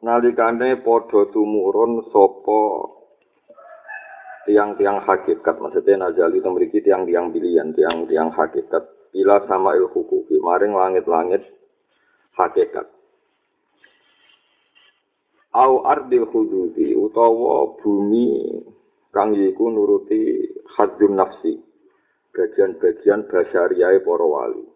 nalikane padha tumurun sapa tiang-tiang hakikat? Maksudnya nazali itu mriki tiang-tiang pilihan tiang-tiang hakikat. Bila sama il hukuki maring langit-langit hakikat. Au ardil hududi utawa bumi kang iku nuruti hadun nafsi bagian-bagian basyariyahe para wali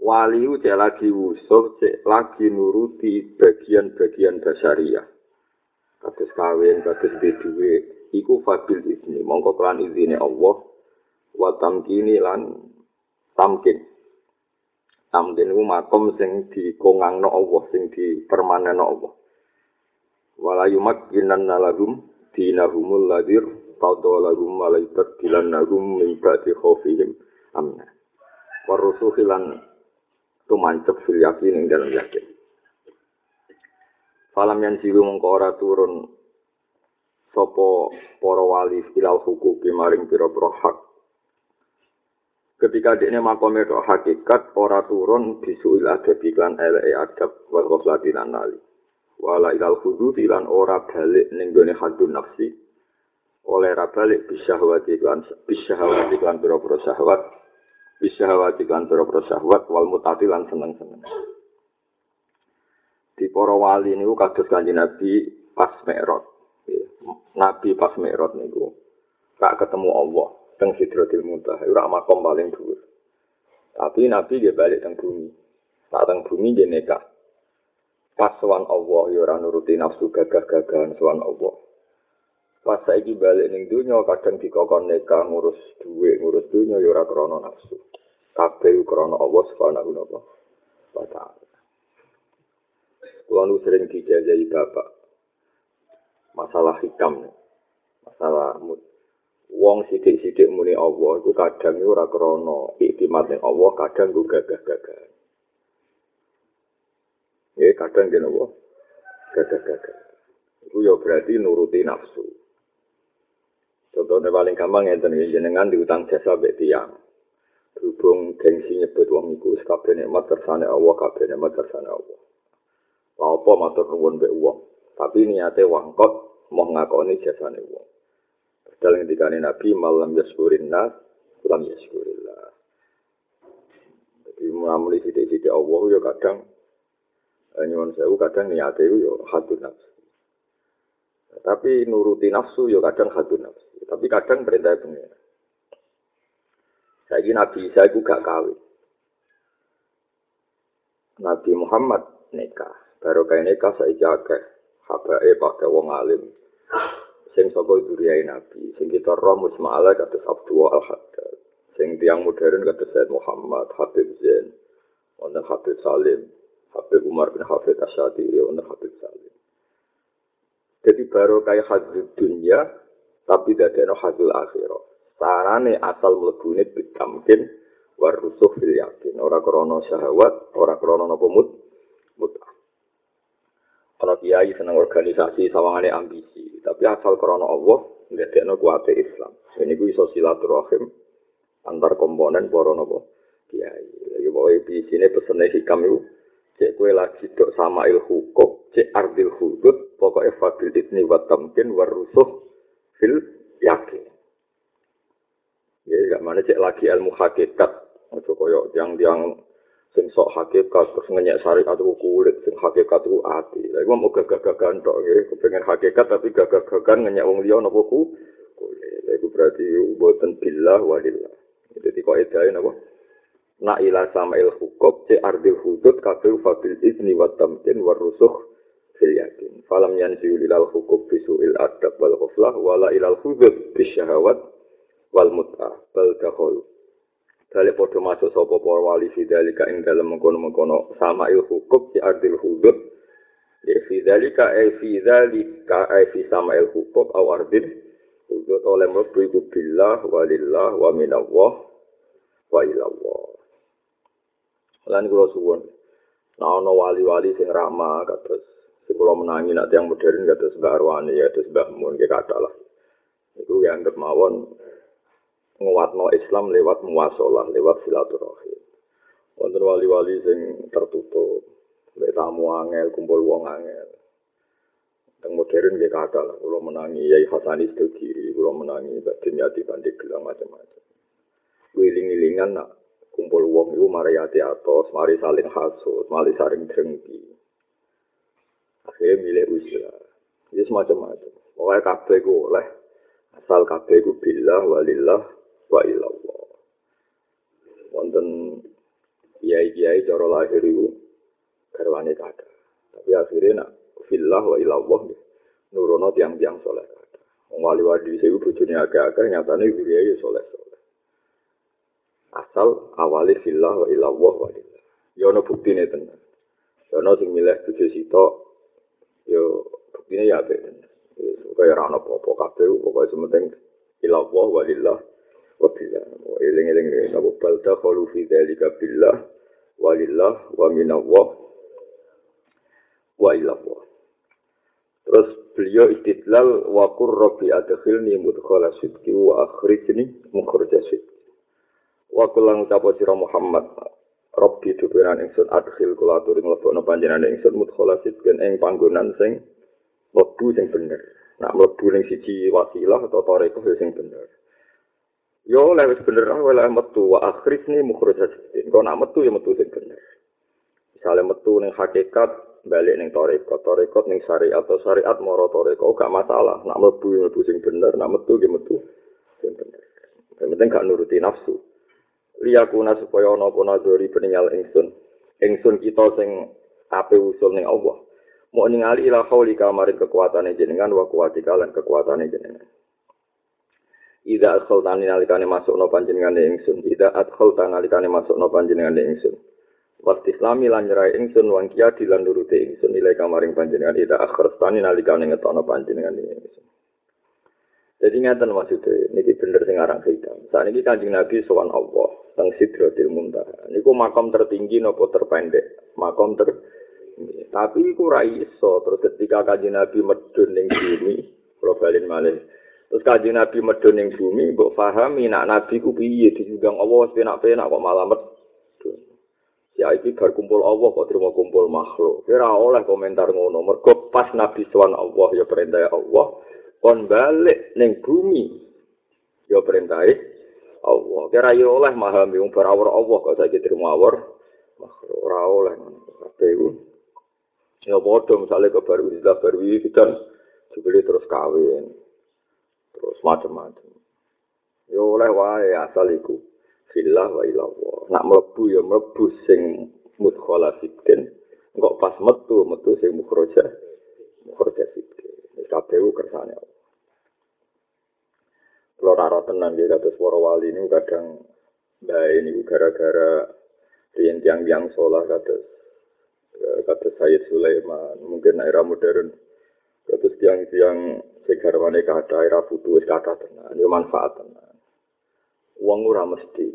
wali cek lagi wusuh, cek lagi nuruti bagian-bagian dasariah. Kados kawin, kados duwe, iku fadil izni, mongko kelan izine Allah, wa tamkini lan tamkin. Tamkin iku makom sing dikongangno Allah, sing dipermanenno Allah. Wala yumakkinan nalagum dinahumul ladir, tadolagum malaikat dilannagum min ba'di khofihim amna. Warusuhilan tumancep fil yakin ing dalam yakin. Falam yang mengko ora turun sopo poro wali ilal hukum maring piro-piro hak. Ketika dia makom itu hakikat ora turun bisuil adab iklan ele adab wal ghaflatin nali. Wala ilal hudud ilan ora balik ning gone hadun nafsi. Oleh ra balik bisyahwat iklan bisyahwat iklan piro-piro syahwat bisa hawati kan pira-pira syahwat wal mutati lan seneng-seneng. Di para wali niku kados Kanjeng Nabi pas Mi'raj. Nabi pas Mi'raj niku gak ketemu Allah teng Sidratil Muntaha, ora makom paling dhuwur. Tapi Nabi dia balik teng bumi. Saat teng bumi dia nekah. Pas sowan Allah ya nuruti nafsu gagah-gagahan sowan Allah. Pas saiki balik ning donya kadang dikokon neka ngurus duit, ngurus dunya ya krana nafsu. Kabeh krana Allah Subhanahu wa taala. Kulo nu sering dijajahi bapak masalah hikam, masalah mut. Wong sithik-sithik muni Allah iku kadang ora krana iktimat ning Allah, kadang ku gagah-gagah. Ya kadang gen Allah gagah-gagah. Iku ya berarti nuruti nafsu. Contohnya paling gampang ya, jenengan diutang jasa be tiang. Berhubung gengsi nyebut wong iku wis kabeh nikmat kersane Allah kabeh nikmat kersane Allah. Lha apa matur nuwun mbek wong, tapi niate wangkot mau ngakoni jasane wong. Dalam dikane Nabi malam yaskurin nas, lam yaskurillah. Jadi mengamuli titik-titik Allah ya kadang eh, nyuwun sewu kadang niate itu ya hadu nafsu. Tapi nuruti nafsu ya kadang hadu nafsu. Tapi kadang perintah pengira. Saiki Nabi Isa iku gak kawin. Nabi Muhammad nikah. Baru kaya nikah saiki akeh habae pakai wong alim. Sing saka duriyai Nabi, sing kita roh musma'ala kados Abdul Al-Haddad. Sing tiang modern kados Said Muhammad, Habib Zain, wonten Habib Salim, Habib Umar bin Hafid Asyadiri, wonten Habib Salim. Jadi baru kaya hadis dunia, tapi tidak ada hadis akhirat. Sarane asal mlebune bitamkin warusuh fil yakin. Ora krana syahwat ora krana napa mut mut ana kiai seneng organisasi sawangane ambisi tapi asal krana Allah ndadekno kuwate Islam. Ini ku iso silaturahim antar komponen para napa kiai. Ya pokoke bisine pesene hikam iku cek kue lagi dok sama il hukum cek ardil hudud pokoknya fadil idni wa tamkin warusuh fil yakin Ya, gak mana cek lagi ilmu hakikat. Ojo koyo tiang-tiang sing sok hakikat terus ngenyek syariat itu kulit sing hakikat itu ati. Lah iku mau gagah-gagahan tok nggih, kepengen hakikat tapi gagah-gagahan ngenyek wong liya napa ku kulit. Lah berarti boten billah walillah. Jadi kok edae napa? Na ila sama il hukum ce ardil hudud kabeh fadil izni wa tamkin wa fil yakin. Falam yanzi ilal hukum bisuil adab wal ghaflah wala ilal hudud bisyahawat wal mut'a bal dakhul Dale padha masuk sapa para wali fidalika ing dalem mengkono-mengkono sama il hukum si ardil hudud fi dzalika ay fi dzalika ay fi sama'il hukuk aw ardin Untuk oleh mlebu iku billah walillah wa minallah wa ilallah. Lan kula suwun. Nah ana wali-wali sing ramah kados sing kula menangi nek yang modern kados Mbah Arwani ya kados Mbah Mun kathah lah. Iku yang mawon nguatno Islam lewat muasalah, lewat silaturahim. Wonten wali-wali sing tertutup, mek tamu angel, kumpul wong angel. Yang modern dia kata lah, kalau menangi Yai Hasani Stogiri, kalau menangi Batin Yati Bandik Gelang macam-macam. Wiling-wilingan nak kumpul wong itu mari atas, mari saling hasut, mari saling drengki. Akhirnya milih usia. Ini semacam-macam. Pokoknya kabeh oleh, asal kabeh ku billah walillah wa ilallah. Wonten kiai-kiai cara lahir itu garwane kata. Tapi akhirnya nak fillah wa ilallah nurono tiang-tiang soleh wong wali wali sewu bojone agak-agak nyatane guriya ya soleh asal awali fillah wa ilallah wa lillah. Ya ono buktine tenan. Ya ono sing milih bojo sitok ya buktine ya tenan. Kaya ora ono apa-apa kabeh pokoke sementing ilallah wa lillah wa billah eling-eling napa balda qalu fi dzalika billah walillah wa minallah wa ilallah Terus beliau istidlal wa qur rabbi adkhilni mudkhala sidqi wa akhrijni mukhraja sidqi. Wa kulang ucap sira Muhammad Rabbi dupiran ingsun adkhil kula aturi mlebokno panjenengan ingsun mudkhala sidqi ing panggonan sing mlebu sing bener. Nak mlebu ning siji wasilah atau tarekat sing bener. Yo oleh wis bener oleh metu wa akhrijni mukhraja sidqi. Kok nak metu ya metu sing bener. Misalnya metu ning hakikat balik ning tarekat, tarekat ning syariat atau syariat moro tarekat gak masalah. Nak mlebu mlebu sing bener, nak metu ge metu sing bener. Yang penting gak nuruti nafsu. Liyakuna supaya ana apa nadori peninggal ingsun. Ingsun kita sing ape usul ning Allah. Mau ningali ila hauli kamarin kekuatane jenengan wa kuwatika lan kekuatane jenengan. Ida adkhaltani nalikane masuk no panjenengan ingsun. Ida adkhaltani nalikane masuk no panjenengan ingsun. Waktu islami lan nyerai ingsun wang kia dilan nuruti ingsun nilai kamaring panjenengan ida akhir stani nalikane ngetono panjenengan ingsun. Jadi ngeten maksudnya, ini bener sing hitam. Saat ini kanjeng Nabi sowan Allah, teng Sidratil Muntaha. Niku makam tertinggi nopo terpendek, makam ter tapi iku ra iso terus ketika kanjeng Nabi medun ning bumi, kula balen malih. Terus kanjeng Nabi medun ning bumi, mbok pahami nak Nabi ku piye diundang Allah penak-penak kok malah medun. Ya iki bar kumpul Allah kok terima kumpul makhluk. Kira oleh komentar ngono. Mergo pas Nabi Swan Allah ya perintah Allah. Kon balik ning bumi. Ya perintah Allah. Kira ya oleh memahami wong berawar Allah kok saiki terima awar makhluk. Ora oleh kabeh Ya misale ke baru istilah baru kita terus kawin. Terus macam-macam. Ya oleh wae asal iku. fillah wa ilallah. Nak mlebu ya mlebu sing mudkhala sidqin. Engko pas metu metu sing mukhraja. Mukhraja sidqin. Wis kabeh kersane. Kalau rara tenang di atas para wali ini kadang baik ini gara-gara rian tiang tiang sholat kata kata Sayyid Sulaiman mungkin era modern kata tiang segarwane kata era putus kata tenang ini manfaat tenang wong ora mesti.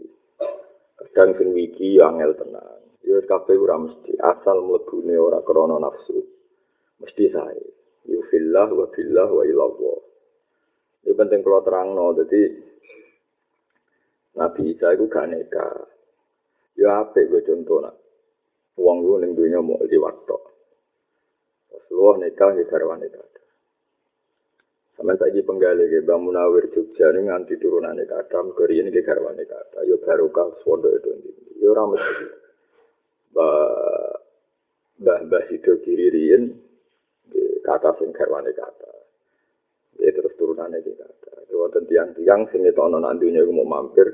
Kadang sing wiki angel tenang ya kabeh ora mesti asal mlebune ora krana nafsu. Mesti sae. Yu fillah wa fillah wa ilallah ini penting kalau terang no jadi Nabi Isa itu gak neka ya apa gue contoh nak uang lu neng dunia mau di waktu. Rasulullah neka di karwan neka Sampai saja penggali ke Bang Munawir Jogja ini nganti turunan ini kata, kiri ini garwane kata, yo barokah swondo itu yo ramet Bah bah bah itu kiri rien, kata sing garwane kata, ya terus turunan ini kata. Itu tiang-tiang sing itu ono nantinya mau mampir,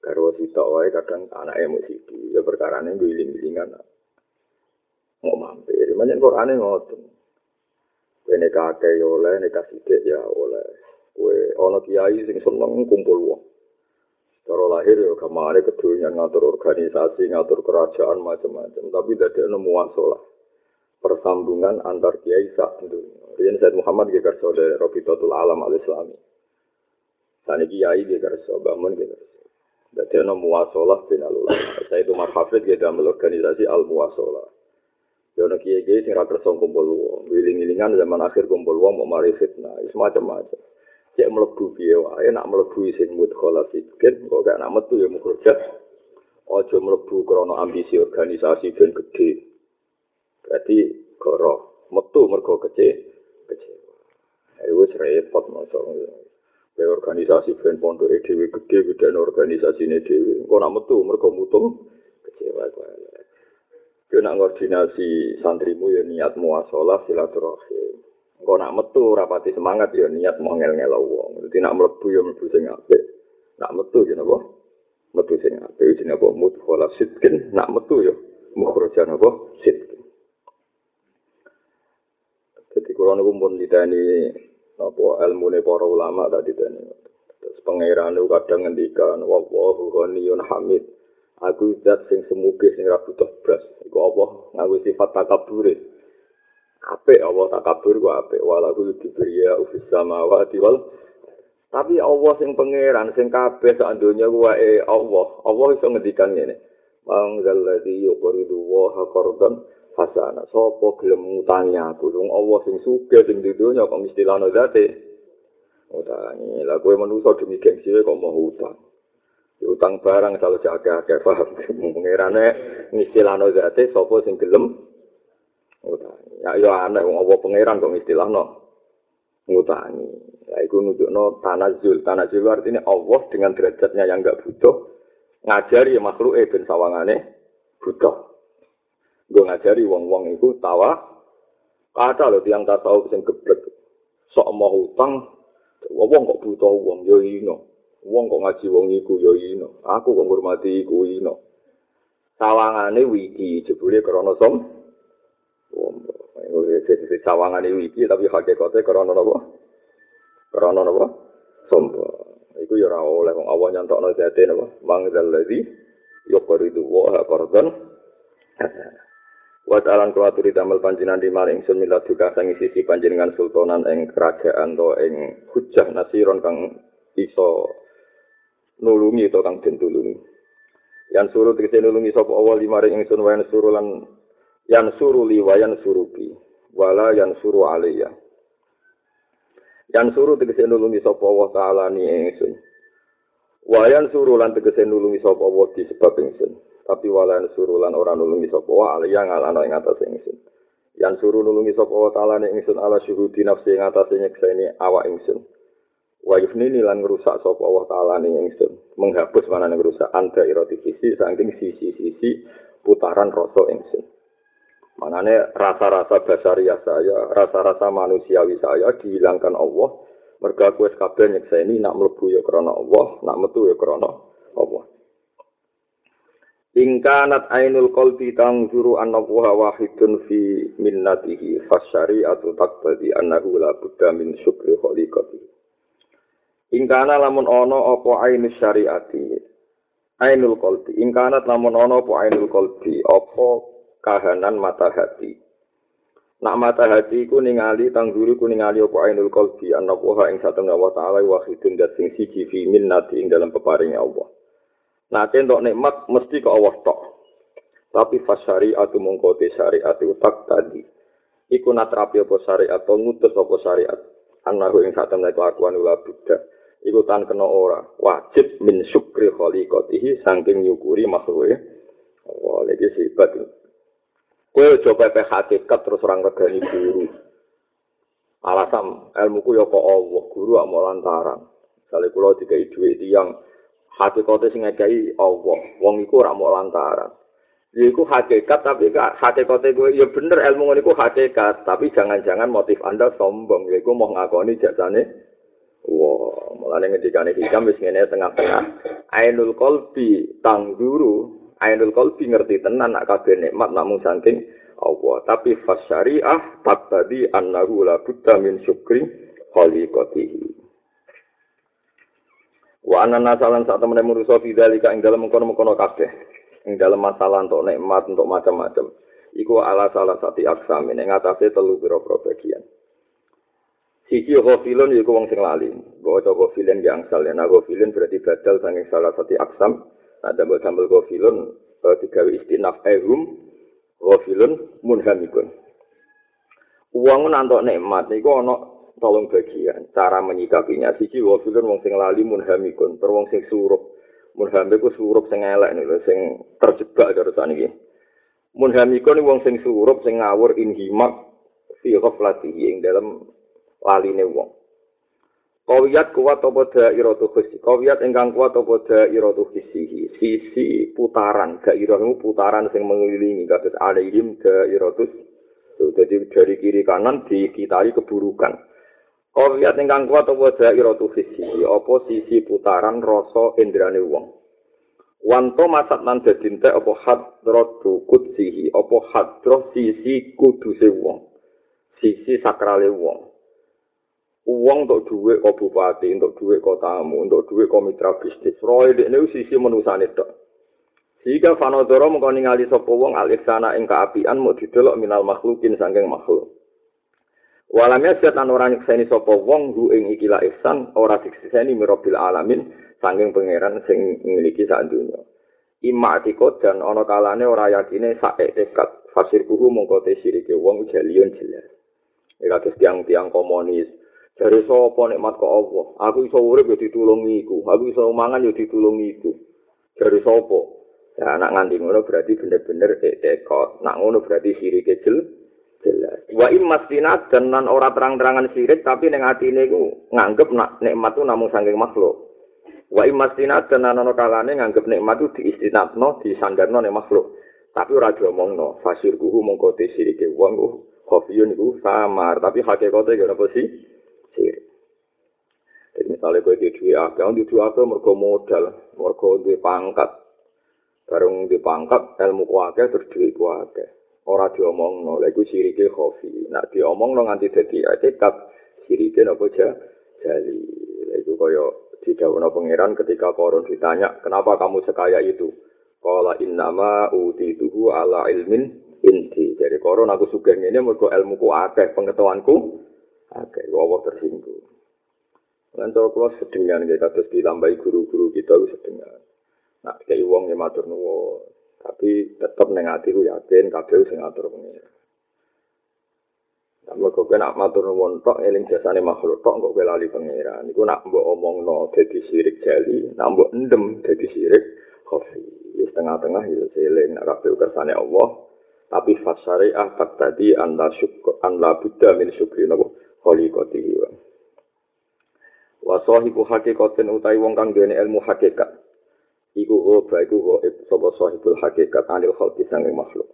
karo sita wae kadang anak emosi ya perkara ini giling-gilingan mau mampir, banyak Quran ngotot. Nek akeh ya oleh, nek sithik ya oleh. Kowe ana kiai sing seneng kumpul wong. Cara lahir ya kemare kedunya ngatur organisasi, ngatur kerajaan macam-macam, tapi dadi nemu muasalah. persambungan antar kiai sak Rian Said Muhammad dia kerso dari Robitotul Alam al Islami. Sani kiai dia kerso, bangun kerso. Jadi ada muasalah bin al Saya itu marhafid dia dalam organisasi al Ya ana kiai-kiai sing ra kersa kumpul wong, wiling-wilingan zaman akhir kumpul wong mau mari fitnah, wis macam-macam. Cek mlebu piye wae, nak mlebu sing mudkhala sikit, kok gak nak metu ya mukhraja. Aja mlebu krana ambisi organisasi ben gedhe. Berarti goro, metu mergo kece, kecewa. Ya wis repot masa Be organisasi ben pondok dhewe gedhe gedhe organisasine dhewe. Kok nak metu mergo mutung kecewa kok. Yo nak koordinasi santrimu ya niat muasalah silaturahim. Engko nak metu rapati semangat ya niat mau ngel-ngel wong. Dadi nak mlebu ya mlebu sing apik. Nak metu ya napa? Metu sing apik jenenge apa mut wala sitkin. Nak metu ya mukhrajan apa? Sitkin. Jadi kalau niku pun ditani apa ilmu ne para ulama tadi tani. Terus pangeran kadang ngendikan wa wa ghaniyun hamid. Aku zat sing semuge sing ra butuh blas. Iku apa? Ngawi sifat takabur. Apik Allah takabur ku apik? Walahu diberiya ufis samawati wal. Tapi Allah sing pangeran sing kabeh sak donya ku wae Allah. Allah iso ngendikan ngene. Manggal ladzi yuqridu wa qardan hasana sapa gelem ngutangi aku? Wong Allah sing sugih sing donya kok istilahno zate? Utangi lha kowe manusa demi gengsi kok mau utang utang barang kalau jaga-jaga paham. Mengirane ngistilahno zate sapa sing gelem? Utangi ya yo aneh wong apa pangeran kok ngistilahno? Ngutangi ya iku nunjukno tanazul. Tanazul artinya Allah dengan derajatnya yang enggak butuh ngajari makhluk ben sawangane butuh. Gue ngajari wong-wong iku tawa kata lho tiang tasawuf sing geblek sok mau utang wong kok butuh wong yo ino wong kok ngaji wong iku ya ino. Aku kok ngurmati iku ino. Sawangane wiki jebule krana som? Iki sawangane wiki tapi hakikate krana napa? Krana napa? Sombo iku ya ora oleh wong awan nyantokno dadi napa? Mangzal ladzi yuqridu wa qardan Wa ta'alan kuaturi damel panjinan di maring sun milat juga sang sisi panjenengan sultanan ing kerajaan to ing hujah nasiron kang iso nulungi to kang den tulungi. Yang suruh tegese nulungi sapa awal lima ring ingsun wayan suruh lan yang suruh li wayan suruki wala yang suruh alaiya. Yang suruh tegese nulungi sapa Allah taala ni ingsun. Wayan suruh lan tegese nulungi sapa Allah di sebab ingsun. Tapi wala yang suruh lan ora nulungi sapa wa alaiya ngalana ing atas ingsun. Yang suruh nulungi sapa Allah taala ni ingsun ala syuhudi nafsi ing atas nyekseni awak ingsun. Wa yufnini lan ngrusak sapa Allah taala ning ingsun. Menghapus mana ning ngrusak anda irotifisi saking sisi-sisi putaran rasa ingsun. Manane rasa-rasa basaria saya rasa-rasa manusiawi saya dihilangkan Allah. Merga kowe kabeh nyekseni nak mlebu ya krana Allah nak metu ya krana Allah. Ingkanat ainul qalbi tangzuru anna wa wahidun fi minnatihi fasyari'atu taqtadi annahu la budda min syukri khaliqatihi Ingkana lamun ono apa ainus syariati. Ainul qalbi. Ingkana lamun ono apa ainul qalbi, apa kahanan mata hati. Nak mata hati ku ningali tangguri ku ningali apa ainul qalbi ana wa ing sateng Allah taala wahidun dat sing siji fi minnati ing dalam peparinge Allah. Nah, entuk nikmat mesti ke Allah tok. Tapi fasyariatu mungkote syariat itu tak tadi. Iku natrapi apa syariat atau ngutus apa syariat. Anahu ing satem kelakuan ula buddha. Iku tan kena ora. Wajib min syukri khaliqatihi saking nyukuri makhluke oh lagi sifat kowe coba pe hakikat terus orang regani guru. Alasan ilmuku ya kok Allah guru mau lantaran. Kali kula dikai dhuwit tiyang hakikate sing ngekei Allah wong iku ora mau lantaran. Ya iku hakikat tapi hakikate gue ya bener ilmu iku hakikat tapi jangan-jangan motif Anda sombong. Ya iku mau ngakoni jasane Wah, mulane ngendikane hikam wis ngene tengah-tengah. Ainul qalbi tangguru, ainul qalbi ngerti tenan nak kabeh nikmat namung saking Allah. Tapi fasyariah tadi annahu la budda min syukri khaliqatihi. Wa anna nasalan sak temene murusa fidzalika ing dalem mengkono-mengkono kabeh. Ing dalem masalah untuk nikmat untuk macam-macam. iku ala salah satu aksam ing atase telu pira-pira bagian Siji ghafilun iku wong sing lali. Ghafilun yang asal ya. Nah ghafilun berarti badal saking salah satu aksam. Ada mbok sambel ghafilun uh, digawe istinaf ehum ghafilun munhamikun. Uang nantok nikmat niku ana tolong bagian cara menyikapinya. Siji ghafilun wong sing lali munhamikun, ter wong sing surup. Munhamik ku surup sing elek niku sing terjebak karo saniki. Munhamikun wong sing surup sing ngawur inhimak fi ghaflatihi ing dalam laline wong. Kawiyat kuat apa dairatu khisi. Kawiyat ingkang kuat apa dairatu khisi. Sisi putaran. Dairatu putaran yang mengelilingi. Kasus alaihim dairatu Jadi dari kiri kanan dikitari keburukan. Kawiyat ingkang kuat apa dairatu khisi. Apa sisi putaran rasa indrani wong. Wanto masat nan dadinte apa hadro dukut sihi. Apa hadro sisi kuduse wong. Sisi sakrale wong. Uang untuk duit kok bupati, untuk duit kok tamu, untuk duit kok mitra bisnis. Roy ini sisi menusane tok. Jika fanodoro mengkau ningali sopo wong alik sana ing keapian mau didelok minal makhlukin sangking makhluk. Walamnya setan orang nyekseni sopo wong hu ing ikila ihsan ora dikseni mirobil alamin sangking pangeran sing memiliki saat dunia. Ima atikot dan ono kalane ora yakine saek tekat fasir kuhu mengkote sirike wong jalion jelas. Ika tiang-tiang komunis, Dari sapa nikmat kok Allah? Aku iso urip ya ditulungi iku. Aku iso mangan ya ditulungi iku. Dari sapa? Ya anak nganti ngono berarti bener-bener tekot. Nak ngono berarti sirik kecil. jelas. Wa in mastinat dan ora terang-terangan sirik tapi ning atine iku nganggep nak nikmat tu namung saking makhluk. Wa in mastinat dan ana kalane nganggep nikmat tu diistinatno, disandarno ning makhluk. Tapi ora diomongno. Fasir kuhu mongko te sirike wong kofiyun iku samar, tapi hakikate gak apa sih? Sirik. Jadi misalnya gue di duit akeh, di duit akeh mergo modal, mergo di pangkat. Bareng di pangkat, ilmu ku akeh, terus duit ku akeh. Orang diomong no, lagi sirike khofi. Nah diomong no nganti dadi etikat, sirike nopo ja, jali. Lagi koyo di daun pangeran ketika koron ditanya, kenapa kamu sekaya itu? Kala innama uti tuhu ala ilmin inti. Jadi koron aku suka ini mergo ilmu ku akeh, pengetahuanku Oke, Allah tersinggung. Lan cara kula sedengan nggih kados ditambahi guru-guru kita wis sedengan. Nah, kaya wong yang matur nuwun, tapi tetep ning ati ku yakin kabeh sing ngatur pengen. Nah, kok kena matur nuwun tok eling jasane makhluk tok kok kowe lali pangeran. Iku nak mbok omongno dadi sirik jali, nak mbok endem dadi sirik khafi. Wis tengah-tengah ya eling nak kabeh kersane Allah. Tapi fasari ah tadi anda syukur anda buddha min syukri nabo khaliqatihi wa wa sahibu hakikatin utai wong kang duweni ilmu hakikat. Iku oba iku gaib sapa sahibul hakikat anil khalqi sange makhluk.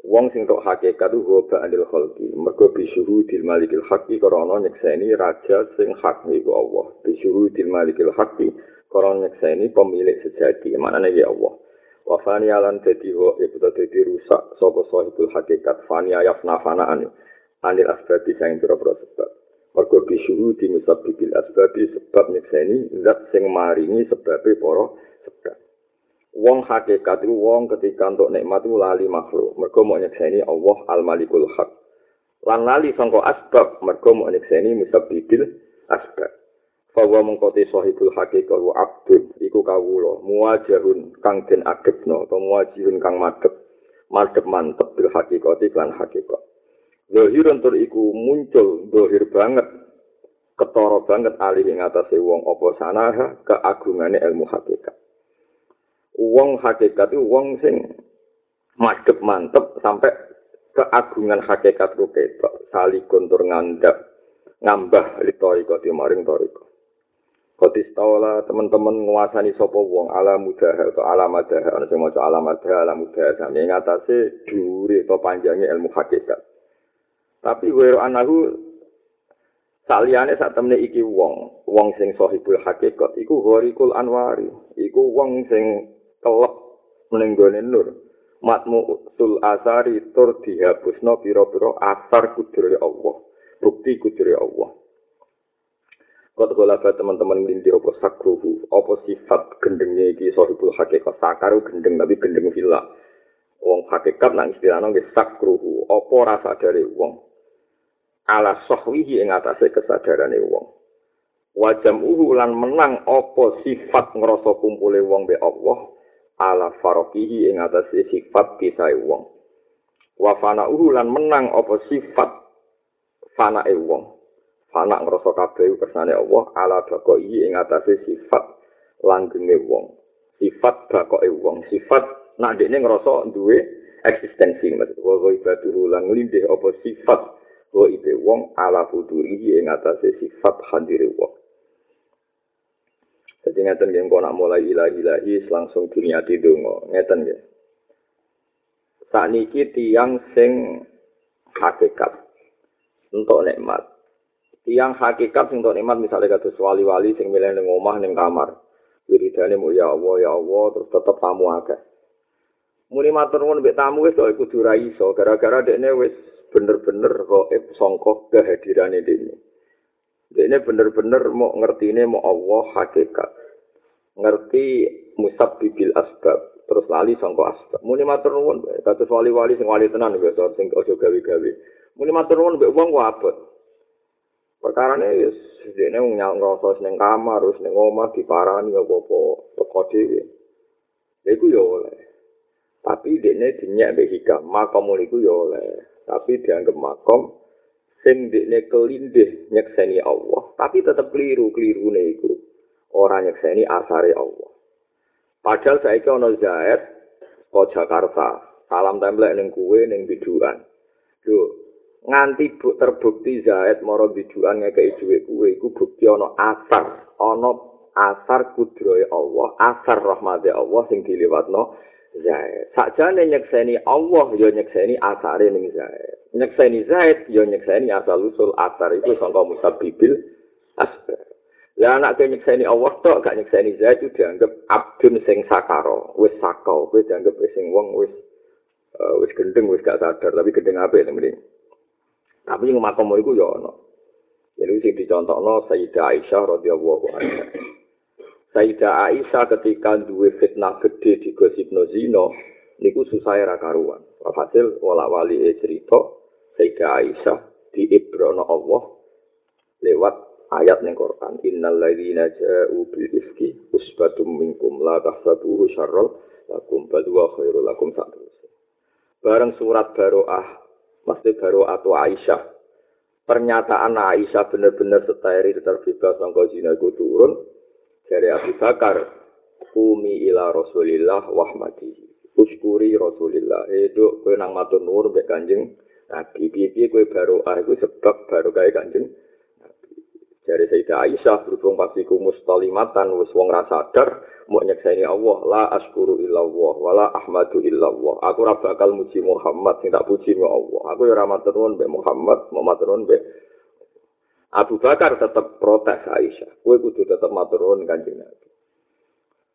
Wong sing tok hakikat ku oba anil khalqi. Mergo bisuhu malikil haqqi karena nyekseni raja sing hak iku Allah. Bisuhu dil malikil haqqi karena nyekseni pemilik sejati manane ya Allah. Wa fani alan dadi ibu dadi rusak sapa sahibul hakikat. Fani ayafna fanaan anil asbabi sing pira-pira sebab. Mergo disuruh di musabbibil asbabi sebab nyekseni zat sing maringi sebabe para sebab. Wong hakikat itu wong ketika untuk nikmat itu lali makhluk. Mergo mau nyekseni Allah al-malikul haq. Lan lali sangka asbab. Mergo mau nyekseni musabbibil asbab. Fawa mengkoti sahibul hakikat wa abdun. Iku kawulo. Muwajahun kang den agebno. Atau muwajihun kang madep. Madep mantep bil hakikat iklan hakikat. Dohir untuk iku muncul dohir banget, ketoro banget alih ing atase wong apa sanaha keagungane ilmu hakikat. Wong hakikat itu wong sing madep mantep sampai keagungan hakikat ku ketok sali kontur ngandap ngambah litoriko maring toriko. Kotis taula teman-teman nguasani sopo wong ala mudah atau ala madah, ana sing maca ala madah ala mudah sami ngatasé dhuwure atau panjangnya ilmu hakikat. Tapi wero anahu saliyane sak temne iki wong, wong sing sahibul hakikat iku gharikul anwari, iku wong sing kelep ning nur. Matmu sul asari tur dihapusno pira-pira asar kudure Allah, bukti kudure Allah. Kau tahu teman-teman ngelindi apa sakruhu, apa sifat gendengnya iki sahibul hakikat? Sakaru gendeng tapi gendeng villa. wong hakikat nang istilahno nggih sakruhu. Apa rasa dari wong ala sahwihi ing atase kesadarane wong. Wajam uhu lan menang apa sifat ngrasa kumpule wong be Allah ala farokihi ing atase sifat kisae wong. Wa fana uhu lan menang apa sifat fana e wong. Fana ngrasa kabeh kersane Allah ala bako ing atase sifat langgenge wong. Sifat bakoke wong sifat nak dekne ngerasa duwe eksistensi. Maksud wa wa ibadu lan lindih apa sifat wa ibe wong ala futuri ing atase sifat hadire wong. Jadi ngeten nggih kok nak mulai ilahi-ilahi langsung dunia di donga. Ngeten nggih. Sakniki tiang sing hakikat untuk nikmat. Tiang hakikat sing untuk nikmat misalnya kados wali-wali sing milih ning omah ning kamar. Wiridane mu ya Allah ya Allah terus tetep tamu akeh muni matur nuwun mbek tamu wis kok kudu ra iso gara-gara dekne wis bener-bener kok sangka kehadirane dekne. Dekne bener-bener mau ngertine mau Allah hakikat. Ngerti musab bibil asbab terus lali sangka asbab. Muni matur nuwun kados wali-wali sing wali tenan biasa sing aja gawe-gawe. Muni matur nuwun mbek wong kok abot. Perkara ini wis dekne nyal ngrasa ning kamar, wis ning omah diparani apa-apa teko dhewe. Iku yo oleh. Tapi dene dinyak mbek hikam, makom iku ya oleh. Tapi dianggap makom sing dene kelindih nyekseni Allah, tapi tetep keliru-kelirune iku. Ora nyekseni asare Allah. Padahal saiki ana Zaid kok Jakarta, salam templek ning kuwe ning biduan. Lho, nganti bu, terbukti Zaid mara biduan ngekeki dhuwit kuwe iku bukti ana asar, ana asar kudrohe Allah, asar rahmate Allah sing diliwatno Zaid. Sakjane nyekseni Allah ya nyekseni asare ning Zaid. Nyekseni Zaid ya nyekseni asal usul asar itu sangka musabbibil asbab. Lah anak ke nyekseni Allah tok gak nyekseni Zaid itu dianggap abdun sing sakaro, wis sakau, wis dianggap sing wong wis uh, wis gendeng wis gak sadar, tapi gendeng apik temen Tapi yang makom iku ya ana. Jadi sing dicontohno Sayyidah Aisyah radhiyallahu anha. Sayyidah Aisyah ketika duwe fitnah gede di gosipno zina niku susah ra karuan. Hasil wala wali e cerita Sayyidah Aisyah di Allah lewat ayat ning Quran innal ladzina ja'u bil ifki usbatum minkum la tahsabuhu syarral lakum bal huwa khairul lakum Bareng surat Baroah Mesti Baroah atau Aisyah Pernyataan Aisyah benar-benar steril terbebas sangka zina turun dari Abu Bakar kumi ila Rasulillah wahmati. Uskuri Rasulillah. Itu kue nang matur nur be kanjeng Nabi. Piye kue baru ah kue sebab baru kaya kanjeng dari Sayyidah Aisyah berhubung pasti ku mustalimatan wis wong rasa sadar mau nyekseni Allah la askuru illallah wala ahmadu illallah. Aku ora bakal muji Muhammad sing tak puji Allah. Aku ya ora matur nuwun be Muhammad mau matur nuwun Abu Bakar tetap protes Aisyah. Kue kudu tetap maturun kanjeng Nabi.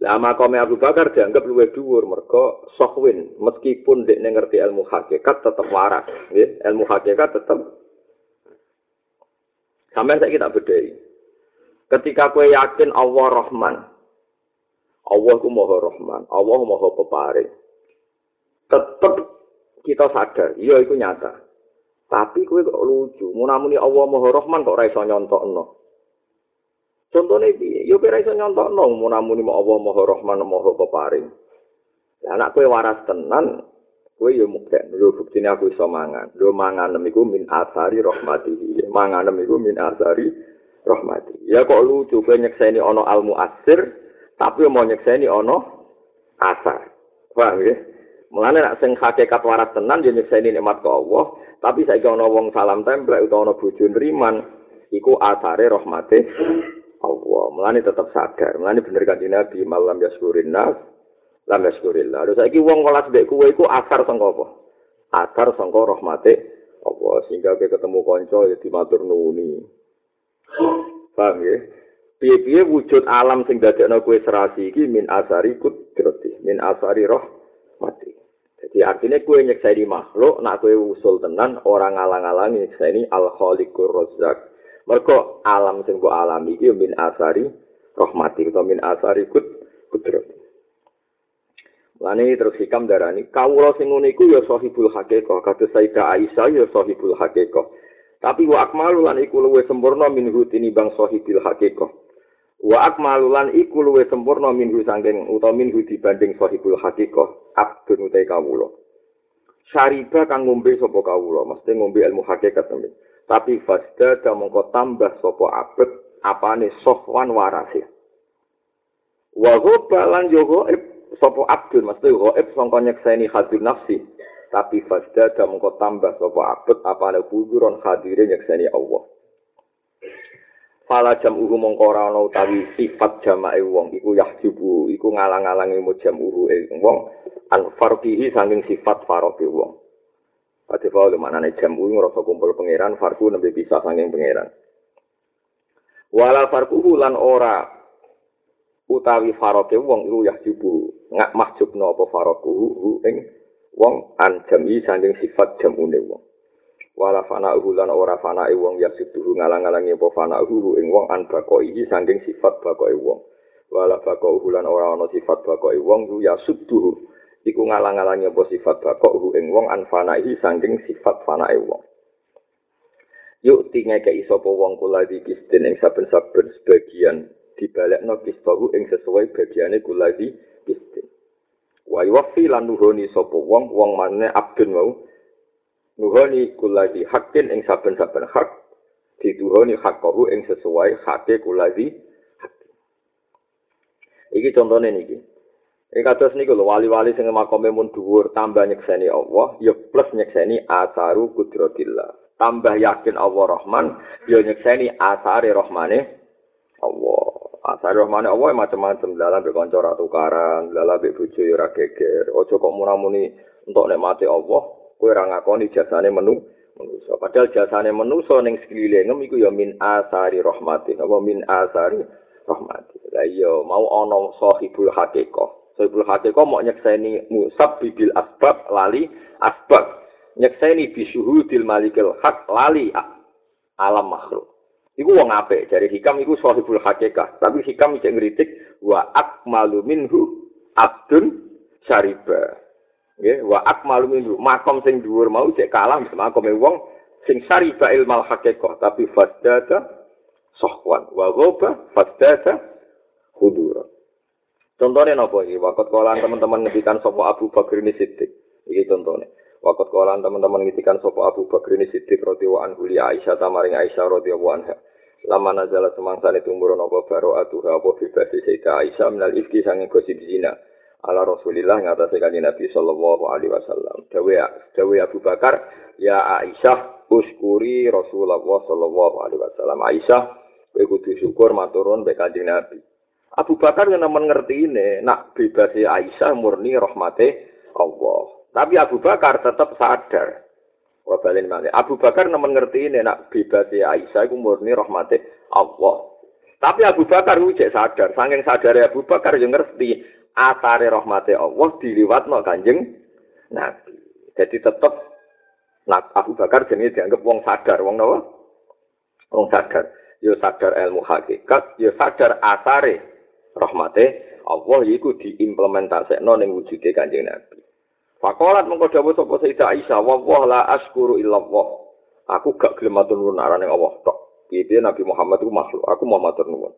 Lah makome Abu Bakar dianggap luwih dhuwur mergo sohwin meskipun dia ngerti ilmu hakikat tetap waras, nggih. Ilmu hakikat tetap sampai saya kita bedai. Ketika kue yakin Allah Rahman, Allah ku Maha Rahman, Allah Maha Peparing. Tetap kita sadar, iya itu nyata. Tapi kowe kok lucu, munamuni Allah Maha Rahman kok ora iso nyontokno. Contone piye? Yo ora iso nyontokno munamuni Allah Maha Rahman Maha Peparing. Lah anak kowe waras tenan, kowe yo mukten. Lho buktine aku iso mangan. Lho mangan iku min asari rahmati. Mangan iku min asari rahmati. Ya kok lucu kowe nyekseni ana al muasir, tapi mau nyekseni ana asar. Paham ya? Mulane nek sing hakikat waras tenan yo nyekseni nikmat ke Allah, tapi saiki ana wong salam templek utawa ana bojo nriman, iku asare rahmate Allah. Mulane tetep sadar. Mulane bener kan Nabi malam yaskurin nas, lam yaskurillah. Lha saiki wong kelas mbek kowe iku asar sangka apa? Asar sangka rahmate Allah sehingga kowe ketemu kanca ya dimatur nuwuni. Paham ya? Piye-piye wujud alam sing dadekno kowe serasi iki min asari kudrati, min asari rahmati. Jadi artinya kue nyekseni makhluk, nak kue usul tenan, orang ngalang-alang nyekseni al-khalikur rozak. Mereka alam sing ku alami iki min asari rahmati atau min asari kut kudrat. Lane terus hikam darani kawula sing ngene iku ya sahibul hakikah kados Sayyidah Aisyah ya sahibul hakikah. Tapi wa akmalu lan iku luwih sempurna minhu tinimbang sahibul hakikah. Wa akmalu lan iku luwih sempurna minhu sangking utawa minhu dibanding sahibul hakikah abdun utai kawula. Syariba kang ngombe sapa kawula, mesti ngombe ilmu hakikat temen. Tapi fasda mongko tambah sapa abet apane sohwan warase. Wa ghabalan yo sapa abdul mesti ghaib sangka nyekseni hadir nafsi tapi fasda dan mengko tambah sapa abd apa ana kuduron hadire nyekseni Allah Fala jam uhu mongko ora ana utawi sifat jamae wong iku yahjubu iku ngalang-alangi mu jam uhu ing wong an farqihi saking sifat faroke wong. Ate fa lu manane jam uhu ngrasa kumpul pangeran farku nembe bisa saking pangeran. Wala farquhu lan ora utawi faroke wong iku yahjubu ngak mahjubno apa farokuhu ing wong an jami sanding sifat jamune wong wala fana lan ora fana wong ya situ ngalang-alangi apa fana ing wong an bakoi sanding sifat bakoi wong. Wala bakoi lan ora ana sifat bakoi wong ya subuh iku ngalang-alangi apa sifat bakoi ing wong an fana sanding sifat fana wong. Yuk tinga ke isopo wong kula di kistin ing saben-saben sebagian dibalekno kistahu ing sesuai bagiane kula di kistin. Wa yuwaffi lan nuhoni sapa wong wong maneh abdun wau nuhoni kula di hakin ing saben-saben hak dituhoni hakahu ing sesuai hake kula di Iki contohnya niki. Iki kados niku lho wali-wali sing makome mun dhuwur tambah nyekseni Allah ya plus nyekseni asaru kudratillah. Tambah yakin Allah Rahman ya nyekseni asare rahmane Allah. Asal rahmane Allah macam-macam dalam be kanca ra tukaran, dalam be bojo ora geger. Aja kok muni untuk nikmati Allah, kowe ora ngakoni jasane menu manusa. Padahal jasane manusa ning sekeliling iku ya min asari rahmati, apa min asari rahmati. Lah iya mau ana sahibul hakikah. Sahibul hakikah mau nyekseni musab bibil asbab lali asbab. Nyekseni bisyuhudil malikil hak lali alam makhluk. Iku wong apik, dari hikam iku sahibul hakikah. Tapi hikam cek ngritik wa akmalu minhu abdun syariba. Nggih, wa akmalu minhu makom sing dhuwur mau cek kalah makome wong sing syariba ilmal hakikah, tapi fasdada sahwan wa ghaba fasdada hudura. Contohnya napa iki? Waktu kolan teman-teman ngedikan sapa Abu Bakar ini Siddiq. Iki contohnya. Waktu kolan teman-teman ngedikan sapa Abu Bakar ini Siddiq radhiyallahu anhu li Aisyah tamaring Aisyah radhiyallahu anha. lama nazala semangsa itu umur nopo baro atuh apa bebas Sayyidah Aisyah minal ifki sange gosip zina ala Rasulillah ngatasé kanjeng Nabi sallallahu alaihi wasallam dawe dawe Abu Bakar ya Aisyah uskuri Rasulullah sallallahu alaihi wasallam Aisyah kudu syukur maturun be Nabi Abu Bakar yang nemen ngerti ini nak bebas Aisyah murni rahmate Allah tapi Abu Bakar tetap sadar Wabalin. Abu Bakar nemen ngerti ini nak bebas ya Aisyah itu murni rahmati Allah. Tapi Abu Bakar itu sadar. Saking sadar Abu Bakar yang ngerti asare rahmati Allah diliwat no kanjeng Nabi. Jadi tetap nak Abu Bakar jenis dianggap wong sadar. Wong nawa? Wong sadar. Yo sadar ilmu hakikat. Yo sadar asare rahmati Allah itu diimplementasi no ning wujudnya kanjeng Nabi. Fakolat mengko dawuh sapa Sayyidah Aisyah, "Wa wa la askuru illa Allah." Aku gak gelem matur nuwun arane Allah tok. Piye Nabi Muhammad iku makhluk, aku mau matur nuwun.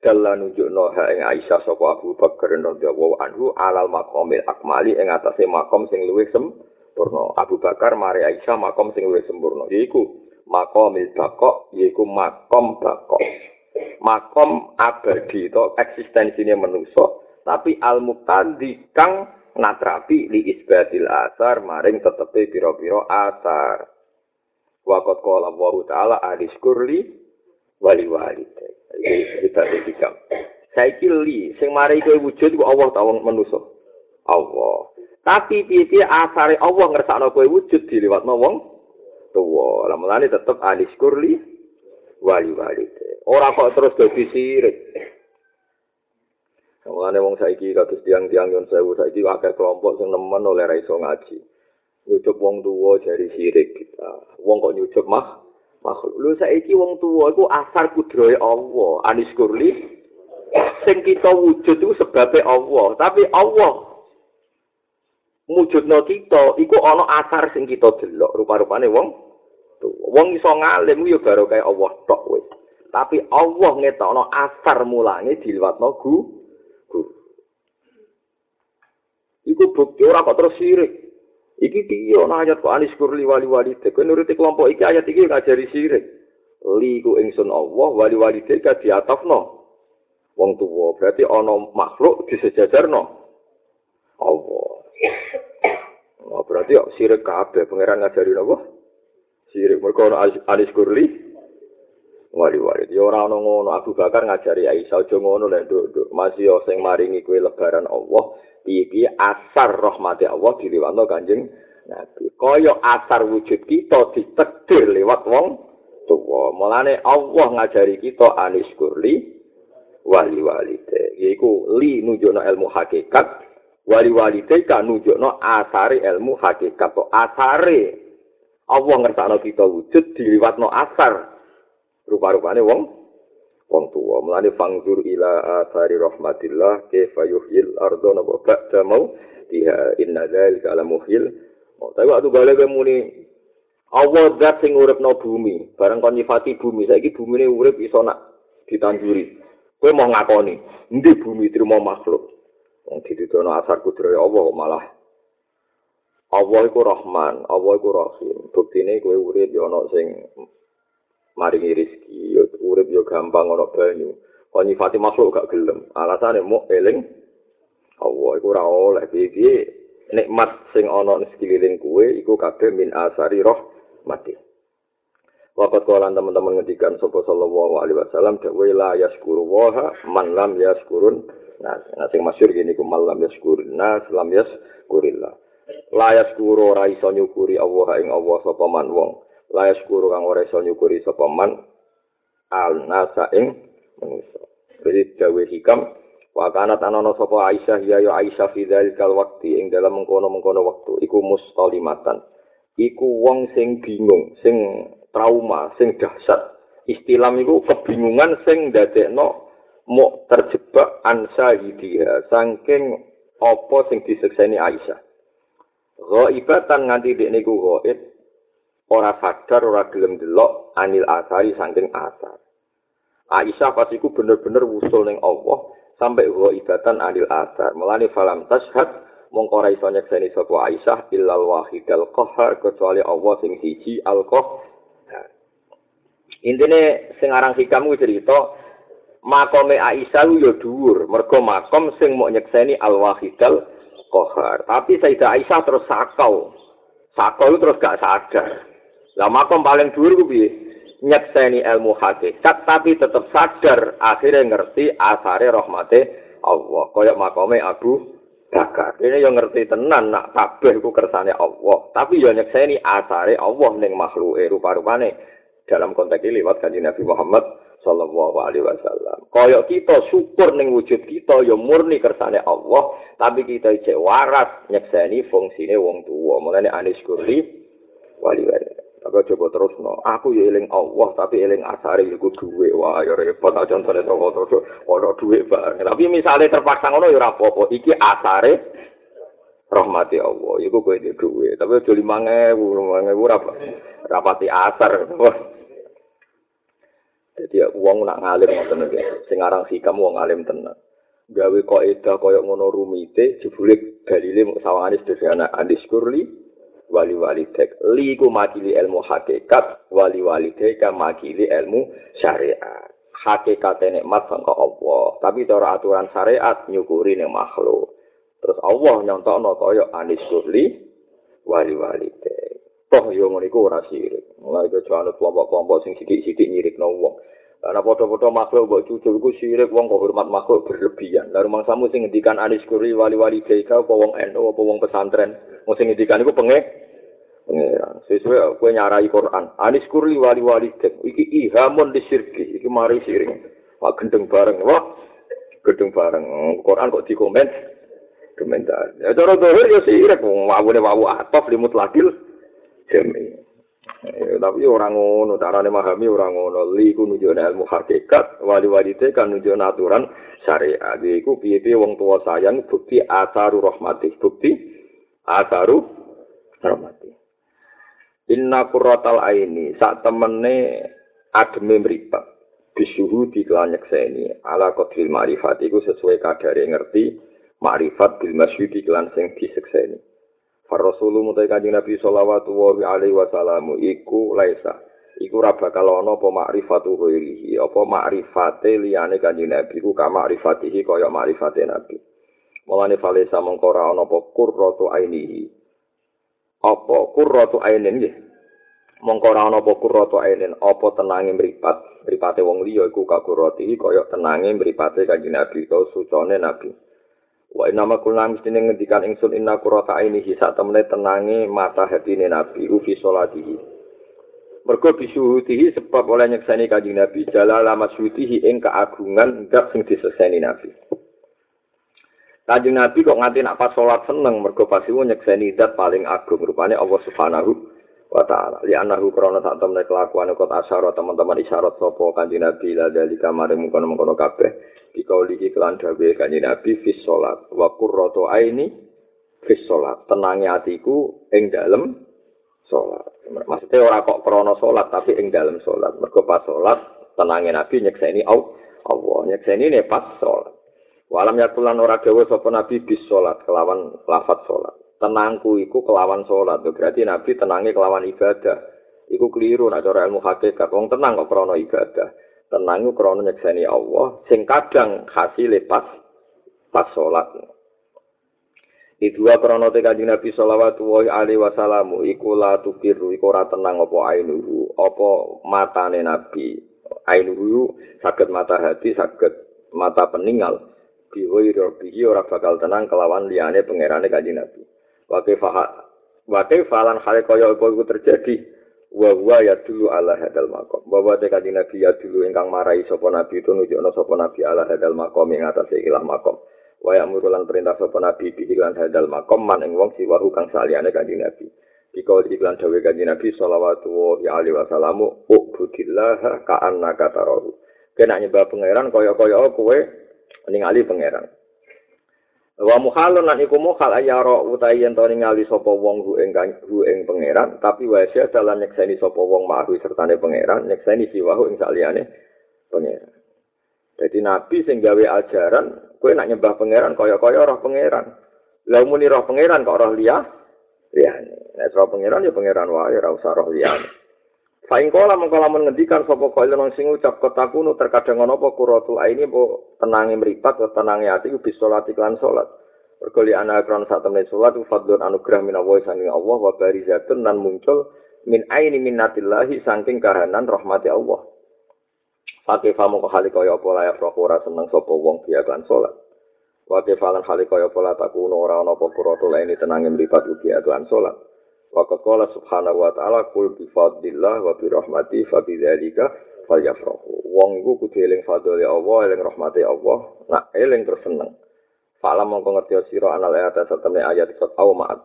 Dalla nunjukno ha ing Aisyah sapa Abu Bakar radhiyallahu anhu alal maqamil akmali ing atase makom sing luwih sempurna. Abu Bakar mari Aisyah makom sing luwih sempurna. Yaiku maqamil baqo, yaiku makom baqo. Makom abadi to eksistensine manusa, tapi al-muqaddi kang natrapi li isbatil asar maring tetepe pira-pira asar. Waqat qala Allah taala adiskurli wali wali. Iki kita dikam. Saiki li sing mari kowe wujud ku Allah ta wong manusa. Allah. Tapi piye-piye asare Allah ngersakno kowe wujud diliwatno wong tuwa. Lah mulane tetep adiskurli wali wali. Ora kok terus dadi sirik. Mulane wong saiki kados tiang-tiang yon sewu saiki akeh kelompok sing nemen oleh ra iso ngaji. Nyucup wong tuwa jari sirik kita. Wong kok nyucup mah makhluk. Lu saiki wong tuwa iku asar kudrohe Allah. Anis kurli sing kita wujud itu sebabnya Allah. Tapi Allah mujudno kita iku ana asar sing kita delok rupa-rupane wong tuwa. Wong iso ngalim yo baru kaya Allah tok wis. Tapi Allah ngetokno asar mulange diliwatno gu guru. Iku bukti ora kok terus sirik. Iki piye ana ayat kok anis kurli wali wali te. Kowe nuruti kelompok iki ayat iki ngajari sirik. Li ku ingsun Allah wali wali te ka diatafno. Wong tuwa berarti ana makhluk disejajarno. Allah. Oh, berarti ya sirik kabeh pangeran ngajari apa? Sirik mergo ana anis kurli wali-wali. Ya ora ana ngono Abu Bakar ngajari Aisyah aja ngono lek nduk masih sing maringi kuwi lebaran Allah iki asar rahmati Allah diliwatno Kanjeng Nabi. Kaya asar wujud kita ditekdir lewat wong tuwa. Mulane Allah ngajari kita anis kurli wali-wali te. Yaiku li nunjukno ilmu hakikat, wali-wali te kan nunjukno asare ilmu hakikat. To asare Allah ngersakno kita wujud diliwatno asar. Rupa-rupane wong wong tuwa. Mlane fangzur ila athari rahmatillah kaifa yuhyil ardo napa? Ba'da mau diha inna dzalika ala muhyil mau tapi waktu ke muni Allah zat sing uripno bumi. Bareng kon nyifati bumi. Saiki bumine urip iso nak ditanjuri. Kowe mau ngakoni endi bumi trimo makhluk? Wong ditudono asar kudrohe Allah malah Allah iku Rahman, Allah iku Rahim. Buktine kowe urip ya ana sing maringi rezeki yo urip yo gampang ana banyu. Kok nyifati makhluk gak gelem. Alasane mau eling. Allah iku ora oleh. Piye nikmat sing ana ning sekeliling kuwe iku kabeh min asari roh mati Wakat kawalan teman-teman ngedikan sopo sallallahu alaihi wasallam dakwa la yaskuru waha man lam yaskurun nah, nah sing masyur gini ku man lam yaskurun nas lam yaskurillah la yaskuru ora iso nyukuri Allah ing Allah sapa man wong layas guru kang ora iso nyukuri sapa man al nasa ing manusa jadi dawe hikam wa kana tanana sapa Aisyah ya ya Aisyah fi dzalikal waqti ing dalam mengkono-mengkono waktu iku mustalimatan iku wong sing bingung sing trauma sing dahsyat. Istilam iku kebingungan sing ndadekno mau terjebak ansa hidia saking apa sing disekseni Aisyah. Ghaibatan nganti dek niku ghaib ora sadar ora gelem delok anil asari saking asar. Aisyah pas iku bener-bener wusul ning Allah sampai wa ibatan anil asar. Melani falam tashhad mongko ora iso nyekseni sapa Aisyah illal wahidal qahar kecuali Allah sing siji al qahar. Intine sing aran hikam cerita makome Aisyah yo dhuwur mergo makom sing mau nyekseni al wahidal qahar. Tapi Sayyidah Aisyah terus sakau. Sakau terus gak sadar. Lah makom paling dhuwur ku piye? Nyekseni ilmu hakikat tapi tetap sadar akhirnya ngerti asare rahmate Allah. Kayak makome Abu Bakar. Ini yang ngerti tenan nak tabeh ku kersane Allah. Tapi ya nyekseni asare Allah ning makhluke rupa-rupane dalam konteks ini lewat kanjeng Nabi Muhammad sallallahu alaihi wasallam. Kaya kita syukur ning wujud kita ya murni kersane Allah, tapi kita cek waras nyekseni fungsine wong tuwa. Mulane anis kurli wali-wali. Tapi coba terus no. Aku ya eling Allah tapi eling asare iku duwe. Wah ya repot tak contone toko terus ono duwe bareng. Tapi misalnya terpaksa ngono ya ora apa-apa. Iki asare rahmati Allah. Iku kowe di duwe. Tapi aja 5000, 5000 ora rapati asar. Jadi uang nak ngalim ngoten iki. Sing aran hikam wong ngalim tenan. Gawe kok edah kaya ngono rumite jebule dalile sawangane sederhana andis kurli wali wali tek li ku makili ilmu hakikat wali wali tek makili ilmu syariat. Hakikat nikmat sangka Allah. Tapi cara aturan syariat nyukuri ning makhluk. Terus Allah nyontokno kaya anis kurli wali wali tek. Toh yo ngono iku ora sirik mulai kecuali kelompok-kelompok sing sithik-sithik nyirikno wong Karena foto-foto makhluk buat cucu itu sirik wong kok hormat makhluk berlebihan. Lalu mang sing ngendikan anis kuri wali-wali deka apa wong eno apa wong pesantren. Mau sing ngendikan iku penge pengeran. Sesuai kowe nyarai Quran. Anis kuri wali-wali dek. Iki ihamun disirki. Iki mari siring. Wah gendeng bareng. Wah gendeng bareng. Quran kok dikomen. Komentar. Ya cara dohir ya sirik. Wawune wawu atof limut lagil. Jemi. Ya, tapi orang ngono, carane memahami orang ngono. Li ku nunjukne ilmu hakikat, wali-wali kan nunjukne aturan syariat. Iku piye-piye wong tua sayang bukti asaru rahmati, bukti asaru rahmati inna qurratal aini sak temene ademe mripat bisuhu di kelan nyekseni ala qadril ma'rifat iku sesuai kadare ngerti ma'rifat bil masyudi kelan sing disekseni Far Rasulullah mutai kanjeng Nabi sallallahu alaihi wasallam iku laisa. Iku ora bakal ana apa makrifatu ghairihi apa makrifate liyane kanjeng Nabi ku ka makrifatihi kaya makrifate Nabi. Mulane falesa mongko ora ana apa qurratu ainihi. Apa qurratu ainin nggih? Mongko ora ana apa qurratu ainin apa tenange mripat? Mripate wong liya iku ka qurratihi kaya tenange mripate kanjeng Nabi utawa sucone Nabi Wa inna ma kulna mestine ngendikan ingsun inna qurrata ainihi sak temene tenange mata hatine Nabi ufi salatihi. Mergo bisuhutihi sebab oleh nyekseni kanjeng Nabi jalal masyutihi ing keagungan ndak sing diseseni Nabi. Kanjeng Nabi kok nganti nak pas salat seneng mergo pas nyekseni zat paling agung rupane Allah Subhanahu wa taala li anahu krana sak temne kelakuan kok asyara teman-teman isyarat sapa kanjeng Nabi la dari kamare mungkon-mungkon kabeh dikaulihi kelan dawe kanjeng Nabi fis salat wa qurratu aini fis salat tenange atiku ing dalem salat maksudnya ora kok krana salat tapi ing dalem salat mergo pas salat tenange Nabi nyekseni Allah nyekseni ne pas salat walam yakulan ora dawuh sapa Nabi bis salat kelawan lafat salat tenangku iku kelawan sholat. Berarti Nabi tenangnya kelawan ibadah. Iku keliru nak cara ilmu hakikat. Wong tenang kok krono ibadah. Tenang iku krono nyekseni Allah. Sing kadang hasil pas pas sholat. Itu dua krono te kanjeng Nabi sallallahu alaihi wasallam iku la tukiru iku ora tenang apa ainuhu apa matane Nabi. Ainuhu saged mata hati saged mata peninggal. Biwa ora bakal tenang kelawan liyane pangerane kanjeng Nabi. Wake fahat. Wake falan hale kaya iku terjadi. Wa wa ya dulu ala hadal makom. Bahwa te kanjeng Nabi ya dulu ingkang marai sapa nabi itu nunjukno sapa nabi ala hadal makom ing atas ikilah makom. Wa ya murulan perintah sapa nabi bi iklan hadal makom man ing wong siwahu kang saliyane kanjeng Nabi. Dikau iklan dawe kanjeng Nabi sallallahu alaihi wasallam ubudillah ka annaka tarahu. Kena nyembah pangeran kaya-kaya kowe ningali pangeran. Wa muhalun lan iku muhal ayaro utahi yen to ningali sapa wong hu ing hu ing pangeran tapi wa sya dalan nyekseni sapa wong mahu sertane pangeran nyekseni siwahu ing saliyane pangeran. Jadi nabi sing gawe ajaran kowe nak nyembah pangeran kaya-kaya roh pangeran. Lah muni roh pangeran kok roh liya liyane. Nek roh pangeran ya pangeran wae ora usah roh liyane. Saing kala mengko lamun ngendikan sapa kaya nang sing ucap kotakunu terkadang ana apa kuratul aini apa tenange mripat atau tenange ati ku bisa salat iklan salat. Mergo li ana kron sak temne salat ku fadlun anugrah min Allah saking Allah wa barizatun nan muncul min aini minnatillahi saking kahanan rahmati Allah. Pakai famu kok hali kaya apa layak roh ora seneng sapa wong biya kan salat. Wa kefalan hali kaya apa la takuno ora ana apa kuratul aini tenange mripat ku biya kan salat. Wa qala subhanahu wa ta'ala kul bi fadlillah wa bi rahmati fa bi dzalika falyafrahu. Wong iku kudu eling fadhole Allah, eling rahmate Allah, nak eling terus seneng. Fala mongko ngerti sira anal ayat satemene ayat sot au maat.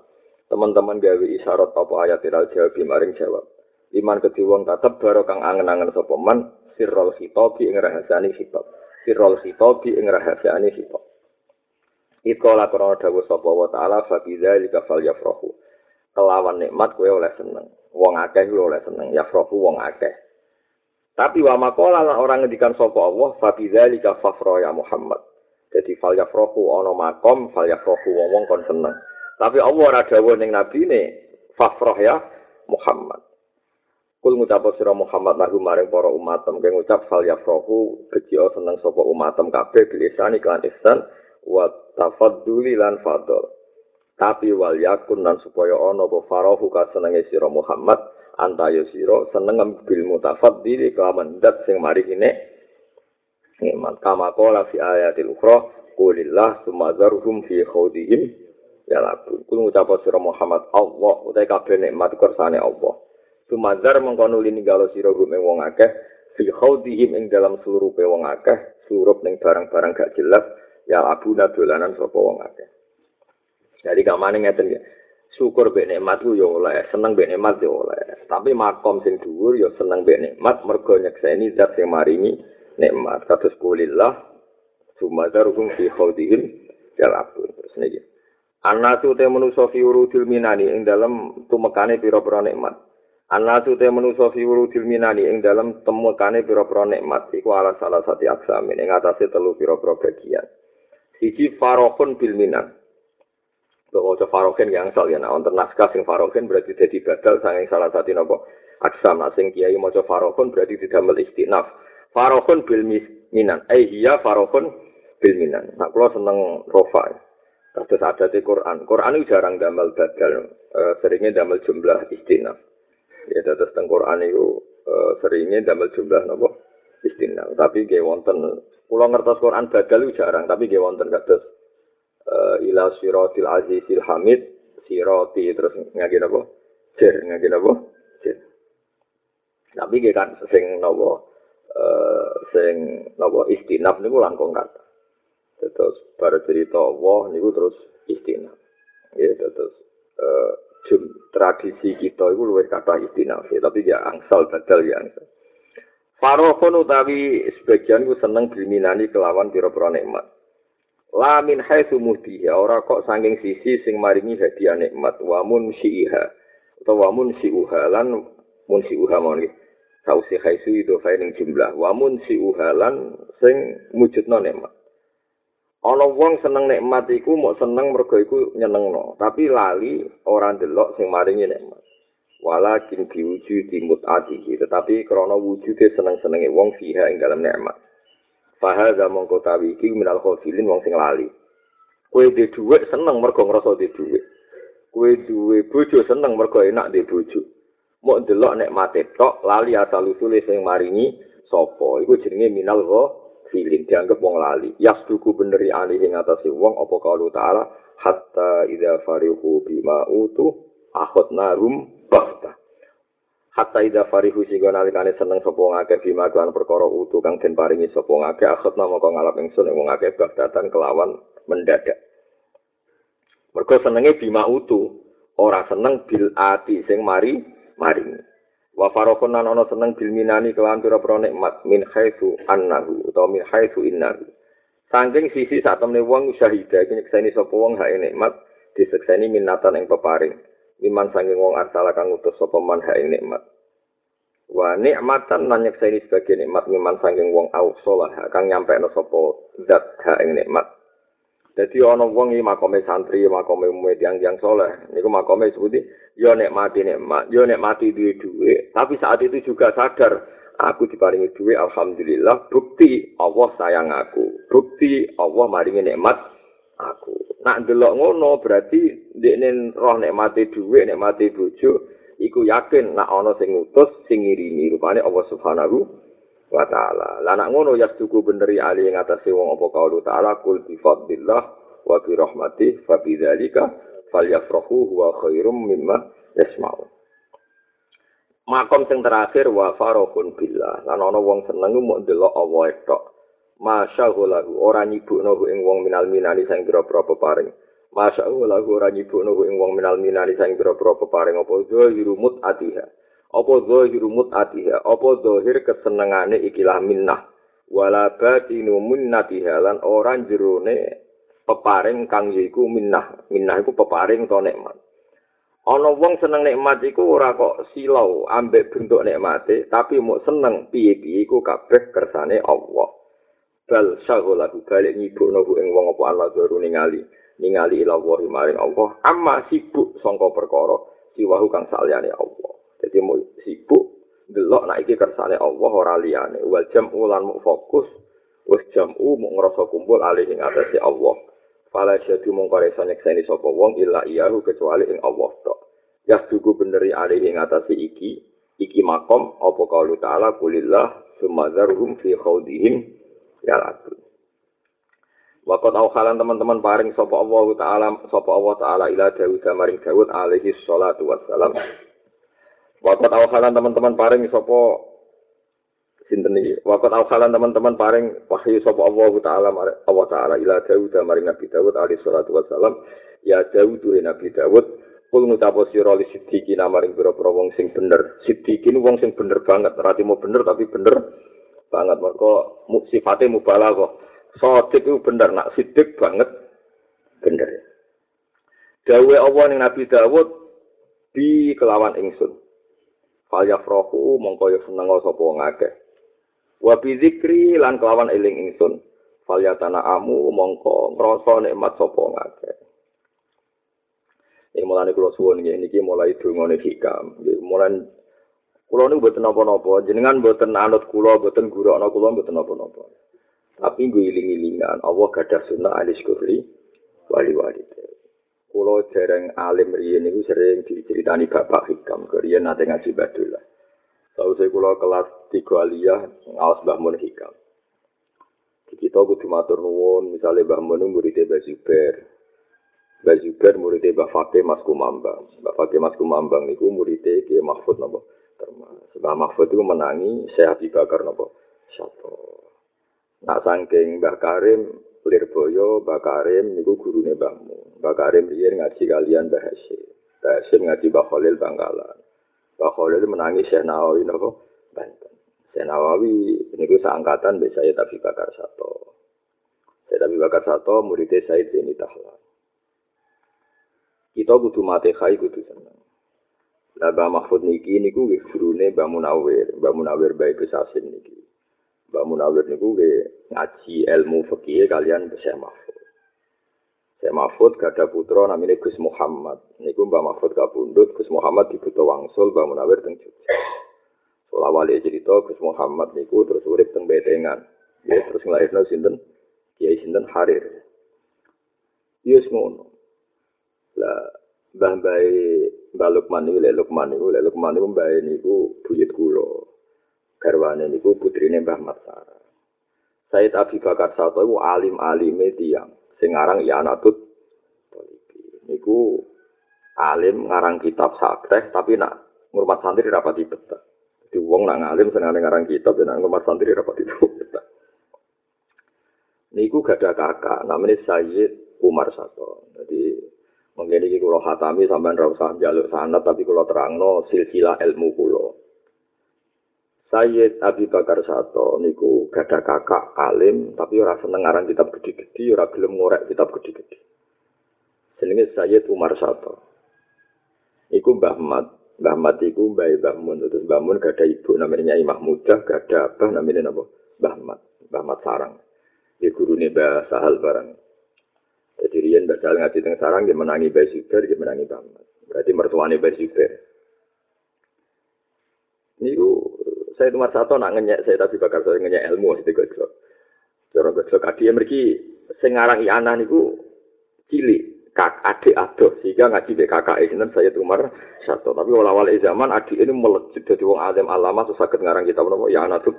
Teman-teman gawe isyarat apa ayat iral jawab maring jawab. Iman kedhi wong tetep baro kang angen-angen sapa man sirrul khitabi ing rahasiane khitab. Sirrul khitabi ing rahasiane khitab. Ikola krono dawuh sapa wa ta'ala fa bi dzalika falyafrahu. Kelawan nikmat kowe oleh seneng. Wong akeh kowe oleh seneng. Ya frofu wong akeh. Tapi wa makola lan orang ngendikan sapa Allah fa bidzalika fafra ya Muhammad. Jadi fal yafrahu ana makom fal yafrahu wong wong kon seneng. Tapi Allah ora dawuh ning nabi ne fafrah ya Muhammad. Kul ngucap sira Muhammad lahu maring para umatem kang ngucap fal yafrahu bejo seneng sapa umatem kabeh bilisani kan ihsan wa tafadduli lan fadl. Tapi wal yakun dan supaya ana apa farahu ka senenge sira Muhammad antayo sira seneng bil mutafaddil kelawan dat sing mari ini iman. Kama qala fi ayatil ukhra qulillah sumazarhum fi khawdihim ya lakun kul ngucap sira Muhammad Allah utahe kabeh nikmat kersane Allah. Sumazar mengkono lini galo sira gume wong akeh fi khawdihim ing dalam seluruh wong akeh surup ning barang-barang gak jelas ya abuna dolanan sapa wong akeh Jadi kamane ngeten ya. Syukur mbek nikmat ku yo oleh, seneng mbek nikmat yo oleh. Tapi makom sing dhuwur yo seneng mbek nikmat mergo nyekseni zat sing maringi nikmat. Kados kulillah sumadaruhum fi khawdihim jalabun. Terus niki. Anasu te manusa fi urudil minani ing dalem tumekane pira-pira nikmat. Anasu te manusa fi urudil minani ing dalem tumekane pira-pira nikmat iku ala salah satu aksamin ing atase telu pira-pira bagian. Siji farokun bil minan. Bahwa farokin yang asal ya, nah, untuk naskah sing farokin berarti jadi badal sanging salah satu nopo aksam. Nah, sing kiai mau farokun berarti didamel istinaf. Farokun bil minan. Eh iya farokun bil minan. Nah, kalau seneng rofa. Terus ada di Quran. Quran itu jarang damel badal. E, seringnya damel jumlah istinaf. Ya, terus teng Quran itu e, seringnya damel jumlah nopo istinaf. Tapi gak wonten. Pulau ngertos Quran badal itu jarang. Tapi gak wonten kados uh, ila siratil azizil hamid. Sirati terus ngagi napa? Jer ngagi napa? Jer tapi ge kan sing napa? Uh, sing napa? Istinaf niku langkung kata terus bar cerita Allah niku terus istinaf ya terus uh, jum, tradisi kita itu luwih kata istinaf ya, tapi ya angsal badal ya angsal. Farohon utawi sebagian ku seneng diminani kelawan pira-pira nikmat. La min haitsu muhdiha ora kok saking sisi sing maringi hadiah nikmat. Wa mun siha utawa mun siuha lan mun siuha mon iki sausi haitsu itu faining jumlah. Wa mun siuha lan sing mujudno nikmat. Ana wong seneng nikmat iku mok seneng mergo iku nyenengno. Tapi lali ora ndelok sing maringi nikmat. Walakin diwujud di mut'atihi. Tetapi krana wujude seneng-senenge wong fiha ing dalam nikmat Fahal zaman kota wiki minal khofilin wong sing lali. Kue di duit seneng mergo ngerasa di duit. Kue duwe bojo seneng mergo enak di bojo. Mau delok nek mate tok lali asal usule sing maringi sopo. Iku jenenge minal khofilin dianggap wong lali. Yas duku beneri alih ing atase wong apa kalau taala hatta idza farihu bima utu akhadna rum bafta. Hatta ida farihu sing nalikane seneng sapa ngake bima kan perkara utuh kang den paringi sapa ngake akhot nama kang ngalap ingsun ing ngake bagdatan kelawan mendadak. Mergo senenge bima utuh ora seneng bil ati sing mari maring wa farokon nan ana seneng bil minani kelawan pira-pira nikmat min haitsu annahu utawa min haitsu innahu. Sangking sisi saat temen wong syahidah, kini kesini sopo wong hai nikmat, disekseni minatan yang peparing. Iman sanging wong arsala kang utus sapa man ha ing nikmat. Wa nikmatan lan nyekseni sebagai nikmat iman sanging wong ausolah kang nyampe no sapa zat ha ing nikmat. Dadi ana wong iki makome santri makome umume yang yang soleh niku makome sebuti yo nikmati nikmat yo nikmati duwe duwe tapi saat itu juga sadar aku diparingi duwe alhamdulillah bukti Allah sayang aku bukti Allah maringi nikmat aku. Nak ndelok ngono berarti ndekne roh nek mati dhuwit, nek mati bojo, iku yakin nak ana sing ngutus sing ngirimi rupane Allah Subhanahu wa taala. Lah nak ngono ya cukup bener ya ali ing atase wong apa kaulu taala kul bi fadlillah wa bi rahmati fa bi dzalika falyafrahu wa khairum mimma yasma'u. Makom sing terakhir wa farahun billah. Lan ana wong seneng mau ndelok Allah tok. Masya Allah, ora nyibukno ing wong minal minani sang pira-pira peparing. Masya Allah, ora nyibukno ing wong minal minani sang pira-pira peparing apa zahirumut atiha. Apa zahirumut atiha, apa zahir kesenengane ikilah minnah. Wala batinu minnatiha lan ora jerone peparing kang yiku minnah. Minnah iku peparing to nikmat. Ana wong seneng nikmat iku ora kok silau ambek bentuk nikmate, tapi mau seneng piye-piye iku kabeh kersane Allah. Bal syaghalahu balik nyibukno ku ing wong apa Allah ningali ningali ila wa maring Allah. Amma sibuk sangka perkara siwahu kang saliyane Allah. Dadi mau sibuk delok nek iki kersane Allah ora liyane. Wal jam'u lan mu fokus wis jam'u mu ngrasa kumpul alih ing atase Allah. Fala syadu mongko resa nyekseni sapa wong illa iyahu kecuali ing Allah tok. Ya dugu beneri alih ing atase iki iki makom apa kaulu ta'ala kulillah sumadzarhum fi khawdihim ya. Waktu halan teman-teman paring sapa Allah taala sapa Allah taala ila Daud maring Daud alaihi salatu wassalam. Waktu halan teman-teman paring sapa sinten iki? Halan teman-teman paring wahyu sapa Allah taala Allah taala ila Daud maring Nabi Daud alaihi salatu wassalam. Ya Daud duwe Nabi Daud kul ngutapo sira li sidiki namaring pira-pira wong sing bener. Sidiki wong sing bener banget, ora mau bener tapi bener banget mereka sifatnya mubalah kok sodik itu bener nak sidik banget bener Dawe Allah ning Nabi Dawud di kelawan ingsun. Fal yafrahu mongko yo seneng sapa wong akeh. Wa bi dzikri lan kelawan eling ingsun. Fal yatana amu mongko ngrasa nikmat sapa wong akeh. Ini mulai kulo suwon ini, ini mulai dungone hikam. Mulai kulo ini buatan apa-apa. Jenengan buatan anut kulo, buatan guru anak kulo, buatan apa-apa. Tapi gue iling-ilingan, Allah gadah sunnah alis kurli, wali-wali. Kulo jarang alim riyen niku sering diceritani bapak hikam, keriyen nate ngaji badullah. Tahu saya kulo kelas tiga aliyah, ngawas Mbah Mun hikam. Kita kudu matur nuwun, misalnya Mbah Mun muridnya Mbah Zubair, Mbak Zubair muridnya Mbak Fakih Mas Kumambang. Mbak Fakih Mas Kumambang itu muridnya Kiai Mahfud napa? Termas. Mbak Mahfud itu menangi Syekh Abi Bakar napa? Syato. Nak saking Mbak Karim Lirboyo, Mbak Karim niku gurune Mbahmu. Mbak Karim riyen ngaji kalian Mbah Hasyim. Mbah Hasyim ngaji Mbah Khalil Bangkalan. Mbah Khalil menangi Syekh Nawawi napa? Banten. Syekh Nawawi niku seangkatan Mbak Sayyid Abi Bakar Sato. Sayyid Abi Bakar Sato muridnya Sayyid Zaini Tahlan. kita kudu mate khai kudu seneng. Lah Mbah Mahfud niki niku nggih gurune Mbah Munawir, Mbah Munawir bae kesasin niki. Mbah Munawir niku nggih ngaji ilmu fikih kalian Syekh Mahfud. Syekh Mahfud gada putra namanya Gus Muhammad. Niku Mbah Mahfud kapundhut, Gus Muhammad dibutuh wangsul Mbah Munawir teng Jogja. Soal awalnya cerita Gus Muhammad niku terus urip teng Betengan. Ya terus ngelahirno sinten? Kiai sinten Harir. Yes ngono. Lah Mbah Mbah Mbah Lukman Lek Lukman Lek Lukman niku Mbah niku buyut kula. Garwane niku putrine Mbah Matsara. Said Abi Bakar Sato iku alim-alime tiyang sing aran Yanatut niku alim ngarang kitab sakeh tapi nak ngurmat santri rapati betah. Jadi wong nak ngalim seneng ngarang kitab dan ngurmat santri rapati betah. Niku gak ada kakak namanya Sayyid Umar Sato. Jadi Mungkin ini kalau hatami sampai usah jalur sana, tapi kalau terangno silsilah ilmu kulo. Sayyid Abi Bakar Sato niku gada kakak alim, tapi ora seneng ngarang kitab gede-gede, ora gelem ngorek kitab gede-gede. Jenenge Sayyid Umar Sato. Iku Mbah Mat, Mbah Mat iku Mbah Mbah Mun, terus Mbah Mun ibu namanya Nyai Mahmudah, gada abah namanya napa? Mbah Mat, Mbah Mat Sarang. Di gurune Mbah Sahal barang. Jadi Rian bakal ngaji teng sarang dia menangi Bayi Zubair, dia menangi Bamat. Berarti mertuanya Bayi Zubair. Niku saya cuma satu nak ngenyek saya tapi bakal saya ngenyek ilmu itu gojlok. Cara gojlok adi mereka sing aran Iana niku cilik kak adik adoh sehingga ngaji be kakak ini saya Umar satu tapi awal-awal zaman adik ini melejit jadi wong alim alama susah ngarang kita ya anak tuh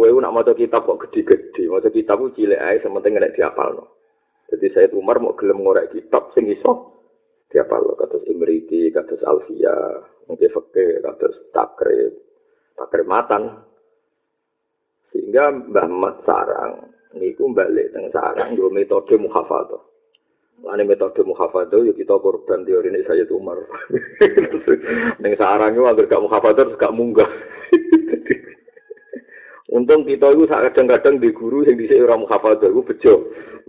Kue nak maca kitab kok gede-gede, maca kitab ku cilik ae sementing nek diapalno. Jadi saya Umar mau gelem ngorek kitab sing iso diapalno kados Imriti, kados Alfia, mungkin fakir, kados Takrib, Takrib Matan. Sehingga Mbah Mat Sarang niku balik teng Sarang nggo metode muhafadzah. Lani metode muhafadzah yuk kita korban teori ini saya Umar. Neng sarang itu agar gak muhafadzah gak munggah. Untung kita itu kadang-kadang di guru yang bisa orang muhafadah itu bejo.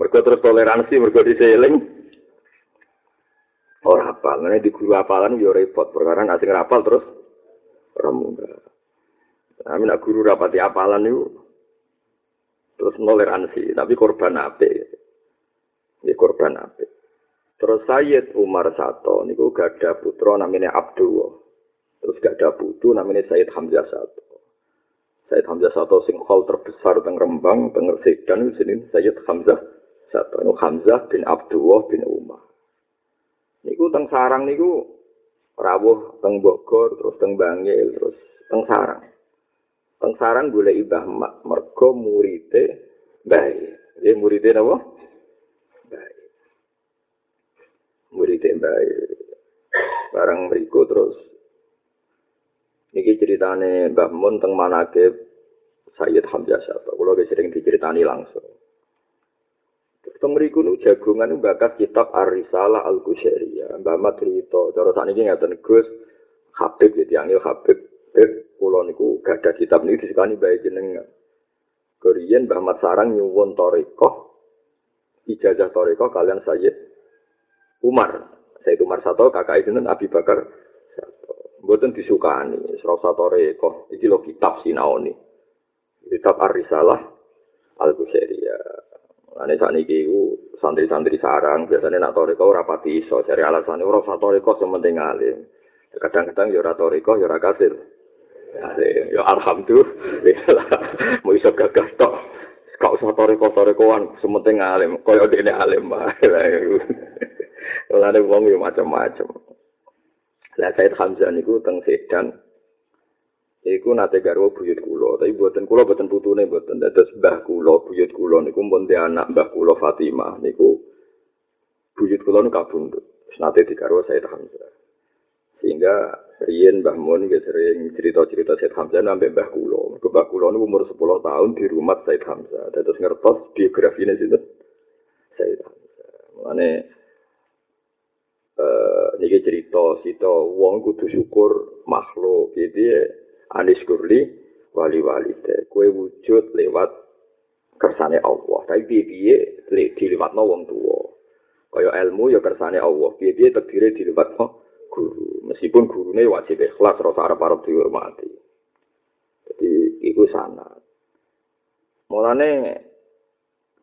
Mereka terus toleransi, mereka diseling. Orang apa? Nah, di guru apalan ya repot. Perkara nasi rapal terus orang muda. Nah, nak guru rapati apalan itu terus toleransi, tapi korban apa? Ya korban apa? Terus Sayyid Umar Sato niku gak ada putra namanya Abdullah. Terus gak ada putu namanya Sayyid Hamzah Sato. Sayyid Hamzah satu sing hall terbesar teng Rembang, teng Sedan sini Sayyid Hamzah satu. Ini Hamzah bin Abdullah bin Umar. Niku teng Sarang niku rawuh teng Bogor, terus teng Bangil, terus teng Sarang. Teng Sarang boleh ibah mak mergo murite baik. Dia murite napa? Baik. Murite baik. Barang mriku terus Niki ceritane Mbah Mun teng manake Sayyid Hamzah Syafa. Kulo ge sering diceritani langsung. Teng mriku nu jagongan bakat kitab Ar-Risalah Al-Qusyairiyah. Mbah Mat crito, cara sakniki ngaten Gus Habib ya tiyang Habib. Habib kula niku gadah kitab niki disekani bae jenengan. Keriyen Mbah Mat Sarang nyuwun torikoh ijazah torikoh kalian Sayyid Umar. Saya itu Umar Sato, kakak itu Abi Bakar. Mboten disukani, Surah Sato Reko. Iki lo kitab sinaoni. Kitab Ar-Risalah Al-Busairiyah. Ane saat ini santri-santri sarang, biasanya nak toriko rapati iso, cari alasan ora usah toriko sementing alim. Kadang-kadang ya ora toriko, ya ora kasil. Ya alhamdulillah, mau iso gagah tok. Kau usah toriko torikoan, sementing alim. Kaya dene alim mah. Lalu wong yo macam-macam. Lah Said Hamzah niku teng Sedan, Iku nate garwa buyut kula, tapi buatan kula buatan putune buatan dados mbah kula buyut kula niku pun anak mbah kula Fatimah niku buyut kula niku kabundut. Nate digarwa Said Hamzah. Sehingga riyen Mbah Mun nggih sering cerita-cerita Said Hamzah nambah mbah. Mergo mbah kula niku umur 10 tahun di rumah Said Hamzah. Dados ngertos biografine sinten Said Hamzah. Mulane eh niki cerita sita wong kudu syukur makhluk gitu anis kurli wali wali kue wujud lewat kersane Allah. Tapi piye piye le no wong tua kaya ilmu ya kersane Allah. Piye piye terdiri dilewat no guru. Meskipun gurune wajib ikhlas rasa arab arab dihormati. Jadi itu sana mulane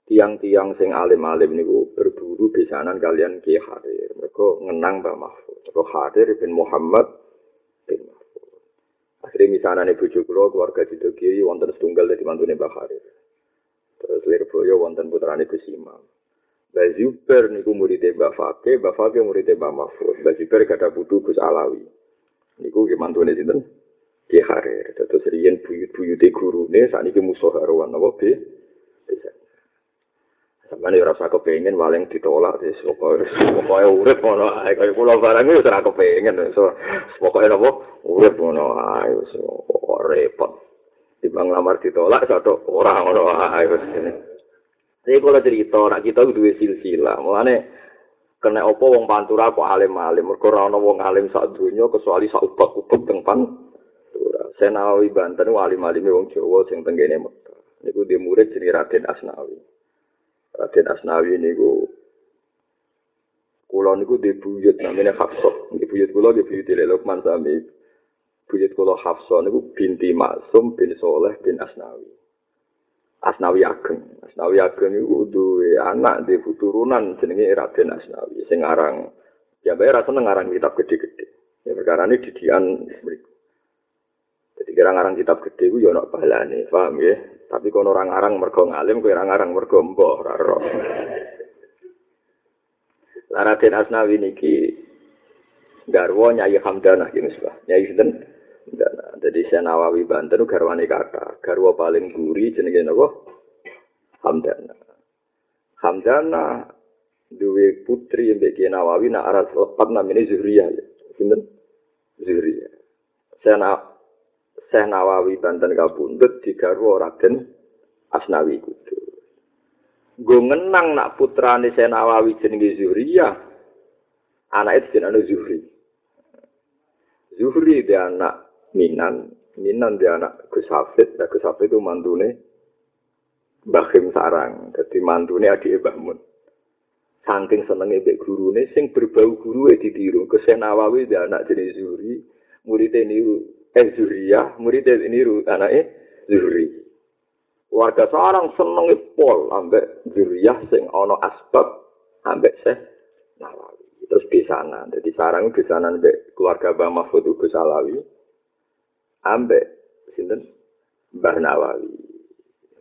tiang-tiang sing alim-alim niku berburu besanan kalian Ki Harir. Mereka ngenang Mbah Mahfud. Mereka Harir bin Muhammad bin Akhirnya misalnya nih bujuk kulo keluarga Jido Kiri wonten setunggal dari mantune Mbah Harir. Terus Lirboyo wonten putrane Gus Imam. Mbah Zuber niku muridé Mbah Fakih, Mbah Fakih muridé Mbah Mahfud. Mbah Zuber kata putu Gus Alawi. Niku ki mantune sinten? Ki Harir. Terus riyen buyut-buyute gurune sakniki musuh haruan napa be? Bisa. Sampai ora usah kepengin waling ditolak pokoke urip ngono ae. Kaya kula barang wis ora kepengin so pokoke napa? Urip ngono ae wis. Repot. Timbang lamar ditolak satu ora ngono ae wis. Ngene Jadi kalau cerita, nak kita duwe silsilah, mulane kena opo wong pantura kok alim-alim, mergo ora ana wong alim sak donya kecuali sak ubak-ubak teng pantura. Senawi Banten alim-alim wong Jawa sing tenggene Mekah. Niku dia murid jenenge Raden Asnawi. Raden Asnawi niku kula niku di buyut namanya Hafsah. Di buyut kula di buyut Lukman sami. Buyut kula Hafsah niku binti Maksum bin Soleh bin Asnawi. Asnawi Ageng. Asnawi Ageng niku duwe anak di turunan jenenge Raden Asnawi sing aran ya bae ra seneng aran kitab gede-gede. Ya perkara ini didian mriku. Jadi kira ngarang kitab gede ku ya ana balane, paham ya? Tapi kono orang arang mergo ngalim, kowe orang arang mergo mbah ora ro. Laraden Asnawi niki garwa Nyai Hamdana iki Mas Nyai sinten? Hamdana. Jadi Senawawi Banten garwane kata, garwa paling guri jenenge napa? Hamdana. Hamdana duwe putri mbek Nawawi nak aras lepat namine Zuhriyah. Sinten? Zuhriyah. Sena Syekh Nawawi Banten kabundut digarwa Raden Asnawi Kudus. Gue ngenang nak putrane Syekh Nawawi jenenge Zuhriyah. Anak itu jenenge Zuhri. Zuhri dia anak Minan, Minan dia anak Gus Hafid, nah Gus Hafid itu mantune Bahim Sarang, jadi mantune adik Mbah Mun. Saking senenge mbek gurune sing berbau guru ditiru. Gus Nawawi dia anak jenenge Zuhri, muridé niku eh Zuriyah, murid niru anake Zuri. Warga seorang seneng pol ambek Zuriyah sing ana asbab ambek Syekh Nawawi. Terus di sana, jadi sarang di sana ambek keluarga Mbah Mahfud Gus Alawi ambek sinten Mbah Nawawi.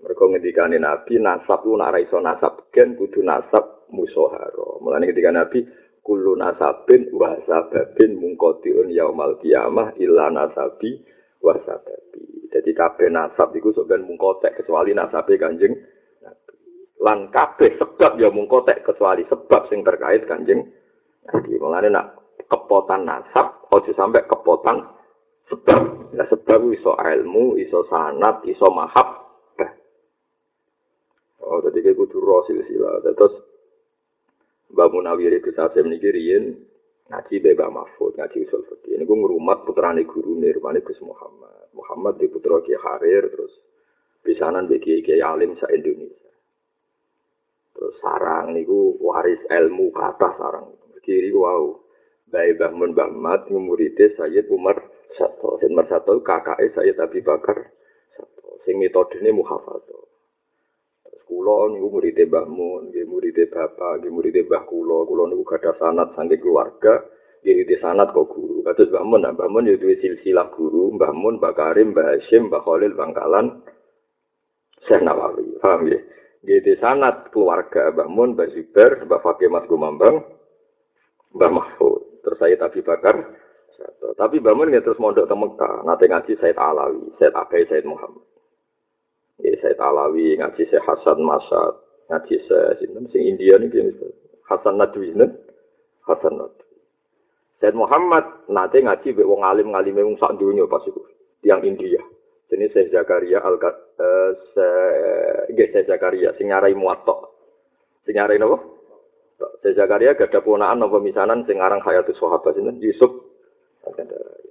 Mereka ngendikane Nabi nasab lu nak iso nasab gen kudu nasab musoharo. Mulane ketika Nabi kullu nasabin wa sababin mungkotiun yaumal kiamah illa nasabi wa sababi. Jadi kabeh nasab iku ben mungkotek kecuali nasabe Kanjeng Nabi. Lan kabeh sebab ya mungkotek kecuali sebab sing terkait Kanjeng Nabi. Mulane nak kepotan nasab ojo sampai kepotan sebab. Nah sebab iso ilmu, iso sanat, iso mahab. Oh, tadi kayak kudu rosil sila. Terus Mbak Munawir itu saat saya menikirin ngaji Mbak Mahfud, ngaji usul fikih. Ini gue ngerumat putrane guru Nirmani Gus Muhammad. Muhammad di putra Ki Harir, terus bisanan bagi Ki Alim sa Indonesia. Terus sarang niku waris ilmu kata sarang. kiri wow. Baik Mbah Mun Mbah Mat muridé Sayyid Umar Sato. Umar Sato kakake Sayyid Abi Bakar Sato. Sing metodene muhafadzah. Kula niku muridé Mbah Mun, nggih muridé bapak, nggih muridé Mbah kula. Kula niku gadah sanad saking keluarga. Nggih di sanad kok guru. Kados Mbah Mun, Mbah Mun ya duwe silsilah guru, Mbah Mun, Mbah Karim, Mbah Hashim, Mbah Khalil Bangkalan, Syekh Nawawi. Paham ya? Nggih di sanad keluarga Mbah Mun, Mbah Zubair, Mbah Mas Gumambang, Mbah Mahfud. terus saya Abi Bakar tapi Mbak Mun terus mondok ke Mekah nanti ngaji Said Alawi Said Abai Said Muhammad ya Said Alawi ngaji Said Hasan Masad ngaji Said sing India nih Hasan Nadwi nih Hasan Nadwi. Said Muhammad nanti ngaji be wong alim ngalim wong sak dunia pas itu yang India. Jenis Said Zakaria al uh, Said Zakaria sing nyarai muatok sing nyarai nopo Saya Zakaria gak ada ponaan apa misanan sing aran Hayatus Sahabat sinten? Yusuf.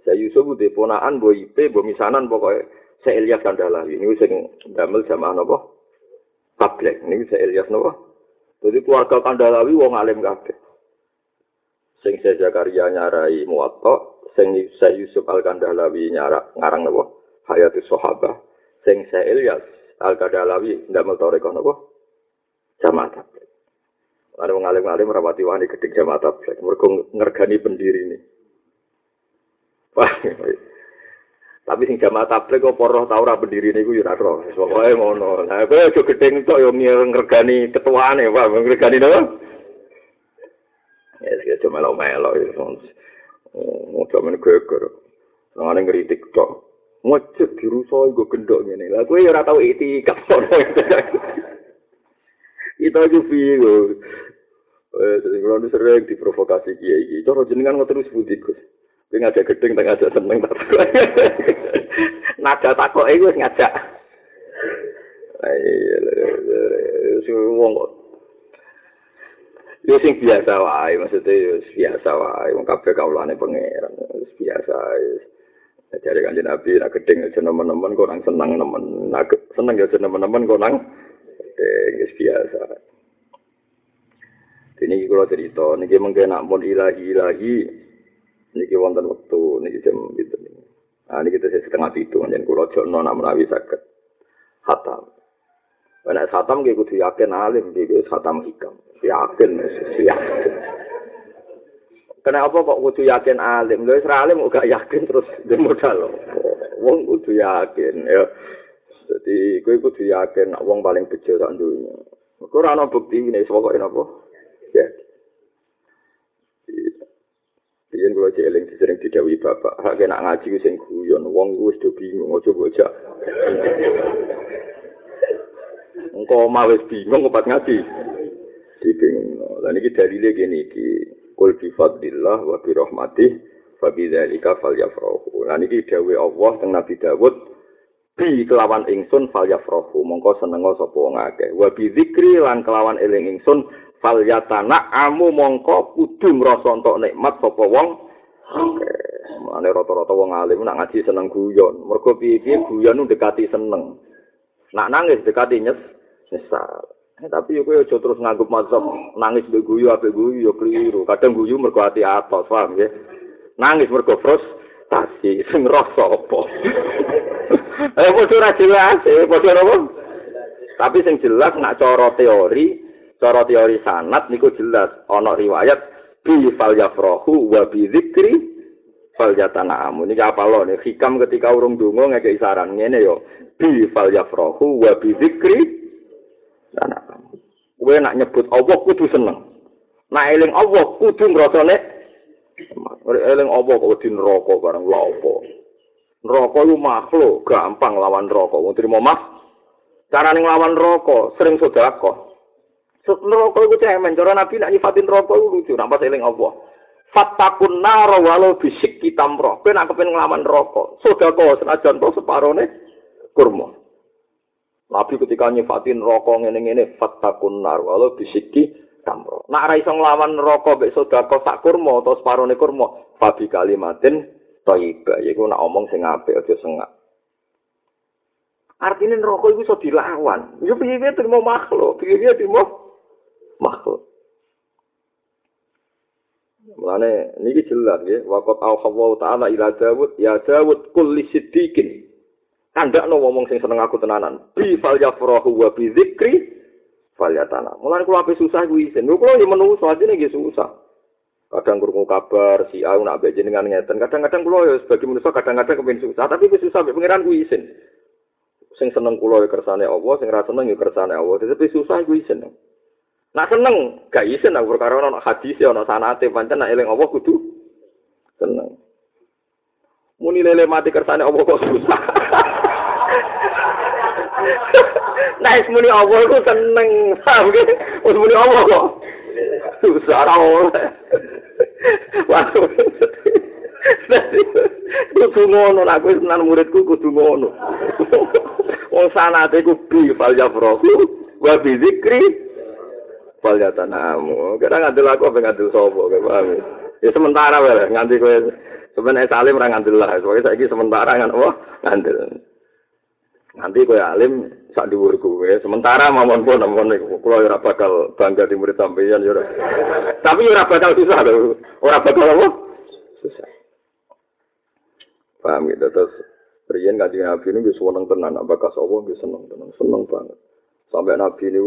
Saya Yusuf udah ponaan bo IP bo misanan pokoknya saya Ilyas Kandalawi ini sing damel jamaah napa? Tablek ini saya Ilyas napa? Jadi keluarga Kandalawi wong alim kabeh. Sing saya Zakaria nyarai muwatta, sing saya Yusuf Al Kandalawi nyarak ngarang napa? Hayatus Sahabat. Sing saya Ilyas Al Kandalawi ndamel toreko napa? Jamaah tablek. Ada wong alim-alim rapati wani gedhe jamaah tabligh. Mergo ngergani pendiri ini. Wah. Tapi sing jamaah tabligh kok poroh tau ora pendiri niku yo ora roh. Pokoke ngono. Lah kowe aja gedhe entuk yo ngergani ketuane, Pak. Ngergani nopo? Ya sik cuma melo-melo yo. Oh, men geger. Nang ngritik tok. Ngecek dirusak gue gendok ngene. Lah kowe yo ora tau itikaf. Itu aja bingung. Eh, kalau nu sering diprovokasi kiai kiai, cara jenengan ngotot terus budi gus. Dia ngajak gedeng, tak ngajak seneng, tak Nada takut itu ngajak. Iya, wong kok. Yo sing biasa wae, maksudnya yo biasa wae, wong kabeh kaulane pangeran, wis biasa wis. Jadi kan Nabi nak gedeng aja nemen-nemen kok nang seneng nemen, nak seneng ya nemen-nemen kok nang gedeng biasa. Ini kalau cerita, ini mungkin nak pun ilahi ilahi, ini wonten waktu, ini jam gitu. Nah, ini kita setengah itu, jadi kalau jono nak menawi sakit, hatam. Karena hatam kita kudu yakin alim, dia hatam hikam, yakin, yakin. Kenapa kok kudu yakin alim? Lha wis alim gak yakin terus dia modal. Wong kudu yakin ya. Jadi kowe kudu yakin nek wong paling bejo sak. Kok ora ana bukti nek pokoke napa? ya. Biyen kula jeling sering didawi bapak, hak nak ngaji ku sing guyon, wong ku wis bingung aja bocah. Engko mau wis bingung obat ngaji. Di bingung. Lah niki dalile gini iki, kul bi fadlillah wa bi rahmatih fa bi dzalika falyafrahu. Lah niki dawuh Allah teng Nabi Dawud bi kelawan ingsun falyafrahu mongko senenga sapa wong akeh. Wa bi dzikri lan kelawan eling ingsun fal yatana amu mongko kudu ngrasa entuk nikmat sapa wong. Mane rata-rata wong alim nak ngaji seneng guyon. Mergo piye-piye guyon dekati seneng. Nak nangis dekati nyes nyesal. Eh, tapi yo kowe aja terus nganggep mazhab nangis mbek guyu ape guyu yo keliru. Kadang guyu mergo ati atos paham ya nangis mergo frustasi sing rasa apa? Eh padha ora jelas eh apa? Tapi sing jelas nak cara teori cara teori sanat niku jelas. Ana riwayat bi fal yafrahu wa bi dzikri fal yatanamu niki apa lo nih hikam ketika urung donga ngeke saran ngene yo bi fal yafrahu wa bi dzikri tanamu kowe nak nyebut Allah kudu seneng. Nak eling Allah kudu ngrasane eling Allah kok di neraka bareng lha apa? Neraka iku makhluk gampang lawan neraka. Wong trimo mah carane nglawan neraka sering sedekah neraka iku cemen cara nabi nak nyifatin neraka iku lucu nak pas eling Allah. Fattakun nar walau bisik kitamro kowe nak kepen nglawan neraka sedekah senajan to separone kurma. Nabi ketika nyifatin neraka ngene-ngene fattakun nar walau bisik kitamro nak ra iso nglawan neraka mek sedekah sak kurma atau separone kurma fabi kalimatin thayyiba yaiku nak omong sing apik aja sengak. Artinya neraka itu bisa dilawan. Ya piye-piye terima makhluk, piye-piye terima makhluk. Mulane niki jelas nggih, waqat al taala ila Dawud, ya Dawud kulli siddiqin. Kandakno ngomong sing seneng aku tenanan. Bi fal yafrahu wa bi dzikri fal yatana. Mulane kula ape susah kuwi isin. Kula yo menungso ajine nggih susah. Kadang krungu kabar si aku nak mbek jenengan ngeten. Kadang-kadang kula yo sebagai manusa kadang-kadang kepen susah, tapi wis susah mbek pangeran kuwi isin. Sing seneng kula yo kersane Allah, sing ra seneng yo kersane Allah. Tapi susah kuwi isin. Nah seneng, gak isin aku perkara ana hadis ana sanate pancen nak eling Allah kudu seneng. Muni lele mati kersane Allah kok susah. Nah, muni Allah iku seneng. Paham ge? Wis muni Allah kok. Susah ra ora. Wah. Kudu ngono lah kowe tenan muridku kudu ngono. Wong sanate ku bi fal yafrahu wa bi zikri fal yatanamu. Kadang ngandel aku apa ngandel sapa kowe paham. Ya sementara wae nganti kowe sebenarnya salim ora ngandel lah. Soale saiki sementara ngan apa ngandel. Nanti kowe alim sak dhuwur kowe. Sementara mawon pun ampun kula ora bakal bangga di murid sampeyan ya. Tapi ora bakal susah lho. Ora bakal apa? Susah. Paham gitu terus Riyen kanjeng Nabi ini bisa seneng tenan, nak bakas Allah bisa seneng tenan, seneng banget. Sampai Nabi ini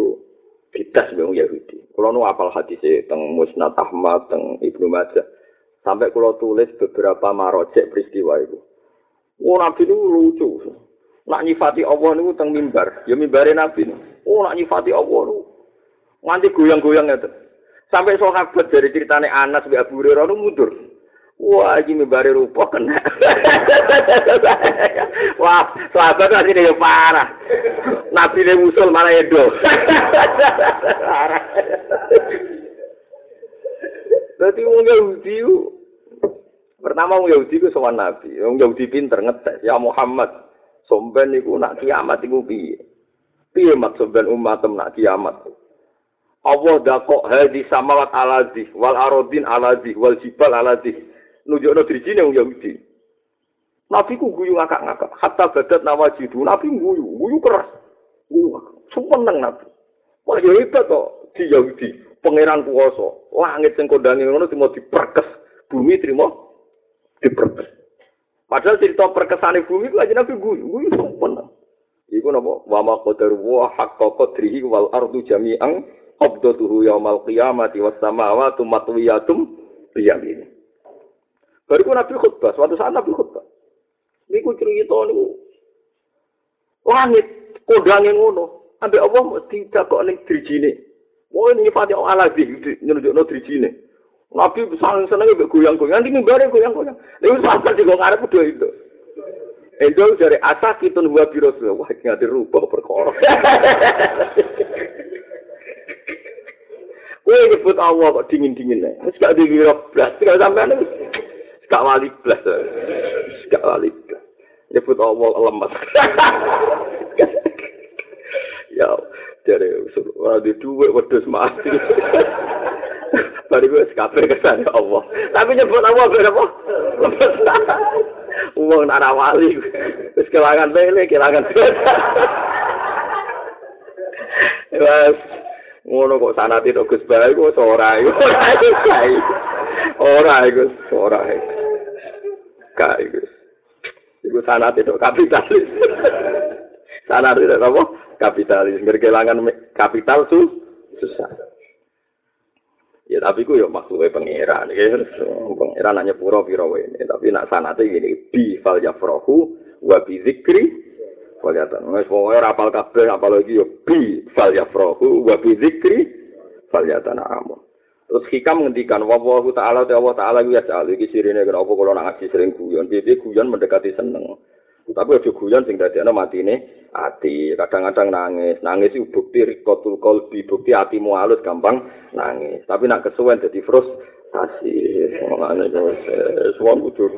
bidas dengan Yahudi. Kalau nu apal hadis teng Musnad Ahmad, teng Ibnu Majah, sampai kalau tulis beberapa marojek peristiwa itu. Oh Nabi ini lucu. nak nyifati Allah niku teng mimbar, ya mimbare Nabi niku. Oh nak nyifati Allah niku nganti goyang-goyang itu. Sampai sahabat dari ceritane Anas bi Abu Hurairah mundur. Wah, iki mimbare rupa kena. Wah, sahabat asli dia parah. Nabi dia musul malah edo. Berarti wong Yahudi pertama wong Yahudi ku sowan Nabi. Wong Yahudi pinter ngetes. Ya Muhammad, somben niku nak kiamat iku piye? Piye maksud ben umat nak kiamat? Allah dakok hadi samawat alazi wal arodin alazi wal jibal alazi nunjukno dirijine wong Yahudi. Nabi ku guyu ngakak-ngakak, hatta badat nawajidu, Nabi guyu, guyu keras. Guyu seneng Nabi. Wah, ya hebat kok di Yahudi, pangeran kuwasa. Langit sing kondange ngono cuma diperkes, bumi terima diperkes. Padahal cerita perkesane bumi ku aja nabi guyu, guyu sempurna. Iku napa? Wa ma qadar wa haqqa qadrihi wal ardu jami'an qabdatuhu yaumal qiyamati was samawati matwiyatum Bariku nabi khutbah, suatu saat nabi khutbah. Niku cerita niku langit kodange ngono. Ambe Allah tidak kok ning drijine. Mau nyifati Allah di nyunjukno drijine. Nabi sangat seneng mbek goyang-goyang, nanti mimbare goyang-goyang. Lha sampe di kok arep do itu. Endo dari asa kitun wa biro wah ngati rupa perkara. Kowe nyebut Allah kok dingin-dingin nek. Wis gak dikira blas, gak sampean wis gak wali blas. Gak wali blas. Nyebut Allah lemas. ya, dari wah di duwe wedhus mati. Bari gue sekape kesan Allah. Tapi nyebut Allah berapa? Uang nara wali. Terus kelangan bele, kelangan bele. Wes, ngono kok sana tidak Gus Bayi kok iku, ora iku. Kai iku. Iku sana tidak kapitalis. sana tidak apa? Kapitalis. Berkelangan kapital su susah. Ya tapi ku yo maksude pangeran. Ya pangeran nanya pura pira ini. Tapi nak sanate gini bi fal yafrahu wa bi zikri Faliatan. Wes pokoke rapal kabeh apalagi yo bi fal yafrahu wa bi zikri faliatan amun. Terus hikam ngendikan wa ta'ala ta Allah ta'ala ya ta'ala iki sirine kenapa kula nak ngaji sering guyon. Piye guyon mendekati seneng. Tapi aja guyon sing dadekno matine ati. Kadang-kadang nangis. Nangis itu bukti rikotul kolbi. Bukti hatimu halus gampang nangis. Tapi nak kesuwen jadi frustasi. Semuanya itu semua butuh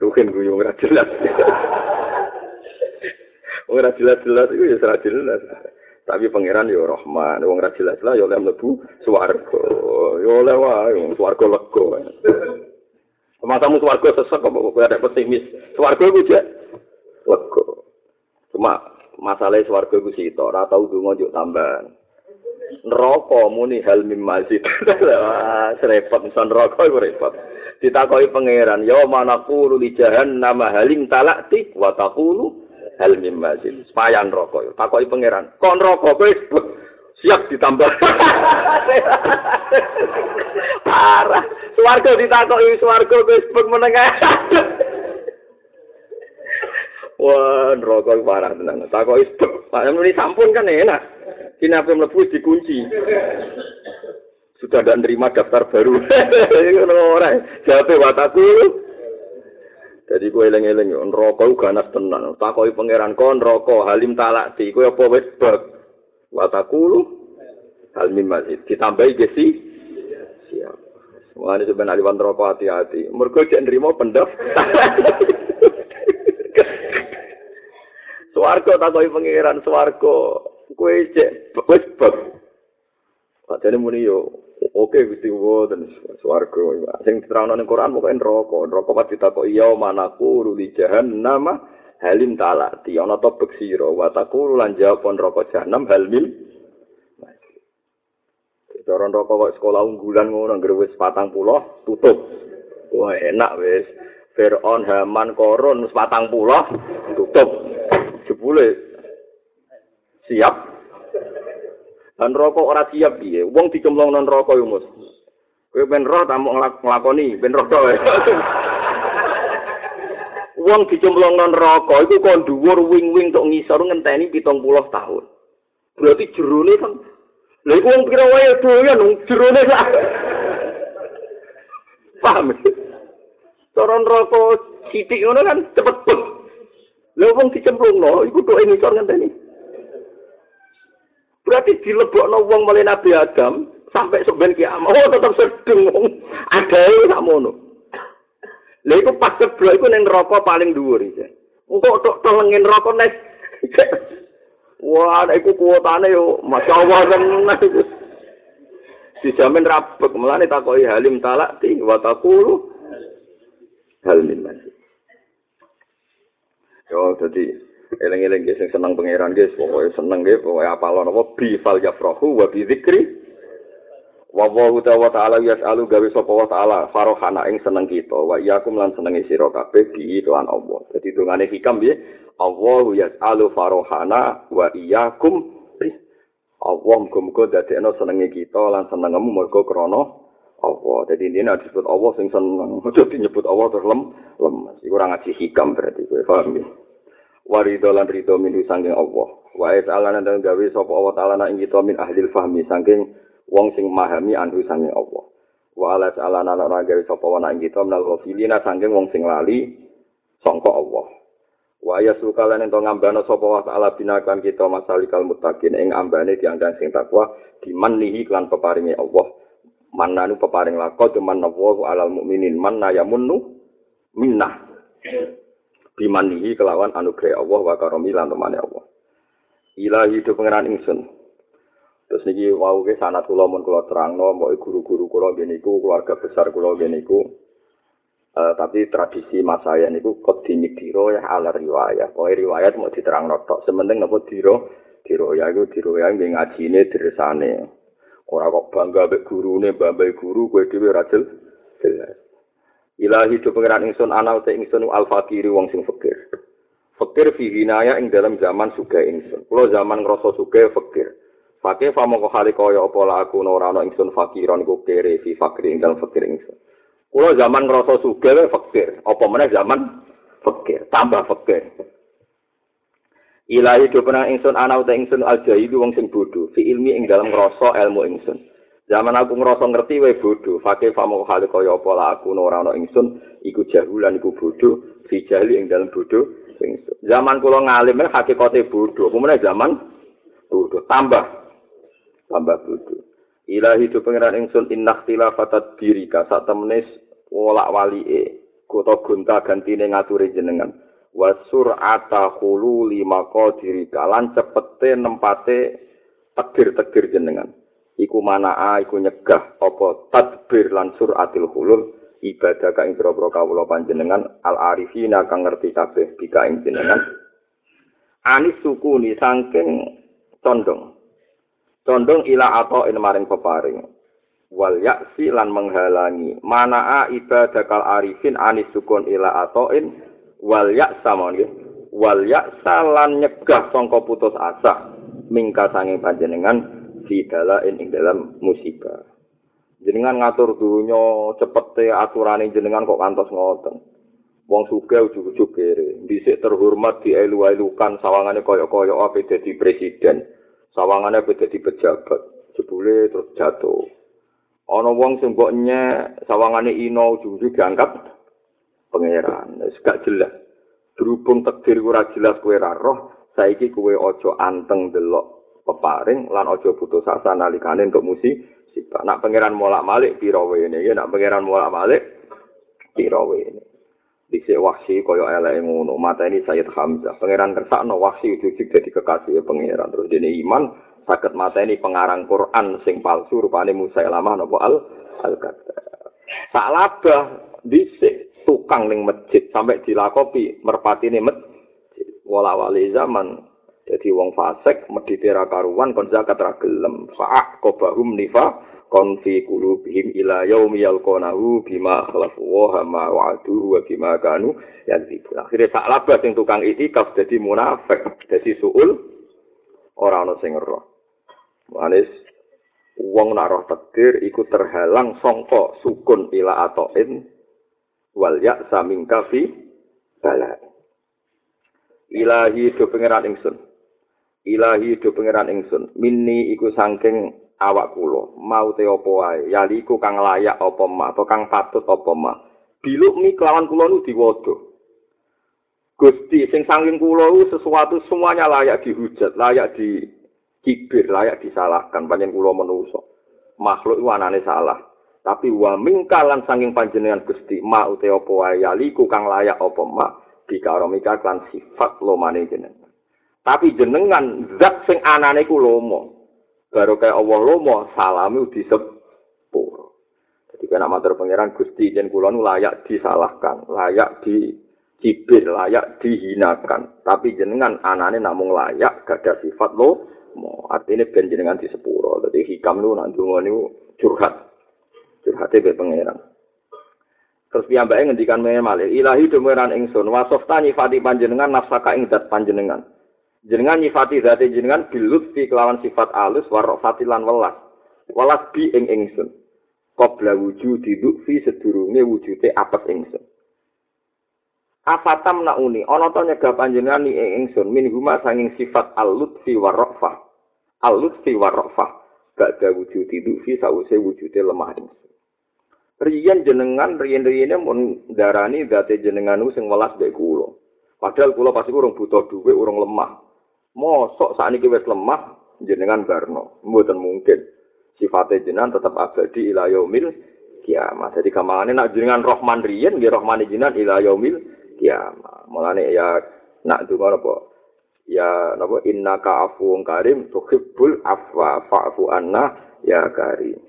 Mungkin guyung ora jelas. Ora jelas-jelas itu ya ora jelas. Tapi pangeran ya Rahman, wong ora jelas lah oleh mlebu swarga. Ya oleh wae swarga lega. Matamu swarga sesek kok kok ada pesimis. Swarga iku jek lega. Cuma masalah swarga iku sito, ora tau donga njuk tambahan. neraka muni hal mim masjid. Wah, repot son neraka iku repot. Ditakoki pangeran, "Ya manaqulu li jahannam halim talakti wa taqulu hal mim masjid." Payan neraka. Takoki pangeran, "Kon neraka kowe siap ditambah?" Parah. Swarga ditakoki swarga wis menengah. Wah, neraka parah tenan. Takoki Pak Muni sampun kan enak. Kini apa mlebu dikunci. Sudah tidak nerima daftar baru. Ngono ora. Jawabe wataku. Jadi kowe eling-eling yo neraka ganas tenan. Takoki pangeran kon neraka halim talak di kowe apa wis bab. Wataku halim masjid ditambahi gesi. Siap. Mulane sebenarnya aliwan neraka hati-hati. Mergo cek nerima pendaftar. Swarga takoki pangeran swarga. Kowe cek wis bab. Padane muni yo oke Gusti dan swarga. Sing diterangno ning Quran pokoke neraka. Neraka pas ditakoki ya manaku ruli jahannam halim ta'ala. Ana to beksira wa taqulu lan jawab neraka jahannam halim Cara neraka kok sekolah unggulan ngono anggere wis 40 tutup. Wah enak wis. Fir'aun, Haman, Korun, sepatang pulau, tutup. jebule siap dan rokok ora siap piye? Wong dicemplung nang rokok yo mus. Kowe ben roh ta nglakoni ben roh to wong dicemplung nang rokok iku kon dhuwur wing-wing tok ngisor ngenteni 70 tahun. Berarti jerone kan lha iku wong kira wae doyan nang jerone lah. Paham? Toron rokok sidik ngono kan cepet Lha wong dicemplungno iku tok ngisor ngenteni. Berarti dilebokno wong mulai Nabi Adam sampai seben kiamat. Oh tetap sedeng wong adae sakmono. Lha iku pas ceblok iku ning neraka paling dhuwur iki. Engko tok telengin neraka nek Wah, nek iku kuotane yo masyaallah tenan iku. Dijamin rabek, mulane takoki halim talak ti wa taqulu hal min Yo dadi eling-eling sing seneng pangeran guys, pokoke seneng nggih, pokoke apal napa bi fal yafrahu wa bi dzikri. Wa wa ta'ala yas'alu gawe sapa wa ta'ala farohana ing seneng kita wa iyakum lan senenge sira kabeh bi tuan Allah. Dadi dungane hikam piye? Allahu yas'alu farohana wa iyakum Allah muga-muga dadekno senenge kita lan senengmu mergo krana Allah. Jadi ini ada disebut Allah sing seneng. Jadi nyebut Allah terus lem, lemes. Iku ora ngaji hikam berarti kowe paham ya. Warido lan rido min sanging Allah. Wa es ala nang gawe sapa Allah taala ing kita min ahli fahmi saking wong sing memahami anhu sanging Allah. Wa ala ala nang gawe sapa wa ing kita minal ghafilina saking wong sing lali sangka Allah. Wa ya sukalan ento ngambano sapa wa taala binakan kita masalikal muttaqin ing ambane dianggan sing takwa dimanlihi klan peparinge Allah. mananu peparing lakot cuman nawahu alal mukminin manna yamunnu minnah bimanihi kelawan anugerah Allah wa karomi lan temane Allah. Ilahi do pangeran ingsun. Terus niki wau ke sanat kula mun kula terangno mbok guru-guru kula ngene iku keluarga besar kula ngene iku uh, tapi tradisi mas saya niku kok dinyidiro ya ala riwayat. Pokoke riwayat mau diterangno tok. Sementing napa diro diro ya iku diro ya ngajine diresane. Ora kok bangga mek gurune mbambai guru kowe dhewe ra jelas ilahi do pangeran ingsun ana uta ingsun al fakiri wong sing fakir. Fakir fi hinaya ing dalam zaman suga ingsun. Kula zaman ngrasa suga fakir. Fakir famo kok hale kaya apa la aku ora ana ingsun fakiron iku kere fi fakir ing dalam fakir ingsun. Kula zaman ngrasa suga fakir. Apa meneh zaman? Fakir. Tambah fakir. Ilahi do pernah ingsun ana uta ingsun ajaib wong sing bodho. Fi ilmi ing dalam ngrasa ilmu ingsun. Zaman aku ngrasa ngerti wae bodho, fakih famo hale kaya apa lah aku ora ana ingsun iku jahulan iku bodho fi jahli ing dalam bodho ingsun. Zaman kula ngalim hakikate bodho, apa zaman? Bodho tambah. Tambah bodho. Ilahi do pangeran ingsun inna ikhtilafatat dirika sak temenis wolak walike kota gonta gantine ngaturi jenengan. wasur ata khulu lima qadiri kalan cepete nempate tegir-tegir jenengan iku mana iku nyegah apa tadbir lan suratil khulul ibadah ka ing boro kawula panjenengan al arifina kang ngerti kabeh bika ing jenengan. Anis suku ni saking condong. Condong ila atau in maring peparing. Wal yaksi lan menghalangi. Manaa ibadakal arifin anis sukun ila atau in wal yaksa nggih. Wal yaksa lan nyegah sangka putus asa. Mingka sanging panjenengan di dalam ing dalam musibah. Jenengan ngatur dunya cepete aturane jenengan kok kantos ngoten. Wong sugih ujug-ujug kere. Dhisik terhormat dielu-elukan sawangane kaya-kaya ape dadi presiden sawangane ape dadi pejabat jebule terus jatuh. Ana wong sing nyek sawangane ino ujug-ujug diangkat pangeran. Wis gak jelas. Berhubung takdir ora jelas kowe ra roh saiki kowe aja anteng delok peparing lan aja putus asa nalikane untuk musik sifat. Nak pangeran molak malik piro wene ya nak pangeran molak malik piro wene. Dhisik wahsi kaya eleke ngono, mata ini Sayyid Hamzah. Pangeran kersakno wahsi ujug dadi kekasih pangeran. Terus dene iman saged mata ini pengarang Quran sing palsu rupane Musa lama napa al al Tak labah dhisik tukang ning masjid sampai dilakopi merpatine masjid. Wala wali zaman Jadi wong fasik medhite ra karuan kon zakat ra gelem. Fa qabahum nifa kon fi qulubihim ila yaumi yalqanahu bima khlafu wa ma wa'adu wa bima kanu yadzibun. Akhire sak labah sing tukang itikaf dadi munafik, dadi suul ora ana sing roh. Manis wong nak roh takdir iku terhalang sangka sukun ila atoin wal ya samingka fi bala. Ilahi do pangeran ingsun. Ilahi do pangeran ingsun minni iku saking awak kula. Mau te apa wae? Yali iku kang layak apa ma atau kang patut apa ma biluk mi kelawan kula nu diwodo Gusti sing saking kula sesuatu semuanya layak dihujat layak di kibir layak disalahkan panjen kula menungso. Makhluk iku anane salah. Tapi wa mingkalan saking panjenengan Gusti ma ute apa wae? Yali iku kang layak apa ma dikaromika kan sifat lo jenengan Tapi jenengan zat sing anane ku lomo. Baru kayak Allah lomo, salami disepur. Jadi kena matur pangeran Gusti jen kula nu layak disalahkan, layak dicibir, layak dihinakan. Tapi jenengan anane namung layak gak ada sifat lo. Artinya ben jenengan disepuro. Jadi hikam nu nanti niku curhat. Curhatnya be pangeran. Terus piyambake ngendikan malih, ilahi dumeran ingsun, wasofta nyifati panjenengan nafsaka ing dat panjenengan. Jenengan nyifati zati jenengan bilutfi kelawan sifat alus warofati lan welas. Welas bi ing ingsun. Qabla wujudi lutfi sedurunge wujude apes ingsun. Afatam nauni ana to nyegah panjenengan ni ing ingsun? Min huma sanging sifat alutfi warofa alutfi warofa gak wujudi lutfi sause wujude lemah ingsun. Riyen jenengan riyen-riyene mun darani zati jenengan sing welas mbek kula. Padahal kula pasti urung butuh dhuwit, urung lemah. Mosok saat ini wis lemah jenengan barno. Mboten mungkin. Sifatnya jenengan tetap abadi ila yaumil kiamat jadi kamane nak jenengan rohman riyen nggih rohman jenengan ila yaumil kiamat mulane ya nak donga apa ya napa? Innaka afuwun karim tuhibbul afwa fa'fu anna ya karim.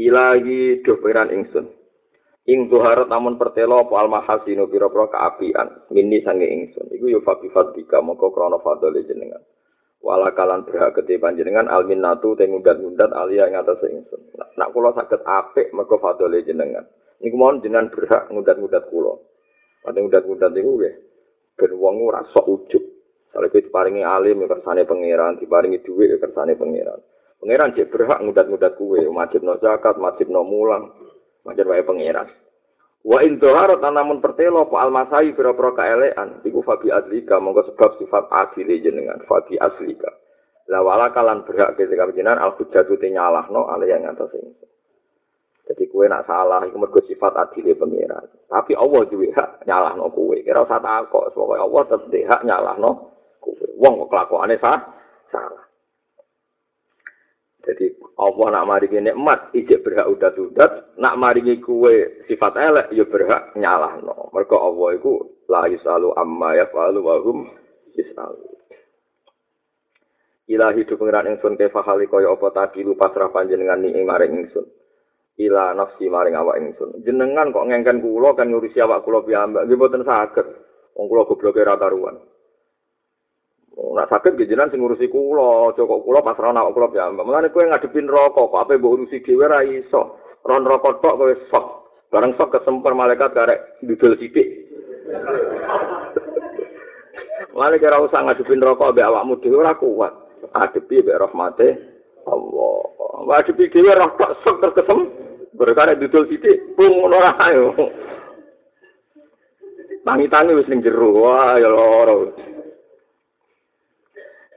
Ilahi do ingsun ing tuharat namun pertelo apa al mahasinu pira-pira kaapian mini sange ingsun. Iku yo fabi fadika moko krana fadole jenengan. Wala kalan berhak gede panjenengan al minnatu te ngundat-ngundat alia ing atas ingsun. Nak kula saged apik mergo fadole jenengan. Niku mohon jenengan berhak ngundat-ngundat kula. Padha ngundat-ngundat niku nggih ben wong ora sok ujug. Kalau itu diparingi alim, ya kersane pangeran, diparingi duit, ya kersane pangeran. Pangeran cek berhak ngudat-ngudat kue, majib no zakat, majib no mulang, Macam wae pangeran. Wa in dhaharat namun pertelo apa almasai pira-pira kaelean iku fabi adlika monggo sebab sifat adil jenengan fabi aslika. La wala kalan berhak ketika jenengan al hujjatu nyalahno ale yang atas ini. Jadi kue nak salah iku mergo sifat adil pangeran. Tapi Allah duwe hak nyalahno kue. Kira usah takok, pokoke Allah tetep hak nyalahno kue. Wong kok kelakuane sah salah. Jadi Allah nak maringi nikmat ijek berhak udat-udat, nak maringi kue sifat elek ya berhak nyalahno. Mergo Allah iku la yusalu amma yafalu wa hum yusalu. Ilahi du pengiran ingsun ke fahali kaya apa tadi lu pasrah panjenengan ni ing maring ingsun. Ila nafsi maring awak ingsun. Jenengan kok ngengken kula kan ngurusi awak kula piyambak nggih mboten saged. Wong kula gobloke ra karuan. Nak sakit jenengan sing ngurusi aja kok kula pasrah nak kula ya. Mulane kowe ngadepin rokok kok ape mbok urusi dhewe ra iso. Ron rokok tok kowe sok. Bareng sok kesemper malaikat karek didol sithik. Mulane kira usah ngadepin rokok mbek awakmu dhewe ora kuat. Adepi mbek rahmate Allah. Ngadepi dhewe ra tok sok terkesem. Berkarek didol sithik, pung ora ayo. Tangi-tangi wis ning jero. Wah, ya loro.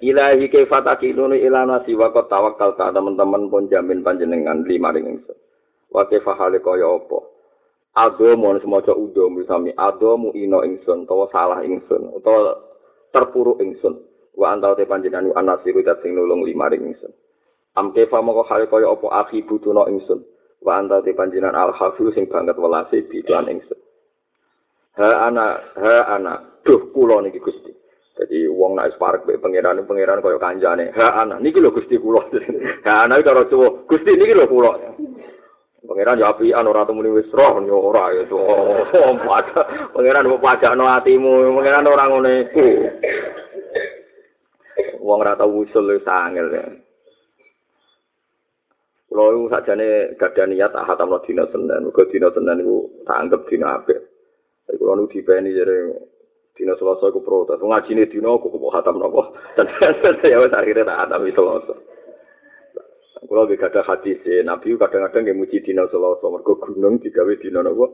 Ilahi kaifataki nunu ilana siwa kau tawakal ta teman-teman pun jamin panjenengan lima ring ingsun. Wa kaifahale kaya apa? Adomu semoga udo sami adomu ino ingsun utawa salah ingsun utawa terpuruk ingsun. Wa antau te panjenengan anasiru dat sing nulung lima ingsun. Am kaifa moko hale kaya apa akhi butuno ingsun. Wa antau te panjenengan al hafiz sing banget welase bidan ingsun. Ha ana ha ana duh kula niki Gusti. Jadi wong nek parek be pangeran pangeran kaya kancane. Ha ana niki lho Gusti kula. Ha ana karo tuwa. Gusti niki lho kula. Pangeran yo api anu ratu wis roh yo ora yo. Pangeran mbok pajakno atimu, pangeran ora ngene iku. Wong ora tau usul wis angel. Kulo iku sakjane gadah niat tak hatamno dina Senin. Muga dina Senin iku tak anggap dina apik. Tapi kulo nu dipeni jare dina selasa iku protes. Ngajine dina kok kok hatam napa dan ya wis akhire tak hatam selasa kula ge kada hadis nabi kadang-kadang nggih muji dina selasa mergo gunung digawe dina napa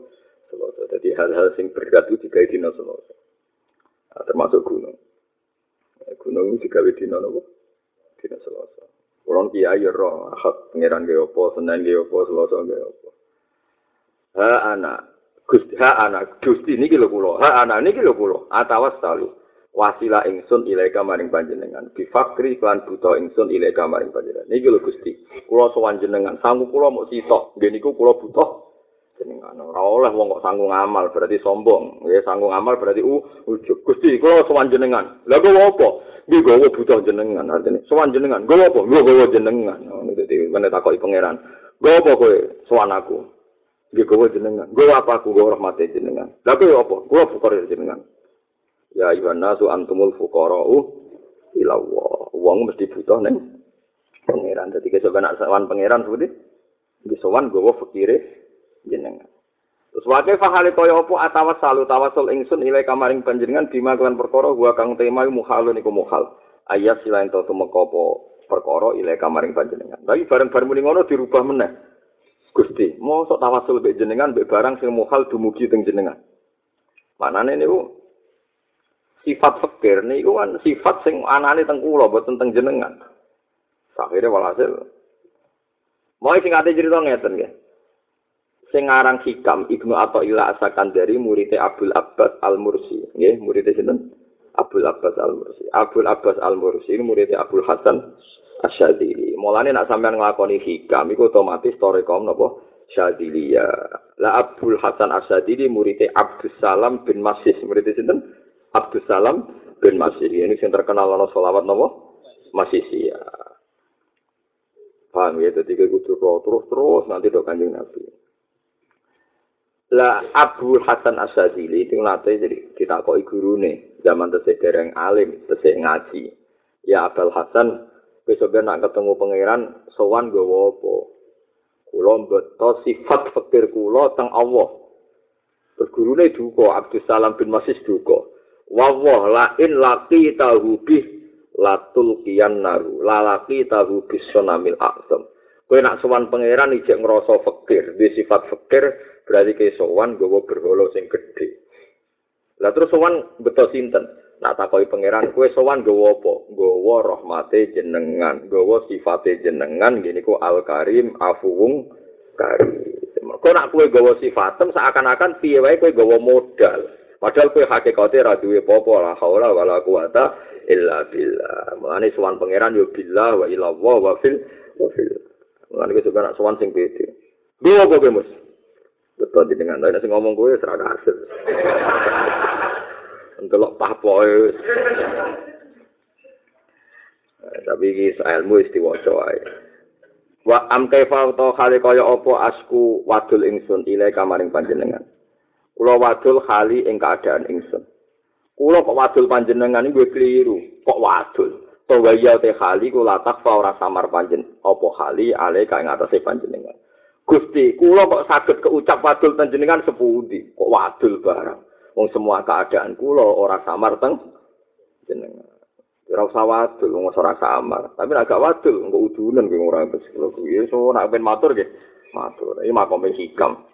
selasa dadi hal-hal sing berat itu digawe dina selasa nah, termasuk gunung. Gunung itu digawe dina napa dina selasa Kurang kiai roh, akad pangeran ge opo, senen ge opo, selasa ge opo. Ha anak, Gusti ha anak Gusti niki lho kula. Ha anak niki lho kula. Atawas salu. Wasila ingsun ilaika maring panjenengan. Bi fakri lan buta ingsun ilaika maring panjenengan. Niki lho Gusti. Kula sowan jenengan. Sanggu kula mok sitok. Nggih niku kula buta jenengan. Ora oleh wong kok sanggung amal berarti sombong. Nggih sanggung amal berarti u ujug. Gusti kula sowan jenengan. Lah kok apa? Nggih gawa buta jenengan artine. Sowan jenengan. Gawa apa? Nggih gawa jenengan. Ngono dadi menetakoki pangeran. Gawa apa kowe sowan aku? Nggih kowe jenengan. Gowo apa aku gowo rahmate jenengan. Lah kowe apa? Gowo fuqara jenengan. Ya ayyuhan nasu antumul fuqara'u ila Allah. Wong mesti butuh ning pangeran. Dadi kesuk ana sawan pangeran seperti di sowan gowo fakire jenengan. Terus wae fahale kaya apa atawas salu tawasul ingsun ilai kamaring panjenengan bima kelan perkara gua kang tema muhalun iku muhal. Ayat silain to tumeka apa ilai kamaring panjenengan. Tapi bareng-bareng muni ngono dirubah meneh. Gusti, mau sok tawasul be jenengan be barang sing mukhal dumugi teng jenengan. Manane niku sifat fakir niku kan sifat sing anane teng kula boten teng jenengan. Akhire walhasil Mau sing ate cerita ngeten nggih. Sing aran Hikam Ibnu Athaillah asakan dari murid Abdul Abbas Al-Mursi, nggih, murid sinten? Abdul Abbas Al-Mursi. Abdul Abbas Al-Mursi ini murid Abdul Hasan asyadili. Mulane nak sampean nglakoni hikam iku otomatis torekom napa syadilia. La Abdul Hasan Asyadili muridé Abdus Salam bin Masis. Muridé sinten? Abdus Salam bin Masis. Ini sing terkenal ana selawat napa? Masisia. Paham ya, jadi kayak gitu terus terus nanti dok kanjeng Nabi. Lah Abu Hasan Asyadili itu nanti jadi kita koi guru nih zaman tesih dereng alim tesih ngaji. Ya Abul Hasan besok nak ketemu pangeran sowan gawa apa? Kula mbeto sifat fakir kula teng Allah. Bergurune duka Abdus Salam bin Masis duka. Wawah la in laqi tahu bih latul kian naru. Lalaki tahu bis sonamil aksem kowe nak sowan pangeran ijek ngrasa fakir di sifat fakir berarti ke sowan gawa berhala sing gedhe. Lah terus sowan beto sinten Nak takoi pangeran kue sowan gowo apa? Gowo rahmate jenengan, gowo sifate jenengan gini ku al karim afuwung karim. Kau nak kue gowo sifatem seakan-akan piye wae kue gowo modal. Padahal kue hakikate ra duwe apa la haula wala quwata illa billah. Mulane sowan pangeran yo billah wa ila Allah wa fil wa fil. Mulane kue nak sowan sing pede. Gowo apa Mus? Betul jenengan, nek sing ngomong kowe seragam hasil. ndelok papoe. Eh, tapi iki ilmu istiwaca wae. Wa am kaifa ta khali kaya apa asku wadul ingsun ile kamaring panjenengan. Kula wadul khali ing keadaan ingsun. Kula kok wadul panjenengan iki keliru. Kok wadul? Tawa ya te khali kula takfa ora samar panjen. Apa khali ale kae ngatasé panjenengan. Gusti, kula kok saged keucap wadul panjenengan sepundi? Kok wadul barang? Wong semua keadaan kula ora samar teng jenengan. Ora usah wadul, wong ora samar. Tapi nek gak wadul, engko udunan kowe ora wis kula kuwi. So nek ben matur nggih. Matur. Iki makom hikam.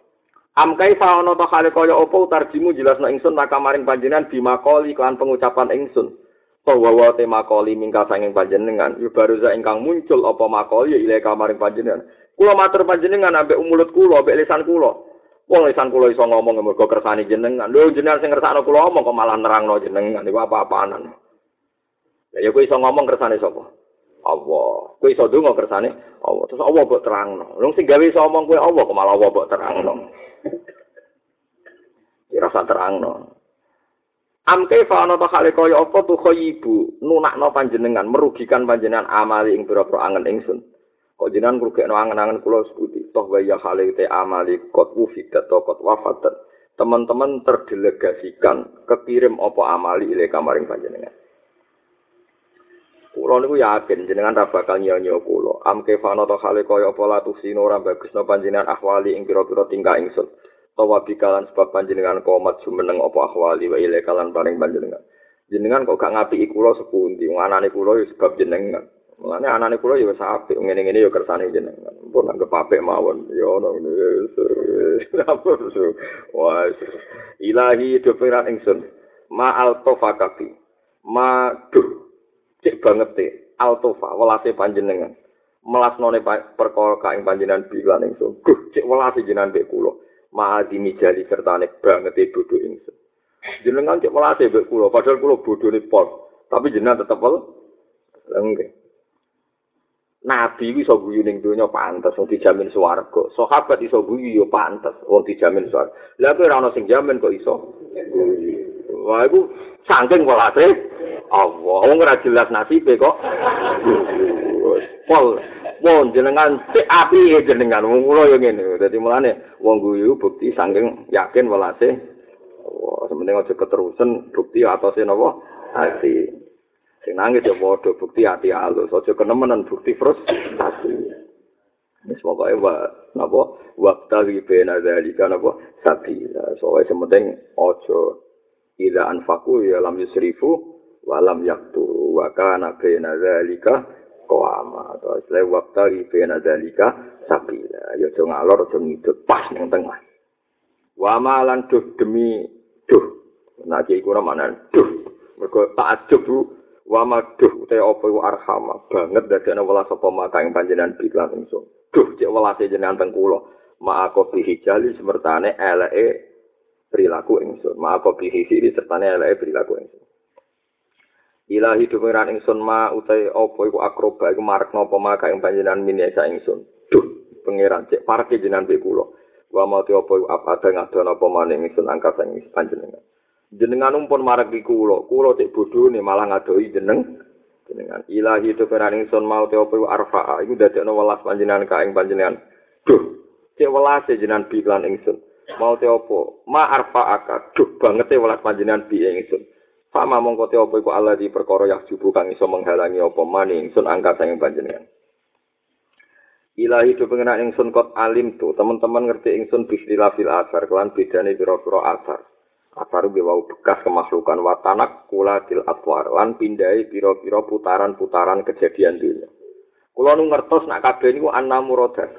Am kaifa ana ta hale kaya apa tarjimu jelasno ingsun tak kamaring panjenengan bimakoli kan pengucapan ingsun. Bahwa wa te makoli mingka sanging panjenengan yu baru ingkang muncul apa makoli ya ile kamaring panjenengan. Kula matur panjenengan ambek mulut kula ambek lisan kula. Wong lisan kula iso ngomong mergo kersane jenengan. Lho jenengan sing ngersakno kula omong kok malah nerangno jenengan iku apa-apaanan. Ya ya kowe iso ngomong kersane sapa? Allah. Kowe iso ndonga kersane Allah. Terus Allah kok terangno. Lho sing gawe iso omong kowe Allah kok malah Allah kok terangno. Dirasa terang no. Amke fa ana ta kale kaya apa tu khayibu nunakno panjenengan merugikan panjenengan amali ing pira-pira angen ingsun. Kok jenengan ngrugekno angen-angen kula sebuti toh waya kale te amali kot wufidat to kot wafat. Teman-teman terdelegasikan kekirim apa amali ile kamaring panjenengan. Kulo niku yakin jenengan ra bakal nyanyo kulo. Amke fa ana ta kale kaya apa latusino ora bagusno panjenengan ahwali ing pira-pira tingkah ingsun. tawa bikalan sebab panjenengan komat jumeneng apa ahwali wa ile kalan paring panjenengan jenengan kok gak ngapi kula sepundi wong anane kula ya sebab jenengan mulane anane kula ya wis apik ngene-ngene ya kersane jenengan. Pun anggap apik mawon ya ono wah ilahi do piran ingsun. Ma altofa ma duh cek banget te altofa welase panjenengan. Melasnone perkara kaing panjenengan bilan ingsun. Duh cek welase jenengan mbek kula. Maadi mijali serta nek banget e bodho ingsun. Jenengan cek melate mbek kula, padahal kula bodhone pol, tapi jenengan tetep wel. Enggak. Nabi iso guyu ning donya pantes wong dijamin swarga. Sahabat iso guyu yo pantes wong dijamin swarga. Lah kowe ora ono sing jamin kok iso. Wah iku saking walase Allah. Wong ora jelas nasibe kok. Pol pun jenengan si api jenengan wong kula yo ngene dadi mulane wong guyu bukti saking yakin welase wah sementing aja keterusan bukti atase napa ati sing nangis yo padha bukti ati alus aja kenemenan bukti frustasi wis pokoke wa napa? Waktu bena dari kan apa sabila so wis aja ila anfaku ya lam yusrifu walam yaktu wa kana bena zalika koama atau istilah waktu ribena dalika sabila ya jo ngalor jo ngidut. Pas ning tengah wa malan duh demi duh. Nak iku mana duh. Mergo tak ajub bu wa ma duh te opo arhama? Banget dadekne welas apa maka ing panjenengan biklan ingsun. Duh cek welase jenengan teng kula. Ma aku bihijali semertane eleke perilaku ingsun. Ma aku bihijali sertane eleke perilaku ingsun. Ilahi dumiran ingsun ma utai apa iku akroba iku marek napa maka ing panjenengan minesa ingsun. Duh pangeran cek parke jenengan be kula. Wa mati apa iku apa ada ngadono apa maning ingsun angkat ing panjenengan jenengan umpun marek di kula. Kula cek bodhone malah ngadoi jeneng jenengan. Ilahi dumiran ingsun ma utai apa iku arfa iku dadekno welas panjenengan ka ing panjenengan. Duh cek welas jenengan bi lan ingsun. Mau te apa? Ma arfa aka duh banget e welas panjenengan bi ingsun. Fama mongko te apa iku Allah di perkara yang jubu kang iso menghalangi apa maning sun angkat sang panjenengan. Ilahi do pengenak ingsun kot alim tu, teman-teman ngerti ingsun bismillah fil asar, kelan bedane pira-pira asar. Asar ge wau bekas kemakhlukan watanak kula til atwar, lan pindai pira-pira putaran-putaran kejadian dunia. Kula nu ngertos nak kabeh niku anna muradah.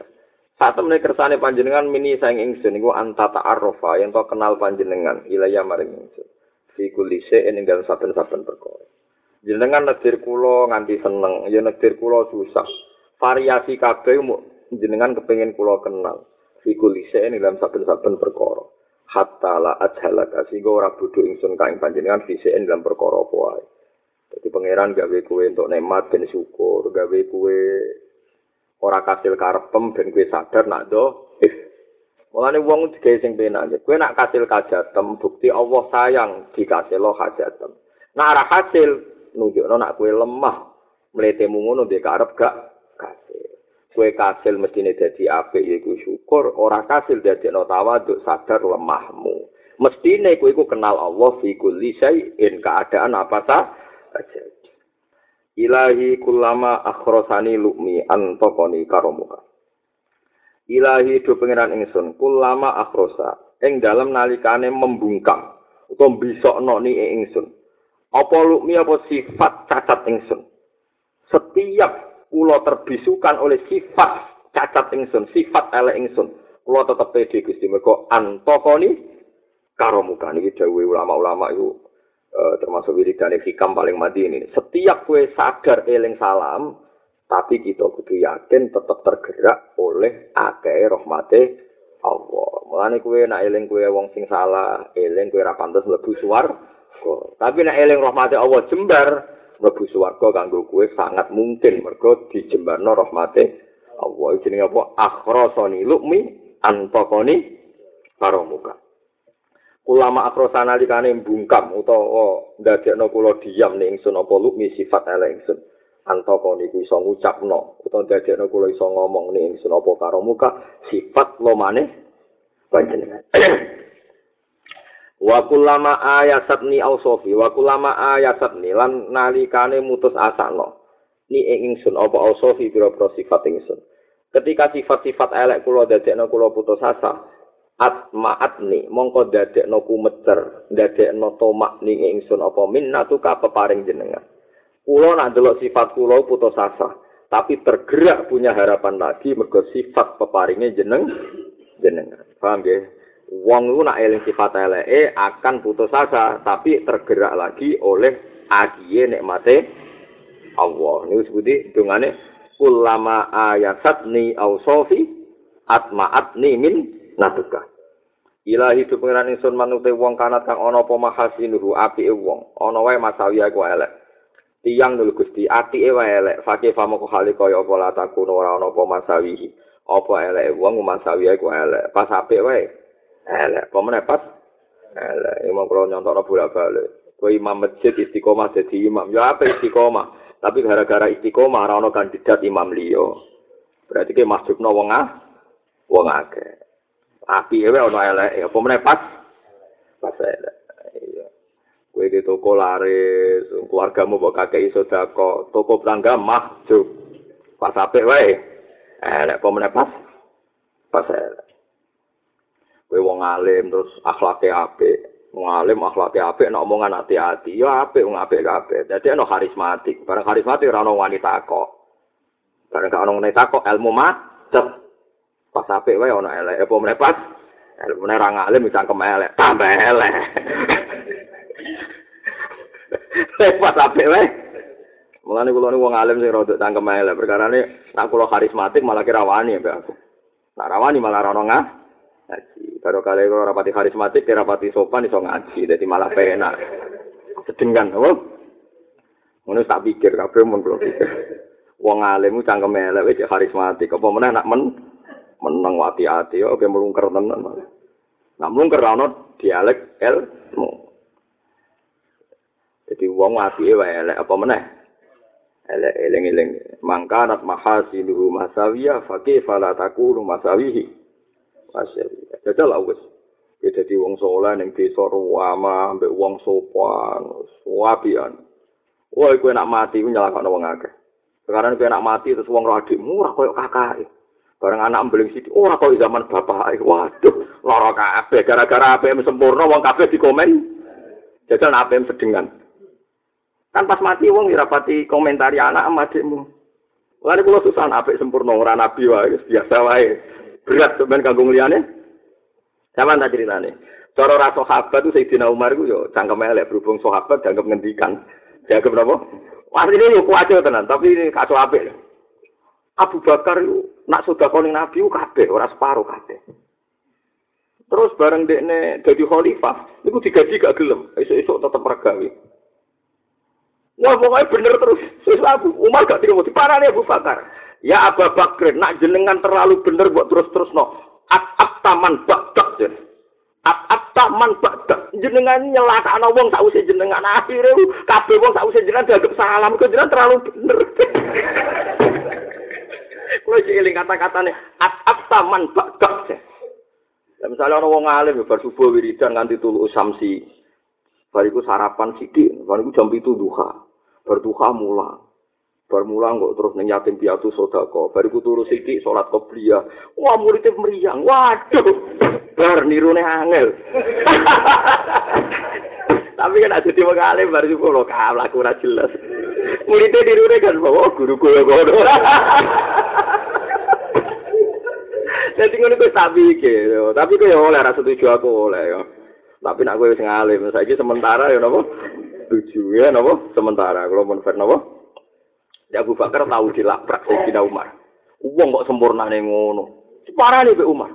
Saat temen kersane panjenengan mini sang ingsun niku antata arrofa yang to kenal panjenengan ilaya maring ingsun. fi shay'in ing dalem saben-saben perkara. Jenengan negir kula nganti seneng, ya negir kula susah. Variasi kabeh jenengan kepengin kula kenal. Fi shay'in ing dalem saben-saben perkara. Hatta la ajhala sehingga ora bodho ingsun kaing panjenengan fi shay'in dalem perkara apa wae. Dadi pangeran gawe kowe entuk nikmat ben syukur, gawe kowe ora kasil karepem ben kowe sadar nak do Mulane wong digawe sing penak. Kowe nak kasil kajatem bukti Allah sayang dikasih lo kajatem. Nak ora kasil nunjukno nak kowe lemah. Mletemu ngono dhek karep gak kasil. Kowe kasil mestine dadi apik iku syukur, ora kasil dadi no tawaduk sadar lemahmu. Mestine kowe iku kenal Allah fi kulli syai'in keadaan apa saja. Ilahi kulama akhrosani lukmi antokoni karomuka. Ilahi do pengiran ingsun kulama akhrosa ing dalam nalikane membungkam utawa bisokno ni ingsun. Apa lukmi apa sifat cacat ingsun. Setiap kula terbisukan oleh sifat cacat ingsun, sifat elek ingsun. Kula tetep pede Gusti mergo antokoni karomuka niki dawuhe ulama-ulama iku uh, termasuk wiridan hikam paling mati ini. Setiap kue sadar eling salam, tapi kita kudu yakin tetap tergerak oleh akeh rahmate Allah. Mulane kue nak eling kue wong sing salah, eling kue ra pantes mlebu swarga. Tapi nak eling rahmate Allah jembar mlebu swarga kanggo kue sangat mungkin mergo dijembarno rahmate Allah. Jenenge apa? Akhrasani lukmi antaqani karo muka. ulama akrosana likane bungkam utawa ndadekno kula diam ning ingsun apa lukmi sifat elek ingsun antoko niku iso ngucapno utawa ndadekno kula iso ngomong ning ingsun apa karo muka sifat lomane panjenengan wa kulama ayasatni ausofi wa kulama ayasatni lan nalikane mutus asakno. Ni ing ingsun apa ausofi pira-pira sifat ingsun. Ketika sifat-sifat elek kula dadekno kula putus asa atmaatni mongko dadekno kumeter dadekno tomak ning ingsun apa minnatu ka peparing jenengan. Kula nak delok sifat kula putus asa tapi tergerak punya harapan lagi mergo sifat peparinge jeneng jenengan. Paham nggih wong lu nak eling sifat eleke akan putus asa tapi tergerak lagi oleh agiye nikmate Allah niku sebuti dungane kulama ayasatni ausofi atmaatni min natuka. Ilahi tu pengiran ingsun manute wong kanat kang ana apa mahasinuhu apike wong. Ana wae masawi aku elek. Tiang nul Gusti atike wae elek. Fakih famoko kaya apa lataku ora ana apa masawi. Apa elek wong masawi aku elek. Pas apik wae elek. Apa meneh pas elek. Imam kula nyontokno bolak-balik. Kowe imam masjid istiqomah dadi imam. Ya apa istiqomah? Tapi gara-gara istiqomah ora ana kandidat imam liya. Berarti ke masjidno wong ah wong akeh. api ewe ono elek apa meneh pas elek kowe di toko laris keluargamu mbok kakek iso dako toko pelangga mahjub pas apik wae apa meneh pas pas elek kowe wong alim terus akhlake apik. Wong alim akhlake apik nek omongan hati-hati ya apik wong apik kabeh dadi ono karismatik. Bareng karismatik ora ono wanita kok. Bareng gak ono wanita kok ilmu mah pas apik wae ana elek. Apa meneh pas? Elek meneh ra ngalim bisa kemelek. Tambah elek. Pas apik wae. Mulane kula niku wong alim sing rada cangkem elek perkara ne nak kula karismatik malah kira wani ya aku. Nak rawani malah ra ono ngaji baru kali kula rapati karismatik rapati sopan iso ngaji dadi malah penak. Sedengan apa? Ngono tak pikir kabeh mun kula pikir. Wong alim cangkem elek wis karismatik. Apa meneh nak men meneng hati-hati oke melungker tenan. Nah melungker ana dialek ilmu. Jadi wong ati wae elek apa meneh? Elek eling-eling. Mangkanat mahasiluhu masawiya fakih fala takunu masawihi masawiya dadal wis. Ya dadi wong saleh ning desa ruwama ambek wong sopan wapian Wah, kowe nak mati ku nyalahno wong akeh. Sekarang kowe nak mati terus wong ora adikmu ora koyo kakake. bareng anak mbeling sithik ora kok zaman bapak waduh lara kabeh. Gara-gara APM sempurna wong kabeh dikomen. Jajal APM sedengan. Kan pas mati wong dirapati komentari anak sama adikmu. Lalu kalau susah apik sempurna ora nabi wae biasa wae berat sampean kanggo liyane. Sama tak ceritane. Cara ra sahabat itu Sayyidina Umar ku yo cangkem elek berhubung sahabat dianggap ngendikan. Dianggap napa Wah ini yo kuat tenan. Tapi ini kaso apik Abu Bakar itu nak sudah koning Nabi itu kabeh, orang separuh kabeh. Terus bareng dekne jadi khalifah, itu digaji gak gelem, esok-esok tetap regawi. Wah pokoknya bener terus, susah Abu Umar gak terima, diparani Abu Bakar. Ya Abu Bakar, nak jenengan terlalu bener buat terus-terus no. At-at taman bakdak jen. At-at taman bakdak. Jenengan nyelaka no wong tak usah jenengan akhirnya, kabeh wong tak usah jenengan dianggap salam, ke jenengan terlalu bener. Kulo iki eling kata-katane at taman bakdak. Ya, misalnya ana wong alim bar subuh wiridan nganti tulu samsi. Bariku sarapan sithik, bariku jam 7 duha. Bar duha mulang. Bar mulang kok terus ning yatim piatu sedekah. Bariku turu sithik salat qobliyah. Wah muridnya meriang. Waduh. Bar nirune angel. Tapi kan ada tiba kali baru juga lo kalah aku jelas. Muridnya nirune kan bawa guru gue kono. Jadi ngono kuwi tak pikir, tapi kowe oleh rasa setuju aku oleh. Tapi nak kowe wis ngalim, saiki sementara ya napa? Setuju ya napa? Sementara kalau fer napa? Ya Abu Bakar tahu dilaprak Sayyidina Umar. Wong kok sempurna ning ngono. Parane Pak Umar.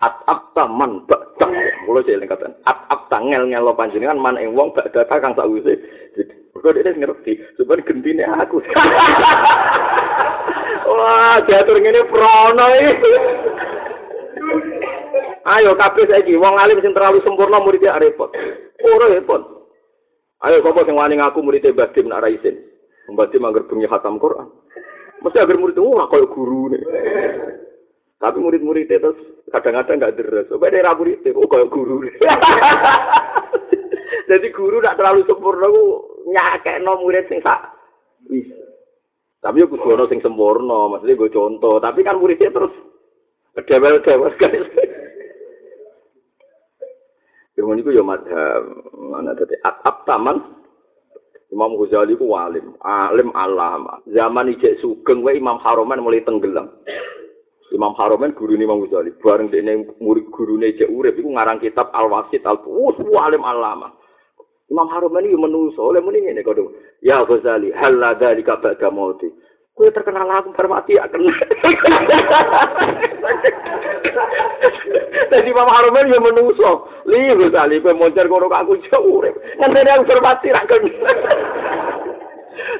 At abta man bakta. Mulo sing katakan. At abta ngel ngel panjenengan man ing wong bakda kang sakwise. Kok dia ngerti, sebab gentine aku. Wah, diatur ngene prono iki. Ayo kabeh saiki wong alim sing terlalu sempurna murid ya repot. Ora repot. Ayo kok sing wani ngaku murid e Badim nak ra. Badim anggar bengi khatam Quran. Mesti agar murid ora koyo guru nih. Tapi murid-murid itu kadang-kadang nggak deres. Coba daerah murid itu, oh kayak guru. Jadi guru tidak terlalu sempurna, nyakek no murid sing sak. Tapi aku kudu sing sempurna, maksudnya gue contoh. Tapi kan muridnya terus dewel-dewel kan. Yang itu ya madhab. Mana tadi at taman. Imam Ghazali ku walim, alim alama. Zaman ijek sugeng wae Imam Haroman mulai tenggelam. Imam Haromen guru Imam Ghazali. Bareng dene murid gurune cek urip iku ngarang kitab Al Wasit Al alim alama. Imam Haromen iki menungso oleh muni ngene kok. Ya Ghazali, hal la dzalika ba'da mauti. Kue terkenal aku bermati ya kena. Jadi Imam Haromen ya menungso. Li Ghazali kue moncer kono aku urip. Ngenteni aku bermati ra kena.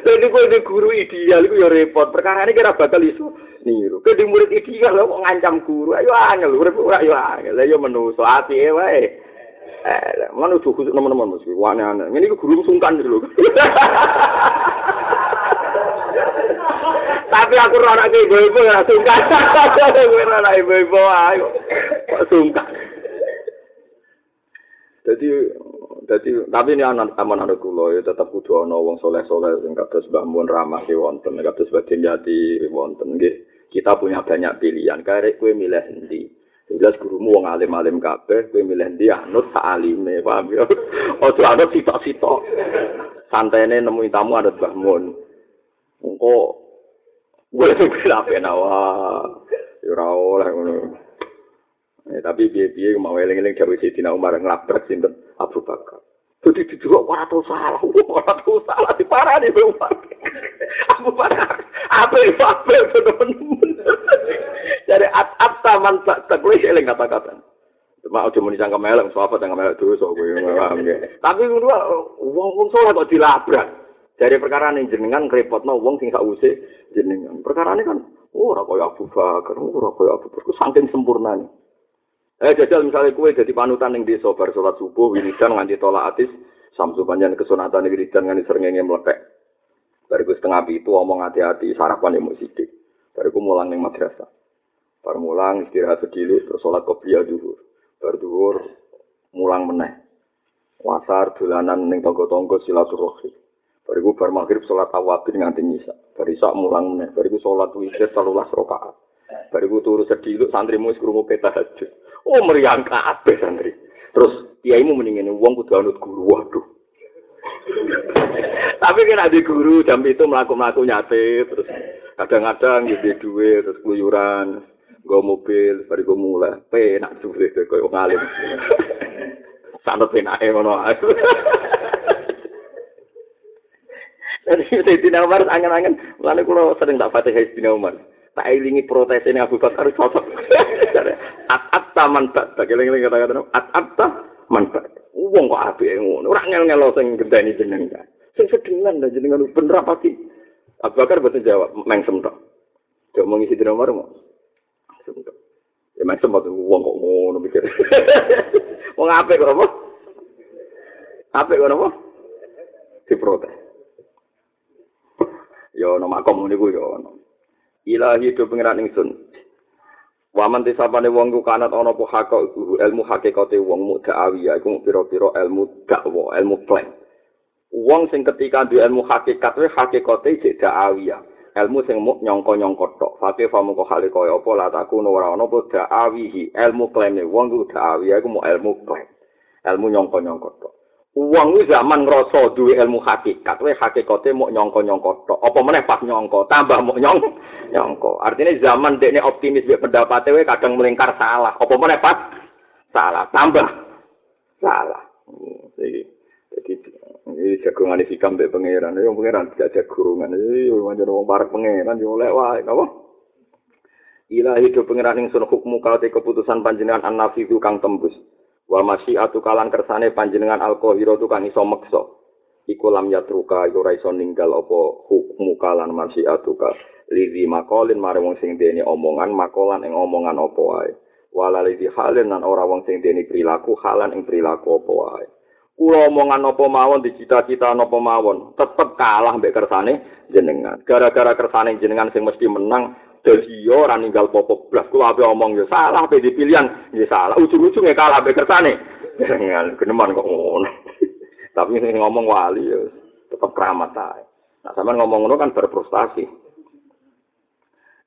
Jadi kue di guru ideal itu ya repot. Perkara ini kira bakal iso niru. Kue di murid ideal kok ngancam guru. Ayo angel, urip ora ayo angel. Ayo menungso ati e wae. Eh, mana tuh khusus teman-teman mesti wane aneh. Ini guru sungkan loh. Tapi aku ora ke ibu-ibu ya sungkan. Gue ora ibu-ibu ayo. Kok sungkan. Jadi Jadi tapi ini anak aman anak kulo ya tetap kudu ana wong soleh soleh sing kados Mbah Mun ramah ki wonten, kados Baden Jati wonten nggih. Kita punya banyak pilihan. Karek kue milih endi? Jelas gurumu wong alim-alim kabeh, kue milih endi anut sak alime, paham ya? Ojo anut sitok-sitok. Santene nemu tamu ada Mbah Mun. Engko gue ben awak. Ya ora oleh ngono. Eh, tapi piye-piye mau eling-eling gawe Sayyidina Umar nglabrak sinten Abu Bakar. Jadi dijual ora tau salah, ora tau salah di parah di Umar. Abu Bakar, apa itu apa itu teman-teman. Jadi at-at taman tak gue eling kata-kata. Cuma aja muni sangka melek, sahabat yang melek dosa gue Tapi kedua, wong-wong soleh kok dilabrak. Dari perkara ini jenengan repotno wong sing sausé jenengan. Perkara ini kan ora kaya Abu Bakar, ora kaya Abu Bakar, saking sempurnane. Eh jajal misalnya kue jadi panutan yang desa bar sholat subuh wiridan nganti tolak atis samsu panjang kesunatan wiridan nganti serengenge meletek. Bariku setengah itu omong hati-hati sarapan yang sidik. Bariku mulang yang madrasah. Bar mulang istirahat sedikit terus sholat kopiah duhur. Bar duhur mulang meneh. Wasar dolanan ning tonggo-tonggo silaturahmi. Bariku bar maghrib sholat awabin nganti nyisa. Barisak mulang meneh. Bariku sholat witir telulas rokaat. Bariku turu sediluk santrimu wis krungu peta hajat. Oh meriang kabeh santri. Terus kiaimu mendingin uang kudu anut guru. Waduh. Tapi kan ada guru jam itu melaku-melaku nyate terus kadang-kadang gitu duit terus keluyuran gue mobil baru gue mulai penak deh kau ngalim sangat penak ya mana saya Umar angen-angen lalu kalau sering tak fatih Sayyidina Umar tak ilingi protes ini Abu Bakar cocok. at atta manfaat. Tak eling-eling kata-kata at atta manfaat. Wong kok apik ngono. Ora ngel-ngelo sing gendani jenengan. Sing sedengan dan jenengan bener apa sih? Abu Bakar betul jawab, mengsem tok. Cok mengisi di nomor mau. Ya mengsem waktu wong kok ngono mikir. Wong apik kok apa? Apik kok apa? Diprotes. Yo nama komuniku yo. Ilahi do pengiran ingsun. Waman tisapane wong ku kanat ana apa hakok ilmu hakikate wong mudhawi ya iku pira-pira ilmu dakwa, ilmu klaim. Wong sing ketika duwe ilmu hakikat we hakikate jek da'awiyah. Ilmu sing muk nyangka-nyangka tok. Fate famu kok hale kaya apa la takun ora ana apa da'awihi. Ilmu klaime wong ku da'awiyah iku muk ilmu klaim. Ilmu nyangka-nyangka tok. Wong ku zaman ngrasa duwe ilmu hakikat, we hakikate muk nyangka-nyangka tok. Apa meneh pas nyangka, tambah muk nyong nyangka. Artinya zaman dekne optimis mek pendapate we kadang melingkar salah. Apa meneh pas salah, tambah salah. Jadi ini jagungan isi kambe pangeran, ini pangeran tidak jagungan, ini macam orang barak pangeran, yo oleh wae, apa? Ilahi do pangeran ing sun hukmu kalate keputusan panjenengan an itu kang tembus. Wa masyiatu kalan kersane panjenengan alkohiro tu kan iso meksa. Iku lam yatruka ora iso ninggal apa hukmu kalan masyiatu ka. Lizi makolin mare wong sing dene omongan makolan ing omongan apa wae. Wala lizi halen nan ora wong sing dene perilaku halan ing perilaku apa wae. Kula omongan apa mawon dicita-cita napa mawon tetep kalah mbek kersane jenengan. Gara-gara kersane jenengan sing mesti menang Jadi yo ora ninggal popok blas kula ape omong yo salah ape dipilihan yo salah ujung-ujunge kalah ape kersane. Jangan geneman kok ngono. Tapi sing ngomong wali yo tetep keramat ae. Nah sampean ngomong ngono kan berprestasi.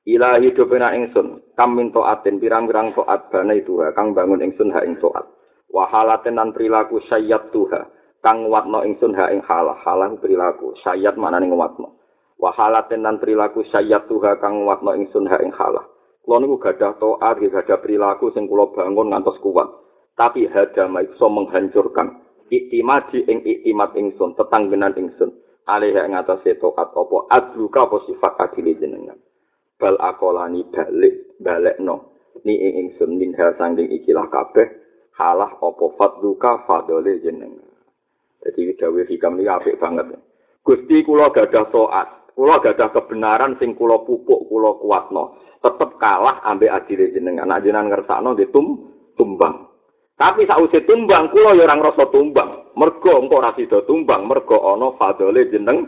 Ilahi dopena ingsun, kam minto aten pirang-pirang toat bana itu kang bangun ingsun ha ing toat. Wahalaten nan perilaku sayyat tuha, kang watno ingsun ha ing halah, halah perilaku, sayyat mana ning watno. Wahalaten nan perilaku sayyat tuha kang watno ingsun ha ing halah. Kulo niku gadah taat, gadah perilaku sing kula bangun ngantos kuat. Tapi hadama iso menghancurkan iktimadi ing iktimat ingsun, tetanggenan ingsun. Alih ing atase taat apa adluka apa sifat adile jenengan. Bal akolani balik balekno ni ing ingsun minha sanging ikilah kabeh halah apa fadluka fadole jenengan. Jadi dawuh hikam iki apik banget. Gusti kula gadah taat, kula gadah kebenaran sing kula pupuk kula kuatno. Tetep kalah ambek adile jenengan nek jenengan ngersakno nggih tum tumbang. Tapi sausé tumbang kula ya ora ngrasa tumbang. Mergo engko ora sida tumbang mergo ana fadole jeneng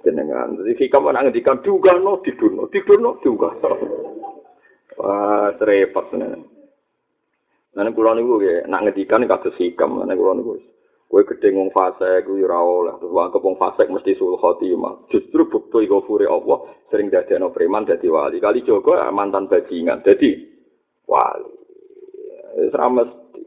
jenengan. Jadi hikam ana ngendikan dugano diduno diduno juga wah repot nek Nah, kula niku nggih nak ngendikan kados hikam, nek kula niku Kowe gedhe ngong fase kuwi ora oleh terus wong kepung fase mesti sul khotimah. Justru bukti iku fure Allah sering dadekno preman dadi wali. Kali Joko mantan bajingan dadi wali. Wis ra mesti.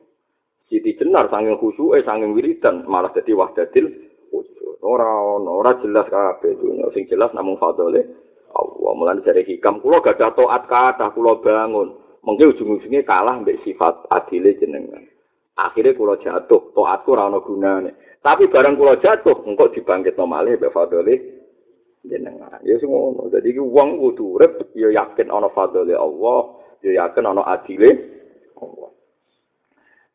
Siti jenar sanging khusuke sanging wiridan malah dadi wahdatil wujud. Ora ono, ora jelas kabeh dunya sing jelas namung fadole Allah. Mulane jare hikam kula gadah taat kathah kula bangun. Mengke ujung-ujunge kalah mbek sifat adile jenengan. Akhirnya kula jatuh taatku ora ana gunane tapi barang kula jatuh engko dibangkitno malih mbek fadhole jenengan ya sing ngono dadi iki wong kudu urip ya yakin ana fadhole Allah ya yakin ana adile Allah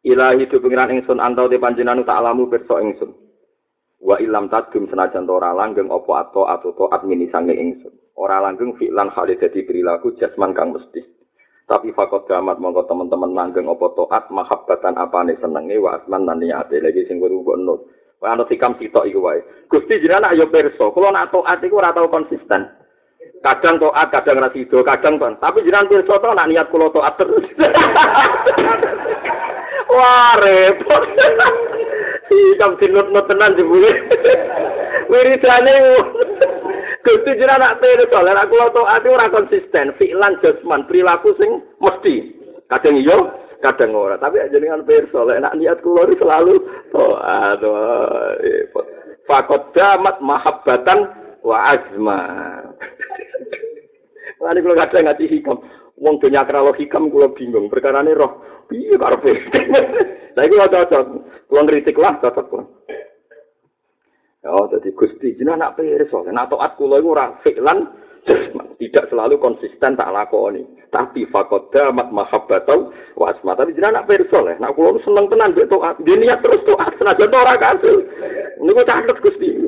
Ilahi tu pengiran ingsun antau de panjenengan tak alamu pirsa ingsun. Wa ilam tadum senajan ora langgeng apa atau atau to admini sange ingsun. Ora langgeng fi'lan hale dadi perilaku jasman kang mesti. Tapi fakot gamat mongko teman-teman langgeng apa toat mahabbatan apane senenge wa asman nan niate. Lagi sing kudu mbok nut. Wae ana sikam sitok iku wae. Gusti jenengan ayo perso kula nak toat iku ora tau konsisten. Kadang toat kadang ra sido kadang ton tapi jenengan perso to nak niat kula toat terus. Wah repot. Sikam sinut-nut tenan jebule. Wiridane Gusti jenengan nak tele soalé aku to ati ora konsisten, fi'lan jasman perilaku sing mesti. Kadang iya, kadang ora. Tapi jenengan pirsa lek nak niat kula iki selalu to aduh. Fakot damat mahabbatan wa azma. Lani kula kadang ngati hikam. Wong dunya kralo hikam kula bingung. Perkara roh. Piye karepe? Lah iki cocok. Kula ngritik lah cocok kula. Oh, jadi Gusti jenengan nak pirsa, nek taat kula iku ora fi'lan tidak selalu konsisten tak lakoni. Tapi fakoda mat mahabbatau wa asma. Tapi jenengan nak pirsa le, nak kula seneng tenan mbek taat. Dia niat terus taat senajan ora kasil. Niku catet Gusti.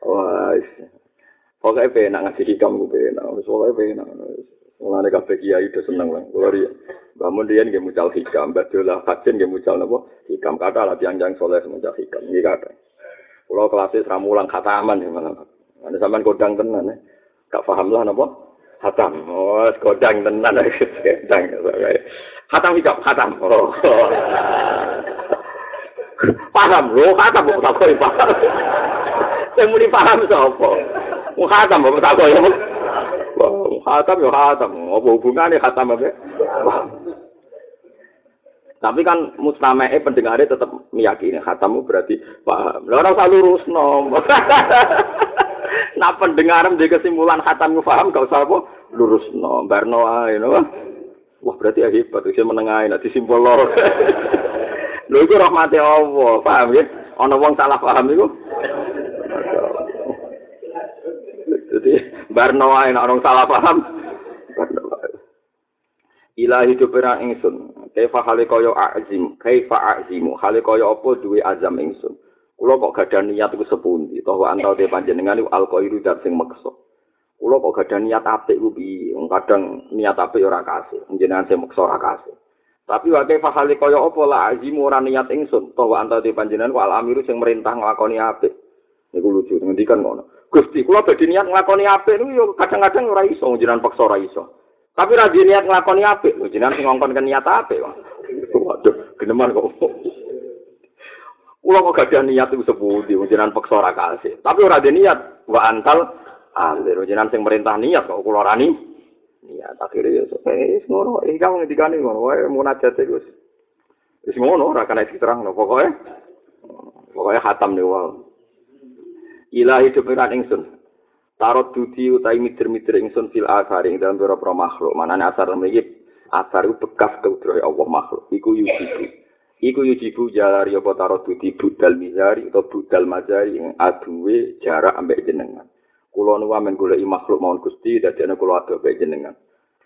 Wah, Pokoknya penak ngasih hikam gue penak, pokoknya penak. Mulane kabeh kiai udah seneng lah. Kulo riyen bangun dia nggih mucal hikam, badolah kajen nggih mucal napa? Hikam kata lah tiang-tiang soleh mucal hikam nggih kata. Kulo kelas ramulang khataman ya malah. Ada sampean kodang tenan ya. Gak paham lah napa? Hatam. Oh, godang tenan godang. Hatam iki hatam. Oh. paham lho, hatam kok tak koyo paham. Sing muni paham sapa? Wong hatam kok tak. Wong hatam yo hatam. Apa hubungane hatam apa? Tapi kan mustamae pendengarnya tetap meyakini khatamu berarti paham. Lah ora usah lurusno. nah pendengar di kesimpulan khatamu paham gak usah apa lurusno. Barno ae no. Wah berarti hebat bisa menengahi nek disimpul lor. Lho iku rahmate Allah, paham ya? Ana wong salah paham iku. Jadi barno ae nek orang salah paham. Ilahi hidup ingsun. kaifa hale kaya azim kaifa azimu? Hale kaya apa duwe azam ingsun? Kula kok gadah niat iku sepundi? To wa antau te panjenengan iku alqairu dat sing meksa. Kula kok gadah niat apik ku piye? Kadang niat apik ora kasih. Jenengan sing meksa ora kasih. Tapi wa kaifa hale kaya apa? La azimu ora niat ingsun. To wa antau te panjenengan wal amiru sing merintah nglakoni apik. Niku lucu. Ngendikan ngono. Gusti, kula badhe niat nglakoni apik niku yo kadang-kadang ora iso. Jenengan paksa ora iso. Tapi ra di niat nglakoni apik, jenengan sing ngongkon kan niat apik. Waduh, geneman kok. Kula kok gak niat iku sepundi, jenengan peksa ora kasih. Tapi ora di niat, wa antal alir jenengan sing merintah niat kok kula rani. Niat akhire yo wis ngono, iki kang ngendikane ngono wae munajat iku wis. Ngono ora kana diterangno pokoke. Pokoke khatam niku. Ilahi dhuwuran ingsun, tarot dudi utai mitir-mitir ingsun fil asari ing dalam beberapa makhluk. Manane asar mriki asar iku bekas kudrohe Allah makhluk. Iku yujibu. Iku yujibu jalari apa tarot dudi budal mizari atau budal mazari ing aduwe jarak ambek jenengan. Kula nu amen goleki makhluk mawon Gusti dadi ana kula adu ambek jenengan.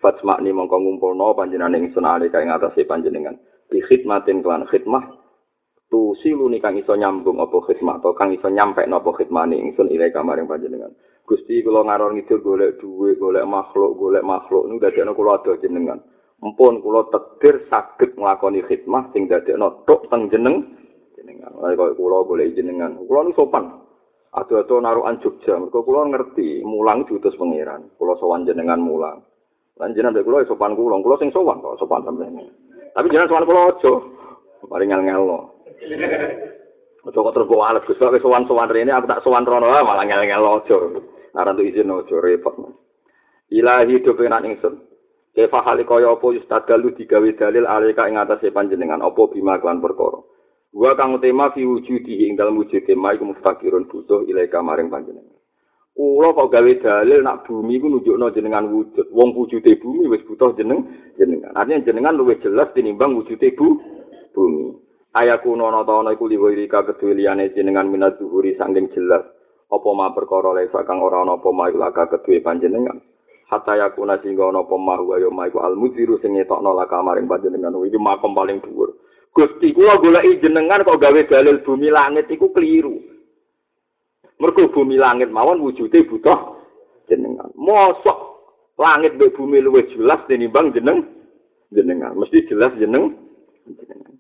Fatsmakni mongko ngumpulno panjenengan ingsun alika ing atase panjenengan. Bi khidmatin kelan khidmah tu silu kang iso nyambung apa khidmat atau kang iso nyampe napa khidmane ingsun ilai kamaring panjenengan Gusti kula ngaron ngidul golek duwe, golek makhluk, golek makhluk niku dadekno kula ado jenengan. Mumpun kula tegir saged nglakoni khidmah sing dadekno tok teng jeneng jenengan. Lah kok kula golek jenengan. Kula niku sopan. Ado-ado narukan Jogja, mergo kula ngerti mulang diutus pangeran. Kula sowan jenengan mulang. Lan jenengan kula sopan kula, kula sing sowan kok sopan sampeyan. Tapi jenengan sowan kula aja. Mari ngel-ngel. Ojo kok terus bawa alat Gus, sowan-sowan rene aku tak sowan rono malah ngel-ngel aja. Aran tuh izin ojo repot. Ilahi do penak ingsun. Kefa hali kaya apa yustadalu digawe dalil alika ing atase panjenengan apa bima kan perkara. Wa kang tema fi wujudi ing dalem wujud tema iku muftakirun butuh ilaika maring panjenengan. Kula kok gawe dalil nak bumi iku nunjukno jenengan wujud. Wong wujude bumi wis butuh jeneng jenengan. Artinya jenengan luwih jelas tinimbang wujude bu bumi. Ayaku nono ta ana iku liwirika kedue liyane jenengan minat zuhuri sanging jelas. Apa ma perkara lesa kang ora ana apa ma laka kedue panjenengan. Hatta yakuna singgo ana apa ma wa yo ma iku al mudiru sing ngetokno laka maring panjenengan. Iki makom paling dhuwur. Gusti kula goleki jenengan kok gawe dalil bumi langit iku keliru. Mergo bumi langit mawon wujude butuh jenengan. Mosok langit be bumi luwih jelas tinimbang jeneng jenengan. Mesti jelas jeneng jenengan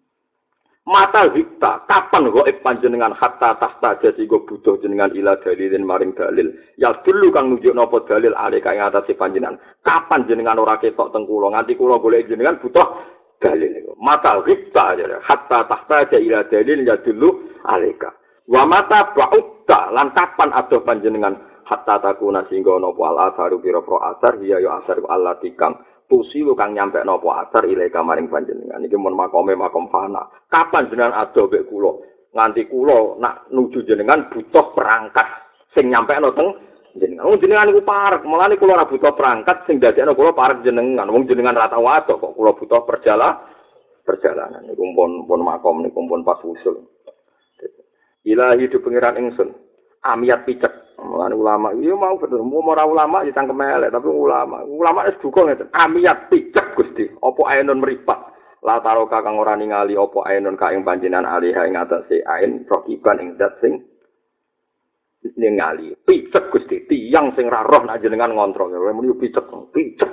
mata zikta kapan kok panjenengan? Hatta tahta jadi go butuh jenengan ila dalilin maring dalil. Ya dulu kang nunjuk nopo dalil ale kang atas panjenengan. Kapan jenengan ora ketok teng kula? Nganti kula golek jenengan butuh dalil mata zikta hatta tahta jadi ila dalil ya dulu aleka wa mata ba'utta lan kapan adoh panjenengan? Hatta takuna singgo nopo al asaru pira asar iya yo asar Allah tikang tusi kang nyampe nopo asar ilai kamaring panjenengan. Iki mun makome makom fana. Kapan jenengan ado mek kula? Nganti kula nak nuju jenengan butuh perangkat sing nyampe no teng jenengan. Wong jenengan iku parek mulane kula ora butuh perangkat sing dadekno kula parek jenengan. Wong jenengan rata wae kok kula butuh perjalanan perjalanan. Niku pun pun makom niku pun pas usul ilahi du pangeran ingsun amiat picek Mulane ulama iya mau bener, mau ora ulama ya cangkem elek tapi ulama. Ulama wis duka ngeten. Amiat picek Gusti, apa ainun meripat. La taroka kang ora ningali apa ainun ka ing panjenengan alih ing ain rokiban ing zat sing ningali. Picek Gusti, tiyang sing ra roh nak jenengan ngontrol. Ya muni picek, picek.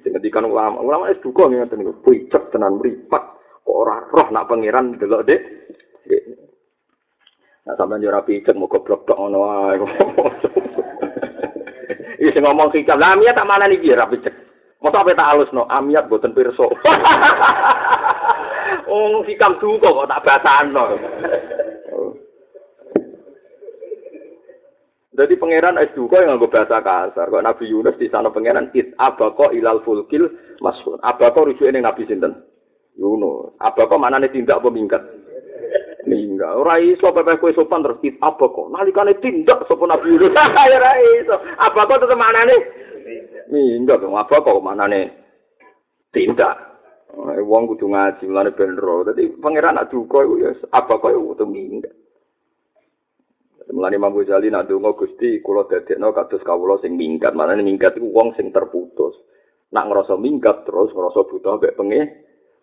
Sing ngendikan ulama, ulama wis duka ngeten niku. Picek tenan meripat. Kok ora roh nak pangeran delok Dek. Nah, sampai jura pijak mau goblok ngono wae. Wis ngomong hikam. Lah amiat tak mana nih biar rapi cek. Masa apa tak halus no? Amiat pirso. Oh, hikam duka kok tak bahasan no. Jadi pangeran es duka yang nganggo bahasa kasar. Kok Nabi Yunus di sana pangeran it abako ilal fulkil masun. Abako rujuk ini Nabi sinten? Yunus. Abako mana nih tindak pemingkat? Minggat. Ora iso pepe kowe sopan terus it abako. Nalikane tindak sapa Nabi ora iso. Abako tetep mana nih? Minggat. Abako mana nih? Tindak. Wong kudu ngaji mulane ben ro. Dadi pangeran nak duka iku ya abako ya kudu minggat. Mulane Imam Ghazali nak donga Gusti kula dadekno kados kawula sing minggat. Manane minggat iku wong sing terputus. Nak ngrasa minggat terus ngrasa butuh mbek penge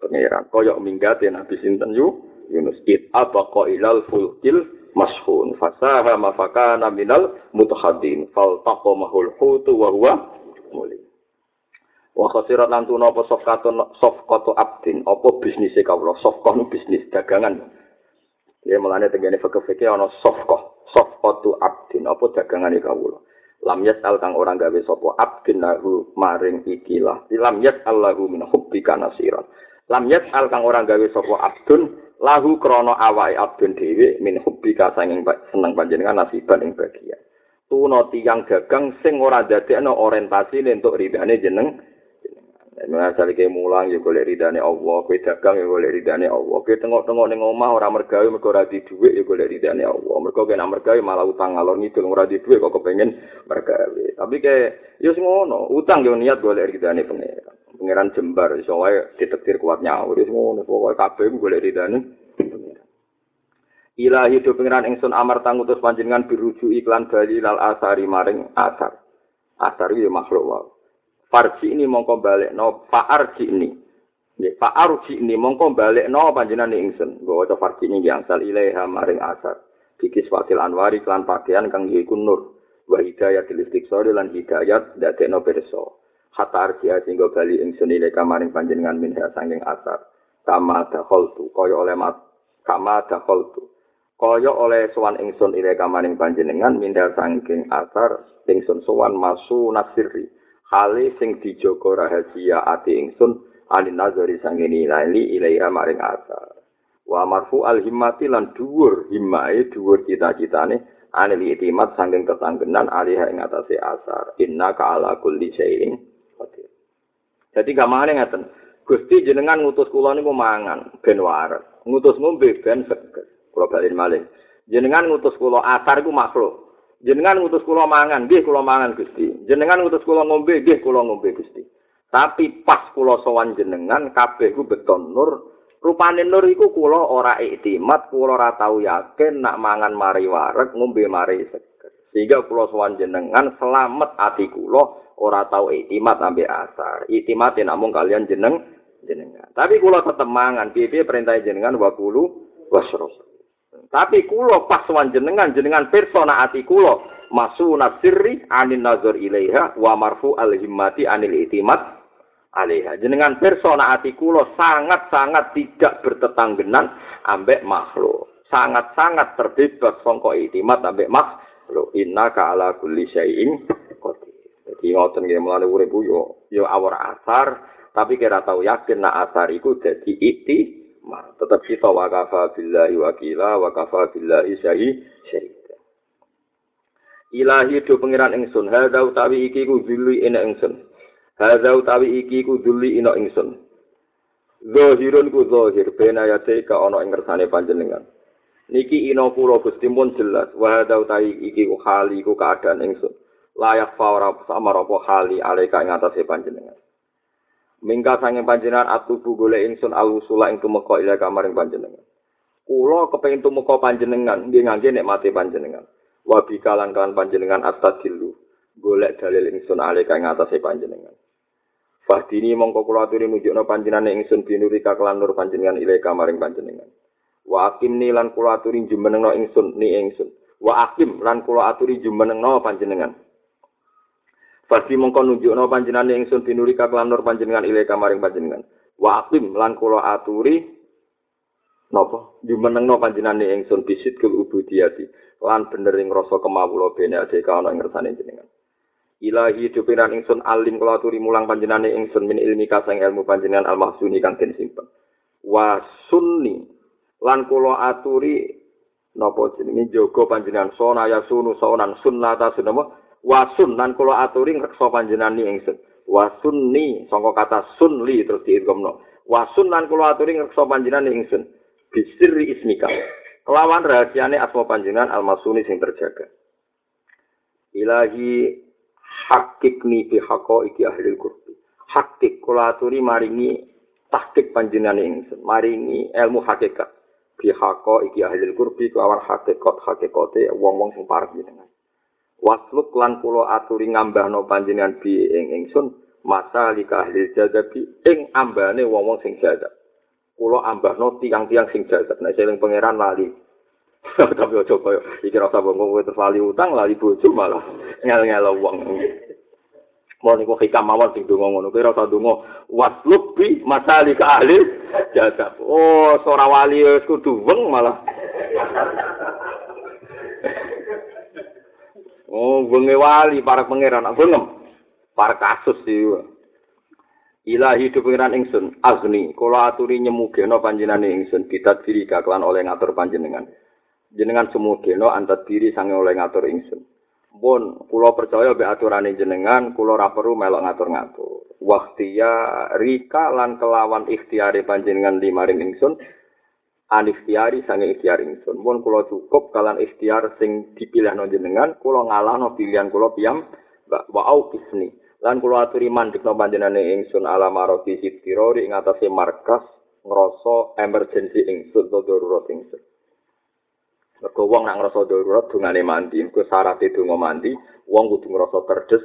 pangeran. Kaya minggat ya Nabi sinten yu Yunus it apa ilal fulkil mashun fasaha mafakana minal mutahaddin fal taqamahul hutu wa huwa muli. Wa khasirat lan tuna apa sofkatun sofkatu abdin? Apa bisnise kawula? Sofkah bisnis dagangan. Ya mulane tengene fikih-fikih ana sofkah sofkotu abdin. Apa dagangan kawula? Lam yas'al kang orang gawe sapa abdin lahu maring ikilah lam yas'al lahu min hubbika nasiran. Lam yas'al kang orang gawe sapa abdun lahu krana awake abdun dhewe min hubbika sanging seneng panjenengan nasiban ing bagian tuna tiyang dagang sing ora dadekno orientasi untuk ridane jeneng Misale ke mulang ya golek ridane Allah, kowe dagang ya golek ridane Allah. Kowe tengok-tengok ning omah ora mergawe mergo ora dhuwit ya golek ridane Allah. Mergo kena mergawe malah utang ngalor ngidul ora dhuwit kok kepengin mergawe. Tapi ke ya sing ngono, utang yo niat golek ridane pangeran. Pangeran jembar iso wae ditektir kuat nyawa wis ngono pokoke kabeh golek ridane. Ilahi do pangeran ingsun amar tangutus panjenengan biruju iklan bali lal asari maring asar. Asar iki makhluk wae. farji ini mongko no faarji ini ya faarji ini mongko balik no panjenengan ingsun gue waca farji ini yang sal ilaiha maring asar bikis fatil anwari klan pakaian kang yiku nur wa hidayat sore lan hidayat dadi no perso hatta arji sehingga bali ingsun ilaika maring panjenengan minha sanging asar. Kama dakhaltu kaya oleh mat kama dakhaltu. Kaya oleh sowan ingsun ilaika maring panjenengan minha sanging asar ingsun sowan masu nasiri. Hale sing dijaga rahasia ati ingsun alin nazari sangeni lali ilaiha maring asa wa marfu al himmati lan dhuwur himmae dhuwur cita-citane anil itimat sanging ketanggenan alih ing atase asar. Inna ka ala kulli qadir dadi gamane ngaten Gusti jenengan ngutus kula niku mangan ben waras. Ngutus ngombe ben seger. Kula bali malih. Jenengan ngutus kula asar iku makhluk. Jenengan ngutus kula mangan nggih kula mangan Gusti. Jenengan ngutus kula ngombe nggih kula ngombe Gusti. Tapi pas kula sowan jenengan kabeh ku beton nur. Rupane nur iku kula ora iktimat kula ora tau yakin nak mangan mari wareg ngombe mari seger sehingga kula sowan jenengan selamat ati kula ora tau iktimat sampai asar iktimat namung kalian jeneng jenengan tapi kula tetep mangan piye perintah jenengan wa kulu wasrus Tapi kulo pas wan jenengan jenengan persona ati kulo masu nasirri anin nazar ilaiha wa marfu al himmati anil itimat alaiha. Jenengan persona ati kulo sangat-sangat tidak bertetanggenan ambek makhluk. Sangat-sangat terbebas songko itimat ambek makhluk. Inna ka ala kulli syai'in qadir. Jadi ngoten nggih mulane urip yo yo awar asar tapi kira tahu yakin nak asar iku dadi iti tetap kita wakafa billahi wakila wakafa billahi syahi syahid ilahi do pengiran ingsun hadza utawi iki ku dzulli ina ingsun. Hadza utawi iki ku dzulli ina ingsun. Zahirun ku zahir bena yate ka ana ing ngersane panjenengan niki ina kula Gusti mun jelas wa hadza utawi iki ku hali ku keadaan ingsun layak fa ora sama apa hali aleka ing atase panjenengan Mingka sange panjenengan atubu golek ingsun alusula ing tumeka ila kamaring panjenengan. Kula kepengin tumeka panjenengan nggih ngangge nek mati panjenengan. Wa bikalan kan panjenengan atadilu golek dalil ingsun ale kang atase panjenengan. Fahdini mongko kula aturi nunjukno panjenengan ingsun binuri kaklan nur panjenengan ila kamaring panjenengan. Wa akim ni lan kula aturi jumenengno ingsun ni ingsun. Wa akim lan kula aturi jumenengno panjenengan. Fasi mongko nunjukno panjenengan ingsun binuri kaklan nur panjenengan ile kamaring panjenengan. Wa aqim lan kula aturi napa jumenengno panjenengan ingsun bisit kul ubudiyati lan bener ing rasa kemawula bene ade ana ing ngersane jenengan. Ilahi dupiran ingsun alim kula aturi mulang panjenengane ingsun min ilmi kasang ilmu panjenengan al mahsuni kang den simpen. Wa sunni lan kula aturi napa jenenge jaga panjenengan sona ya sunu sonan sunnata sunama wa sunnan kula aturi ngreksa panjenengane ingsun. Wa sunni sangka kata sunli terus diidghamno. Wa sunnan kula aturi ngreksa panjenengane ingsun. Bisirri ismika. Kelawan rahasiane asma panjenengan al mahsuni sing terjaga. Ilahi hakikni bi haqo iki ahli kurbi. Hakik kula aturi maringi tahkik panjenengan ingsun, maringi ilmu hakikat. Bi haqo iki ahli kurbi kelawan hakikat hakikate wong-wong sing parek jenengan. Wasluk lan kula aturi ngambahno panjenengan bi ing ingsun masa lika ahli jadabi ing ambane wong-wong sing jadab. Kula ambahno tiang-tiang sing jadab. Nek seling pangeran lali. Tapi aja kaya iki rasa kowe terus lali utang, lali bojo malah ngel-ngel wong. Mau niku hikam mawon sing donga ngono. Kowe rasa donga waslub bi masalika ahli jadab. Oh, ora wali wis kudu weng malah. Oh, wenge wali para pangeran nak wengem. Para kasus iki. Ilahi du pangeran ingsun, agni, kula aturi nyemugeno panjenengane ingsun kita diri kaklan oleh ngatur panjenengan. jenengan semugeno antar diri sange oleh ngatur ingsun. Pun kula percaya be aturane jenengan, kula ora perlu melok ngatur-ngatur. Waktia rika lan kelawan ikhtiari panjenengan di maring ingsun, an ikhtiari sange ikhtiar ingsun. Pun kula cukup kalan ikhtiar sing dipilih no jenengan, kula ngalah pilihan kula piyam, wa au isni. Lan kula aturi mandek no panjenengane ingsun ala maroti sitirori ing atase markas ngrasa emergency ingsun to darurat ingsun. Mergo wong nak ngrasa darurat dungane mandi, mergo syaraté donga mandi, wong kudu ngrasa terdes.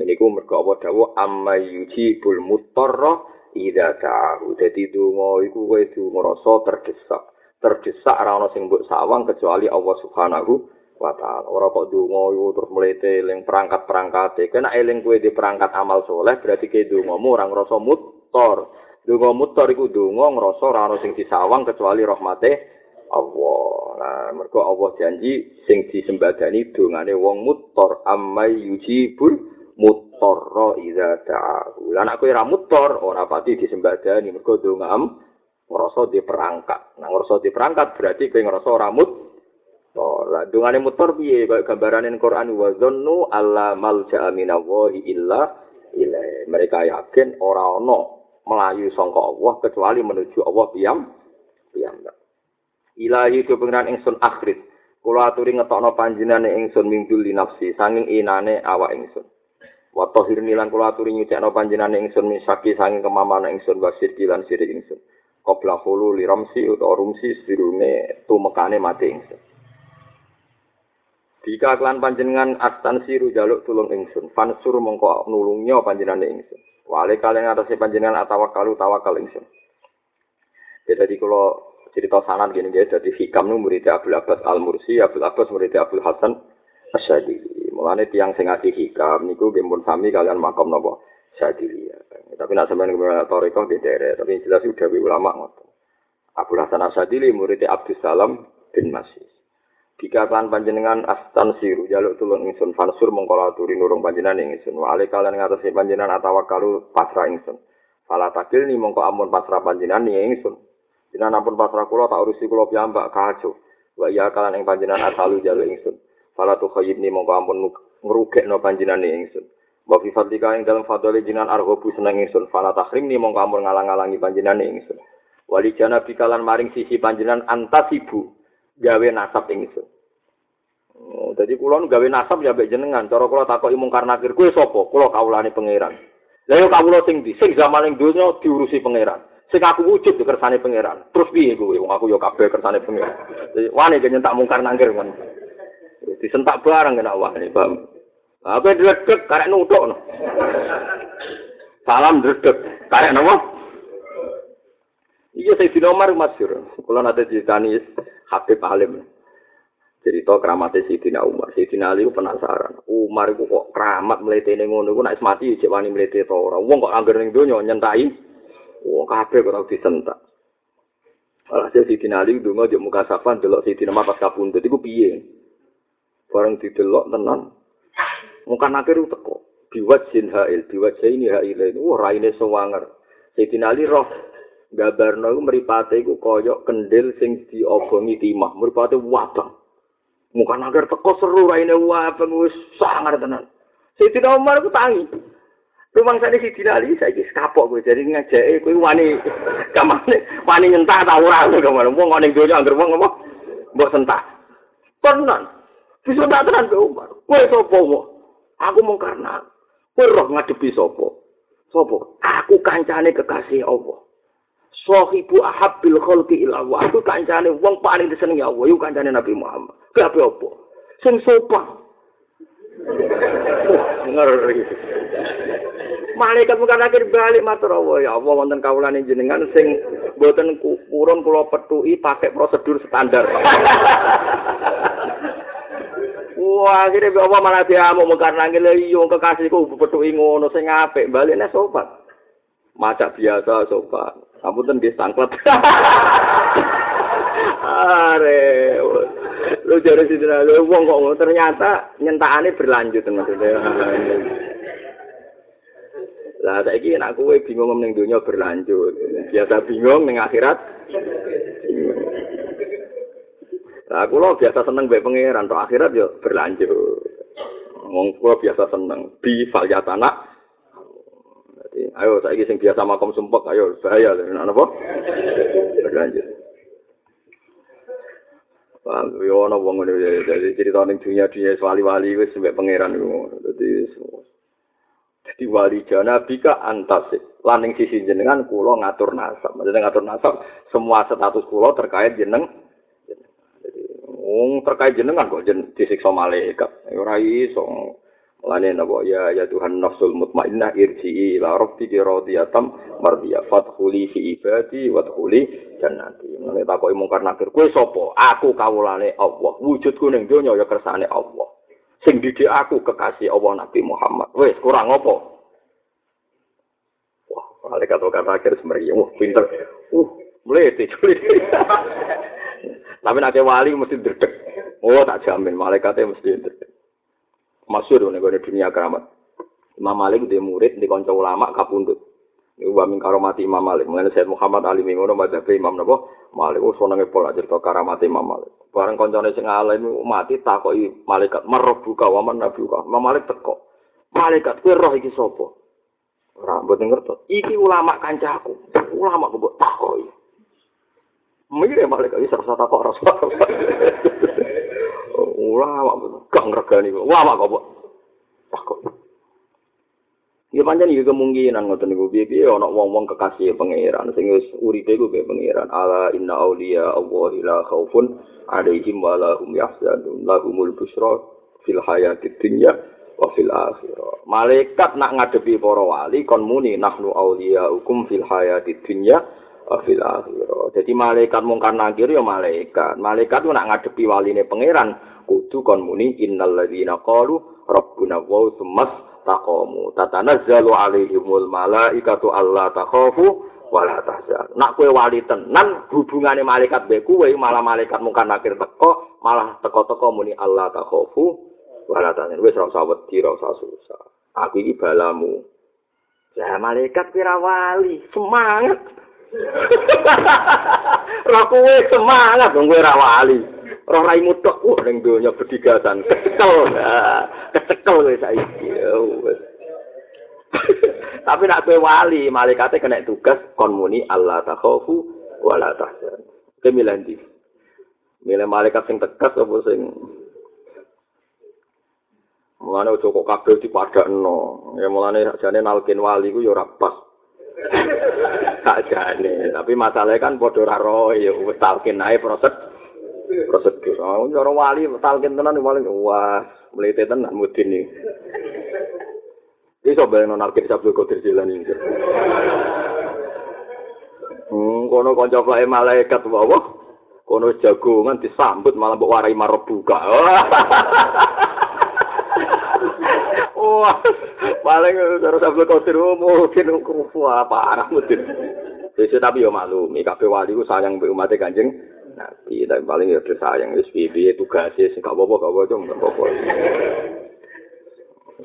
Niku mergo apa dawuh amma yujibul mutarra idza ta'u. Dadi donga iku kowe kudu ngrasa terdesak. Terdesak ora ana sing mbok sawang kecuali Allah Subhanahu wa taala. Ora kok donga iku terus mlete eling perangkat-perangkate. Kena eling kowe di perangkat amal soleh berarti ke dongamu ora ngrasa mutor. Donga mutor iku donga ngrasa ora ana sing disawang kecuali rahmate Allah. Nah, mergo Allah janji sing disembadani dongane wong mutor amai yujibul mutorra idza ta'ahu. Lah nek kowe ora mutor ora pati disembadani mergo dongam ngrasa diperangkat. Nah, ngrasa diperangkat berarti kowe ngrasa ora mut Oh, lah dungane mutor piye kaya gambarane Quran wa zannu alla malja'a minallahi illa ilaihi. Mereka yakin ora ana melayu sangka Allah kecuali menuju Allah piyam piyambak. Ilahi do pengiran ingsun akhir. Kula aturi ngetokno panjenengane ingsun mingdul li nafsi sanging inane awak ingsun. Wa tahir nilan kula aturi nyucikno panjenengane ingsun misaki sanging kemamana ingsun wasir kilan sirik ingsun. Qabla hulu li ramsi utawa rumsi sirune tumekane mati ingsun. Jika klan panjenengan astan siru jaluk tulung ingsun, fansur mongko nulungnya panjenengan ingsun. Wale kalian atasnya panjenengan atawakalu tawakal ingsun. Jadi kalau cerita sanan gini guys. Jadi hikam nu murid Abdul Abbas Al Mursi Abdul Abbas murid Abdul Hasan Asyadili mulane tiang sing ngasih hikam niku gempun sami kalian makom nopo Asyadili tapi nak sampeyan kemudian toriko di daerah tapi jelas sudah ulama ngotot Abdul Hasan Asyadili murid Abdul Salam bin Masih Jika kalian panjenengan astan siru jaluk tulung ingsun fansur mengkola turi nurung panjenengan ingsun. Wale kalian ngatasi panjenengan atau kalu pasrah ingsun. Fala takil ni mongko amun pasrah panjenengan ingsun Jenengan ampun pasrah kula tak urusi kula piyambak kaco. Wa iya kalan ing panjenengan asalu jalu ingsun. Fala tu khayyibni mongko ampun ngrugekno panjenengan ingsun. Wa fi fadlika ing dalem fadhole jenengan argobu seneng ingsun. Fala tahrimni mongko ampun ngalang-alangi panjenengan ingsun. Wali jana bikalan maring sisi panjenengan antasibu gawe nasab ingsun. Oh, jadi kula gawe nasab ya mbek jenengan. Cara kula takoki mungkar nakir kuwi sapa? Kula kawulane pangeran. Lah yo kawula sing di sing zaman ning donya diurusi pangeran. Sing aku wujud di kersane pangeran. Terus piye kowe wong aku yo kabeh kersane pangeran. Wani ge nyentak mungkar nangkir kan. Disentak bareng kena wani, paham. Apa dredeg karek nutuk no. Salam dredeg karek nopo? Iya saya di nomor masyur. Kalau nanti ceritani Habib Alim. Cerita keramatnya Sayyidina Umar. Sayyidina Ali penasaran. Umar itu kok keramat melete ini ngono. Itu naik mati, cek wani melete tau orang. Wong kok anggar ning donya nyentai. Wong kabeh kok disentak. Alhasil si Ali ndonga yo muka safan delok si Dina pas kapundhut iku piye? Bareng didelok tenan. Nakir itu teko. Biwat jin hail, biwat ini hail ini. Wah, raine sewanger. Sayyidina Ali roh gambarno iku mripate iku kaya kendil sing diobongi timah. Mripate wabang. Mungkar nakir teko seru raine wabang wis sangar tenan. Sayyidina Umar ku tangi. Rumang sana si Dina Ali, saya kis kapok gue, jadi ngajak, gue wani, kamane, wani nyentah tau orang, gue kemana, mau ngoning dunia, anggar mau ngomong, mbok sentak. Tenan, bisa tak tenan ke Umar, gue sopo mau, aku mau karena, gue roh ngadepi sopo, sopo, aku kancane kekasih Allah. Sohibu ahabil kholki ilawa, aku kancane wong paling disenengi Allah, yuk kancane Nabi Muhammad. Kenapa apa? Sing sopan. Ngeri. malaikat bukan akhir balik matur Allah ya Allah wonten kawulane jenengan sing mboten kurun kula petuki pakai prosedur standar. Wah, akhirnya bawa malah dia mau mekar nangis lagi, yung kekasihku petuki ngono sing apik, baliknya sobat. Macak biasa sobat. Kamu tuh dia sangklet. Are, lu jadi sih lu wong kok ternyata nyentakane berlanjut maksudnya. Lah saiki nek kowe bingung ning donya berlanjut, biasa bingung ning akhirat. Lah kula biasa seneng mbek pangeran, tok akhirat yo berlanjut. Wong kula biasa seneng bi falyatana. Ayo saiki sing biasa makom sumpek, ayo bahaya lho napa? Berlanjut. Paham, yo ana wong ngene jadi cerita ning dunia-dunia wali-wali wis mbek pangeran iku. Dadi Jadi wali jana bika antasik. Laning sisi jenengan kulo ngatur nasab. Maksudnya ngatur nasab, semua status kulo terkait jeneng. Jadi, um, terkait jenengan kok jen, disiksa malaikat. Ora iso. Lane napa ya ya Tuhan nafsul mutmainnah irji'i ila rabbiki radiyatan mardiya fadkhuli fi ibadi wadkhuli jannati. Mene takoki mungkar nakir, kowe sapa? Aku kawulane Allah. Wujudku ning donya ya kersane Allah. sing didik aku kekasih Allah Nabi Muhammad. Wes kurang apa? Wah, malaikat kata akhir semeriah. Wah, pinter. Uh, mulai. Tapi nanti wali mesti derdek. Oh, tak jamin. Malaikatnya mesti derdek. Masyur nih gue dunia keramat. Imam Malik dia murid di konco ulama kapundut. Iku wa min karomati Imam Malik. Mengenai Sayyid Muhammad Ali ngono madzhab Imam napa? Malik wis senenge pola cerita karamati Imam Malik. Bareng kancane sing alim mati takoki malaikat marbuka wa man nabuka. Imam Malik teko. Malaikat kuwi roh iki sapa? Ora mboten ngerti. Iki ulama kancaku. Ulama kok takoki. Mire malaikat iki rasa takok rasa. Ulama gak ngregani. Ulama kok takok. Ya pancen iki kemungkinan ngoten niku piye-piye ana wong-wong kekasih pangeran sing wis uripe ku be pangeran. Ala inna auliya Allah la khaufun alaihim wa la hum yahzanun. Lahumul busra fil hayatid dunya wa fil akhirah. Malaikat nak ngadepi para wali kon muni nahnu auliya hukum fil hayatid dunya wa fil akhirah. Jadi malaikat mungkar nangkir ya malaikat. Malaikat nak ngadepi waline pangeran kudu kon muni innal ladzina qalu rabbuna wa tsummas taqamu tatanazzalu alaihimul malaikatu alla takhafu wala tahzan. Nak kowe wali tenan hubungane malaikat mbek kowe malah malaikat mungkar nakir teko malah teko-teko muni Allah takhafu wala tahzan. Wis ora usah wedi ora usah susah. Aku iki balamu. Ya malaikat kira wali semangat. Roh kowe semangat dong kowe ra wali. Roh raimu tok uh ning donya bedigasan. Kecekel. Kecekel kowe saiki. Tapi nak kowe wali, malaikate kena tugas kon muni Allah takhafu wala tahzan. Kemilan di. Milih malaikat sing tegas apa sing Mulane ojo kok kabeh dipadakno. Ya mulane jane nalkin wali ku ya ora pas. Sakjane, tapi masalahnya kan padha ora roh ya wis talkin ae proses prosedur. Oh, cara wali talkin tenan wali wah, mlete tenan mudin iki. Iso bayangno nalkin sabdo kodir jalan ini. Hmm, kono kanca kae malaikat wae. Kono jagongan disambut malah mbok warai marebuka. Wah, paling terus sampe kotir mungkin kufu apa arah mungkin. Jadi tapi yo maklum, kabeh wali ku sayang mbek umat Kanjeng Nabi, tapi paling yo sayang wis piye tugasnya sing gak apa-apa gak apa-apa gak apa-apa.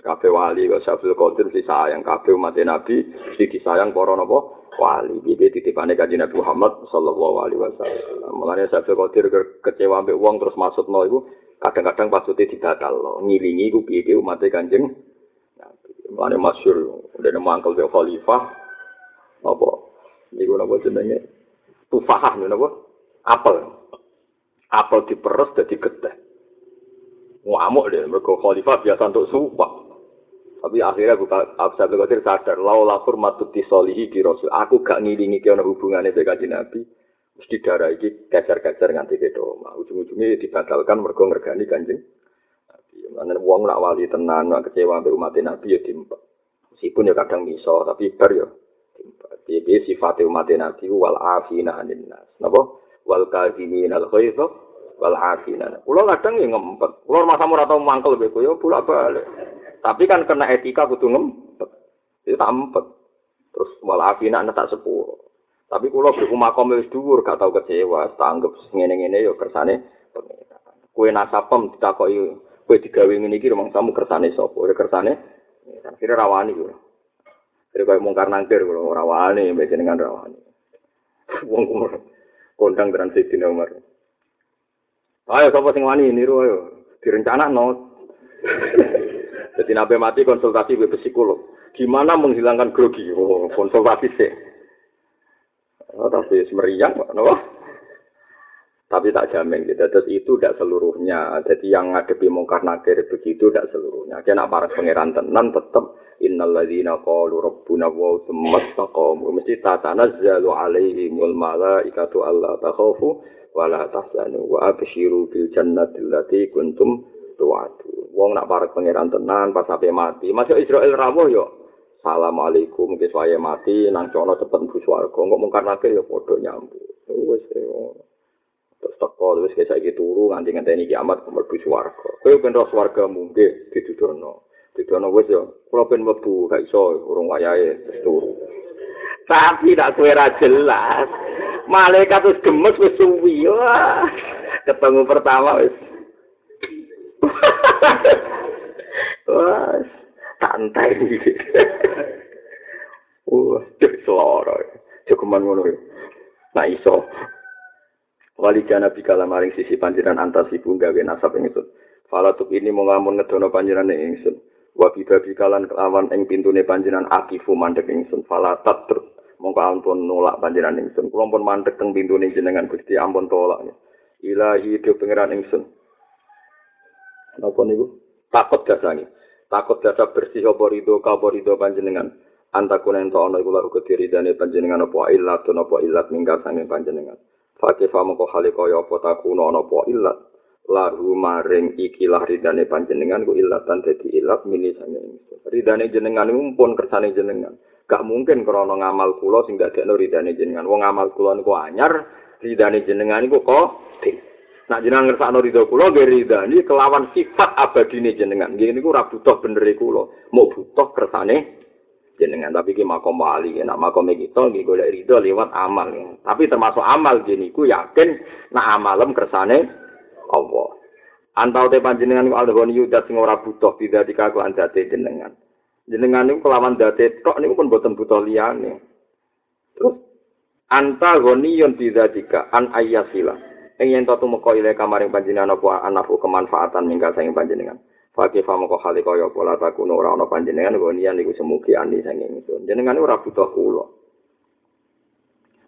kabeh wali kok Syabdul Qadir mesti sayang kabeh umat Nabi mesti disayang para napa wali. Iki titipane kanjeng Nabi Muhammad sallallahu alaihi wasallam. Mulane Syabdul Qadir kecewa ambek wong terus maksudno iku kadang-kadang pasuti dibatal ngilingi ku piye umat kanjeng. Mulane masyhur dene mangkel khalifah apa niku napa jenenge tufahah napa apel. Apel diperes dadi getih ngamuk deh mereka khalifah biasa untuk sumpah. Tapi akhirnya buka Abdul Qadir sadar lau lakur matut disolihi di Rasul. Aku gak ngilingi kena hubungannya dengan Nabi. Mesti darah ini kecer-kecer nganti ke doma. Ujung-ujungnya dibatalkan mereka ngergani kanjeng mana uang nak wali tenan nak kecewa sampai umat Nabi ya dimpa meskipun ya kadang miso tapi bar ya dia sifat umat Nabi wal afina anin nas. Napa wal kazimin al khaifah wal afina. Kulo kadang ya ngempet. Kulo masa ora tau mangkel mbek koyo bolak-balik. Tapi kan kena etika kudu ngempet. Itu tak empet. Terus wal afina ana tak sepuro. Tapi kulo beku makom wis dhuwur gak tau kecewa, tak anggap ngene-ngene ya kersane Kue nasapem ditakoki kue digawe ngene iki rumang samu kersane sapa? Ora kersane kira rawani kulo. Kira kaya mungkar nangkir kulo rawani mbek jenengan rawani. Wong kondang transit dina Umar. Ayo sapa sing wani niru ayo. Direncana no. Jadi nabi mati konsultasi be psikolog. Gimana menghilangkan grogi? Oh, konsultasi sih. Oh, tapi semeriang, no? Tapi tak jamin gitu. Terus itu tidak seluruhnya. Jadi yang ngadepi mungkar nakir begitu tidak seluruhnya. Kena para pangeran tenan tetap innalladzina qalu rabbuna wa tsumma mesti tatanazzalu alaihimul malaikatu alla takhafu wala tahzanu wa abshiru bil jannati allati kuntum tu'adu. Wong nak parek pangeran tenan pas sampai mati, masuk Israel rawuh yo. Assalamualaikum wis wae mati nang cono cepet mlebu swarga. Kok mung karena ya padha nyambut. Wis terus teko wis kaya saiki turu nganti ngenteni kiamat mlebu swarga. Kowe ben ro swarga mungke ditudono. Ditudono wis yo. Kula ben mlebu gak iso urung wayahe terus turu. Tapi tak kowe ra jelas. malaikat wis gemes wis suwi ketemu pertama wis wah santai wah cek suara cukuman ngono nah iso wali jana bikala maring sisi panjiran antas ibu gawe nasab ing itu falatuk ini mau ngamun ngedono panjiran ing ingsun. Wa bibabi kalan kelawan ing pintune panjiran akifu mandek ingsun. Falatat terus mongko ampun nolak panjenengan ingsun. Kula pun mandek teng pintune jenengan Gusti ampun tolak ilahi do pangeran ingsun. Napa niku? Takut dasani takut dasa bersih apa rido apa rido panjenengan. Antakun ento ana iku laku kediridane panjenengan apa illat apa illat minggat panjenengan Fakih famo ko hale kaya apa takuno ana apa illat lahu maring ikilah ridane panjenengan ku illatan dadi illat mini sange ridane jenengan pun kersane jenengan. Gak mungkin krana ngamal kula sing dadekno ridane jenengan. Wong ngamal kula niku anyar, ridane jenengan niku kok Nah jenengan ngersakno ridho kula nggih ridane kelawan sifat abadine jenengan. Nggih niku ora butuh bener kula, mau butuh kersane jenengan. Tapi ki makom wali, nek makom kita nggih golek ridho lewat amal. Tapi termasuk amal jeneng niku yakin nak amalem kersane Allah. Antau te panjenengan ku alhoni yudat sing ora butuh tidak dikaku andate jenengan. jenengan niku kelawan date tok niku pun boten butuh liyane. Terus anta ghaniyun bidzalika an ayyasila. Ing yen tatu meko ile kamaring panjenengan apa anaku kemanfaatan minggal saking panjenengan. Fakih famo kok hale kaya pola takuno ora ana panjenengan ghaniyan niku semugi ani saking ingsun. Jenengan ora butuh kula.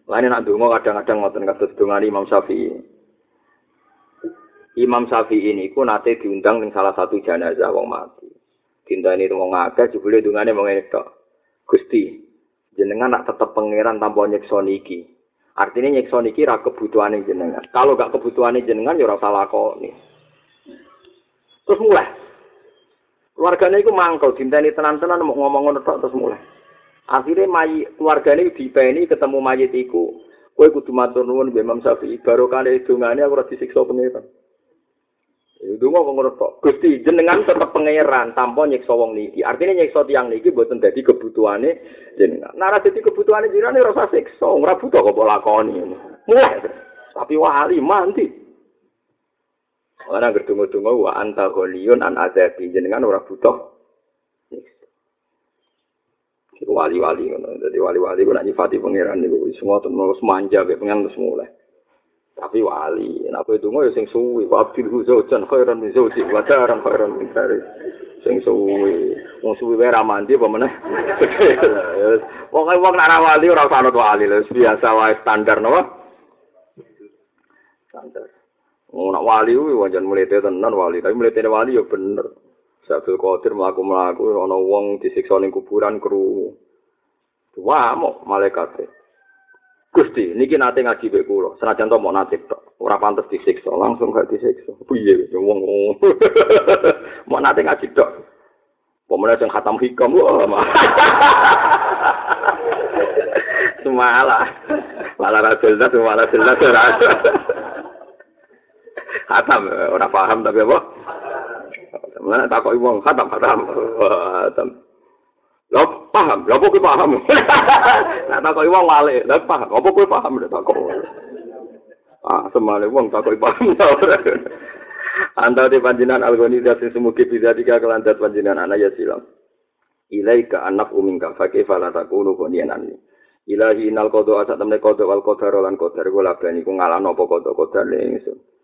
Lain nak donga kadang-kadang ngoten kados dongane Imam Syafi'i. Imam Syafi'i niku nate diundang ning salah satu jenazah wong mati. dintani wong akeh jebule dungane wong tok. Gusti, jenengan nak tetep pangeran tanpa nyekso niki. Artinya nyekso niki ra kebutuhane jenengan. Kalau gak kebutuhane jenengan ya ora salah kok nih. Terus mulai. Keluarganya itu mangkel, dintani tenan-tenan mau ngomong ngono tok terus mulai. Akhirnya mayi keluarganya dipeni ketemu mayit iku. Kowe kudu matur nuwun Imam Syafi'i, barokah dungane aku ora disiksa pangeran. Itu mau ngono tok. Gusti jenengan tetep pangeran tanpa nyiksa wong niki. Artinya nyiksa tiang niki mboten dadi kebutuhane jenengan. Nah, ora dadi kebutuhane jenengan ora usah siksa, ora butuh kok lakoni. Mulai. Tapi wali mandi. Ora ngerdungu-dungu wa anta gholiyun an adabi jenengan ora butuh wali-wali ngono. Dadi wali-wali ku nek nyifati pangeran niku wis ngoten terus manja mek pengen terus mulai. Tapi wali, nek kowe donga ya sing suwi, wa abdul huzojan khairan min zawji wa daran khairan min dari. Sing suwi, wong suwi wae ra mandi apa meneh. Pokoke wong nek ra wali ora usah wali, biasa wae standar napa? Standar. Wong nek wali kuwi wajan mlete tenan wali, tapi mlete wali ya bener. Sabul Qadir mlaku-mlaku ana wong disiksa ning kuburan kru. Wah, mau malaikat. Gusti, niki nate ngaji mek kula. Senajan to mau nate tok. Ora pantes disiksa, langsung gak disiksa. Piye wong mau nate ngaji tok. Pemene sing khatam hikam wah. Semalah. Malah ra jelas, malah jelas ora. Khatam ora paham tapi apa? Mana tak kok wong khatam khatam. Khatam. Lho paham, lho kok paham. Nah tak kok wong wale, lho paham. Apa kowe paham lho tak kok. Ah, semale wong tak kok paham. Anta di panjinan algoni dasi semuki bisa tiga panjinan anak ya silam. Ilaika anak umingka fakih fala takunu konian ani. Ilahi inal kodo asat temne kodo wal kodar lan kodar gula bani ku ngalah nopo kodo kodar lingsun.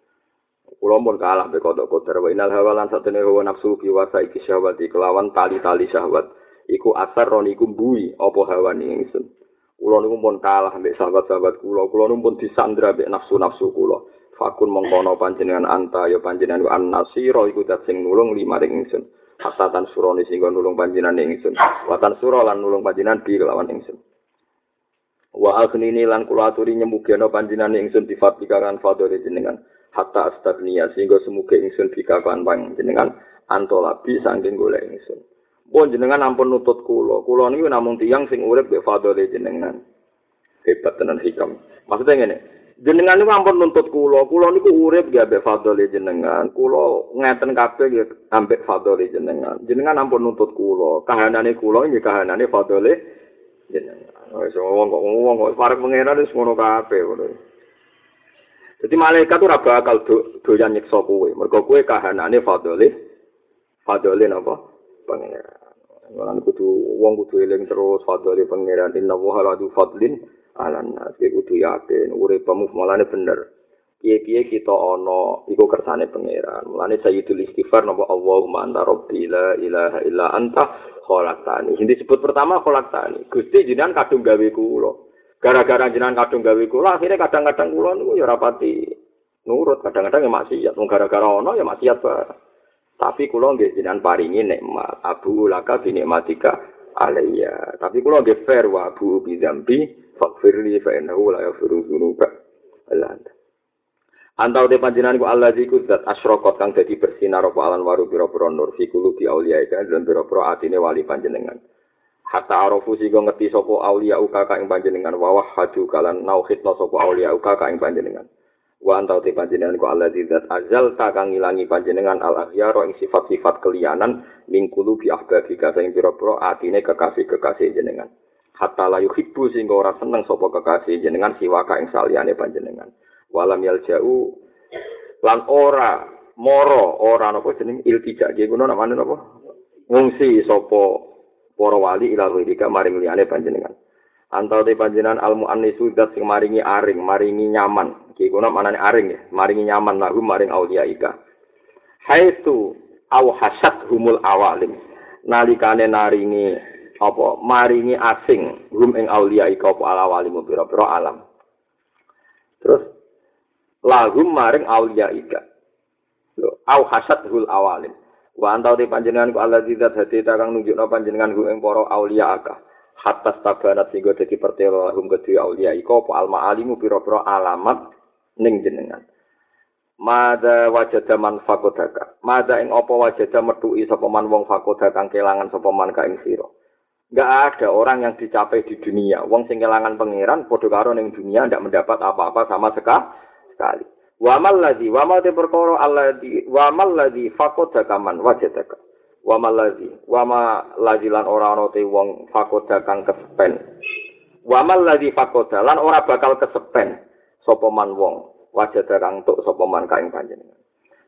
Kulo pun kalah be kodok kodar wa inal hawalan satene hawa nafsu ki wasa iki kelawan tali-tali syahwat iku asar ron iku bui apa hawa ning ingsun. Kulo niku pun kalah mbek sahabat-sahabat kulo. Kulo niku pun disandra mbek nafsu-nafsu kulo. Fakun mongkono panjenengan anta ya panjenengan an nasira iku dat sing nulung lima ring ingsun. Hasatan surone sing nulung panjenengan ingsun. Watan sura lan nulung panjenengan bi kelawan ingsun. Wa aghnini lan kula aturi nyemugeno panjenengan ingsun difatika kan fadhole jenengan. Hatta astagnia sehingga semoga ingsun bika kan jenengan antolabi saking golek ingsun. Pun jenengan ampun nutut kula. Kula niku namung tiyang sing urip mbek fadhole jenengan. Hebat tenan hikam. Maksudnya ngene, jenengan niku ampun nuntut kula. Kula niku urip nggih mbek fadhole jenengan. Kula ngeten kabeh nggih ambek fadhole jenengan. Jenengan ampun nuntut kula. Kahanane kula nggih kahanane fadhole jenengan. Wis wong kok ngomong kok parek pangeran wis ngono kabeh ngono. Jadi malaikat itu raba akal do, doyan nyiksa kue. Mereka kue kahanane fadoli. Fadoli apa? Pengiran. Ngan kudu wong kudu eling terus fadoli pengiran. Inna wuha ladu fadlin. Alan nas. kudu yakin. Ure pamuf malane bener. Kie-kie kita ono iku kersane pengiran. Mulane sayyidul istighfar napa Allahumma anta rabbi la ilaha illa anta khalaqtani. Sing disebut pertama khalaqtani. Gusti jenengan kadung gawe kula. Gara-gara jenengan kadung gawe kula akhirnya kadang-kadang kula niku ya rapati nurut. Kadang-kadang ya maksiat. Mung gara-gara ono ya maksiat ba tapi kula nggih jenengan paringi nikmat. Abu laka bi nikmatika alayya. Tapi kula nggih fair wa abu bi dzambi faghfirli fa innahu la yaghfiru dzunuba. Anta Antau de panjenengan ku Allah ziku zat asyrokot kang dadi bersinar apa alan waru pira-pira nur fi kulubi auliya dan pira-pira atine wali panjenengan. Hatta arafu sing ngerti sapa aulia uka ka ing panjenengan. Wawah haju kalan nauhidna sapa aulia uka ka ing panjenengan. Wa antau te panjenengan ku Allah zat azal ta kang ngilangi panjenengan al akhyar ing sifat-sifat kelianan mingkulu bi ahbabi ka sing pira-pira atine kekasih-kekasih jenengan. Hatta la yuhibbu sing ora seneng sapa kekasih jenengan siwa ka ing saliyane panjenengan. Walam yaljau lan ora moro ora napa jeneng iltija ge ngono namane napa? Ngungsi sapa para wali ila wirika maring liyane panjenengan. Antau te panjenengan al muannisu dat sing maringi aring, maringi nyaman. Ki kuna manane aring ya, maringi nyaman lahu maring aulia ika. Haitu au hasad humul awalim. Nalikane naringi apa maringi asing hum ing aulia ika apa ala wali pira-pira alam. Terus lahum maring aulia ika. Au hasad hul awalim. Wa antau te panjenengan ku Allah zat hati kang nunjukno panjenengan ku ing para aulia akah. Hatta stabanat sehingga dadi pertelo hum kedhi aulia iko apa alma alimu pira-pira alamat ning jenengan. Mada wajada man fakodaka. Mada ing apa wajada metuki sapa wong fakodaka kang kelangan sapa ka ing sira. Enggak ada orang yang dicapai di dunia. Wong sing kelangan pangeran padha karo dunia ndak mendapat apa-apa sama sekali. Wa mal ladzi wa ma perkara alladzi wa mal ladzi faqada kaman wajadaka. Wa mal ladzi wa ma lan ora ana te wong kang kesepen. Wa mal ladzi faqada lan ora bakal kesepen sapa wong wajada kang tuk sapa man kaing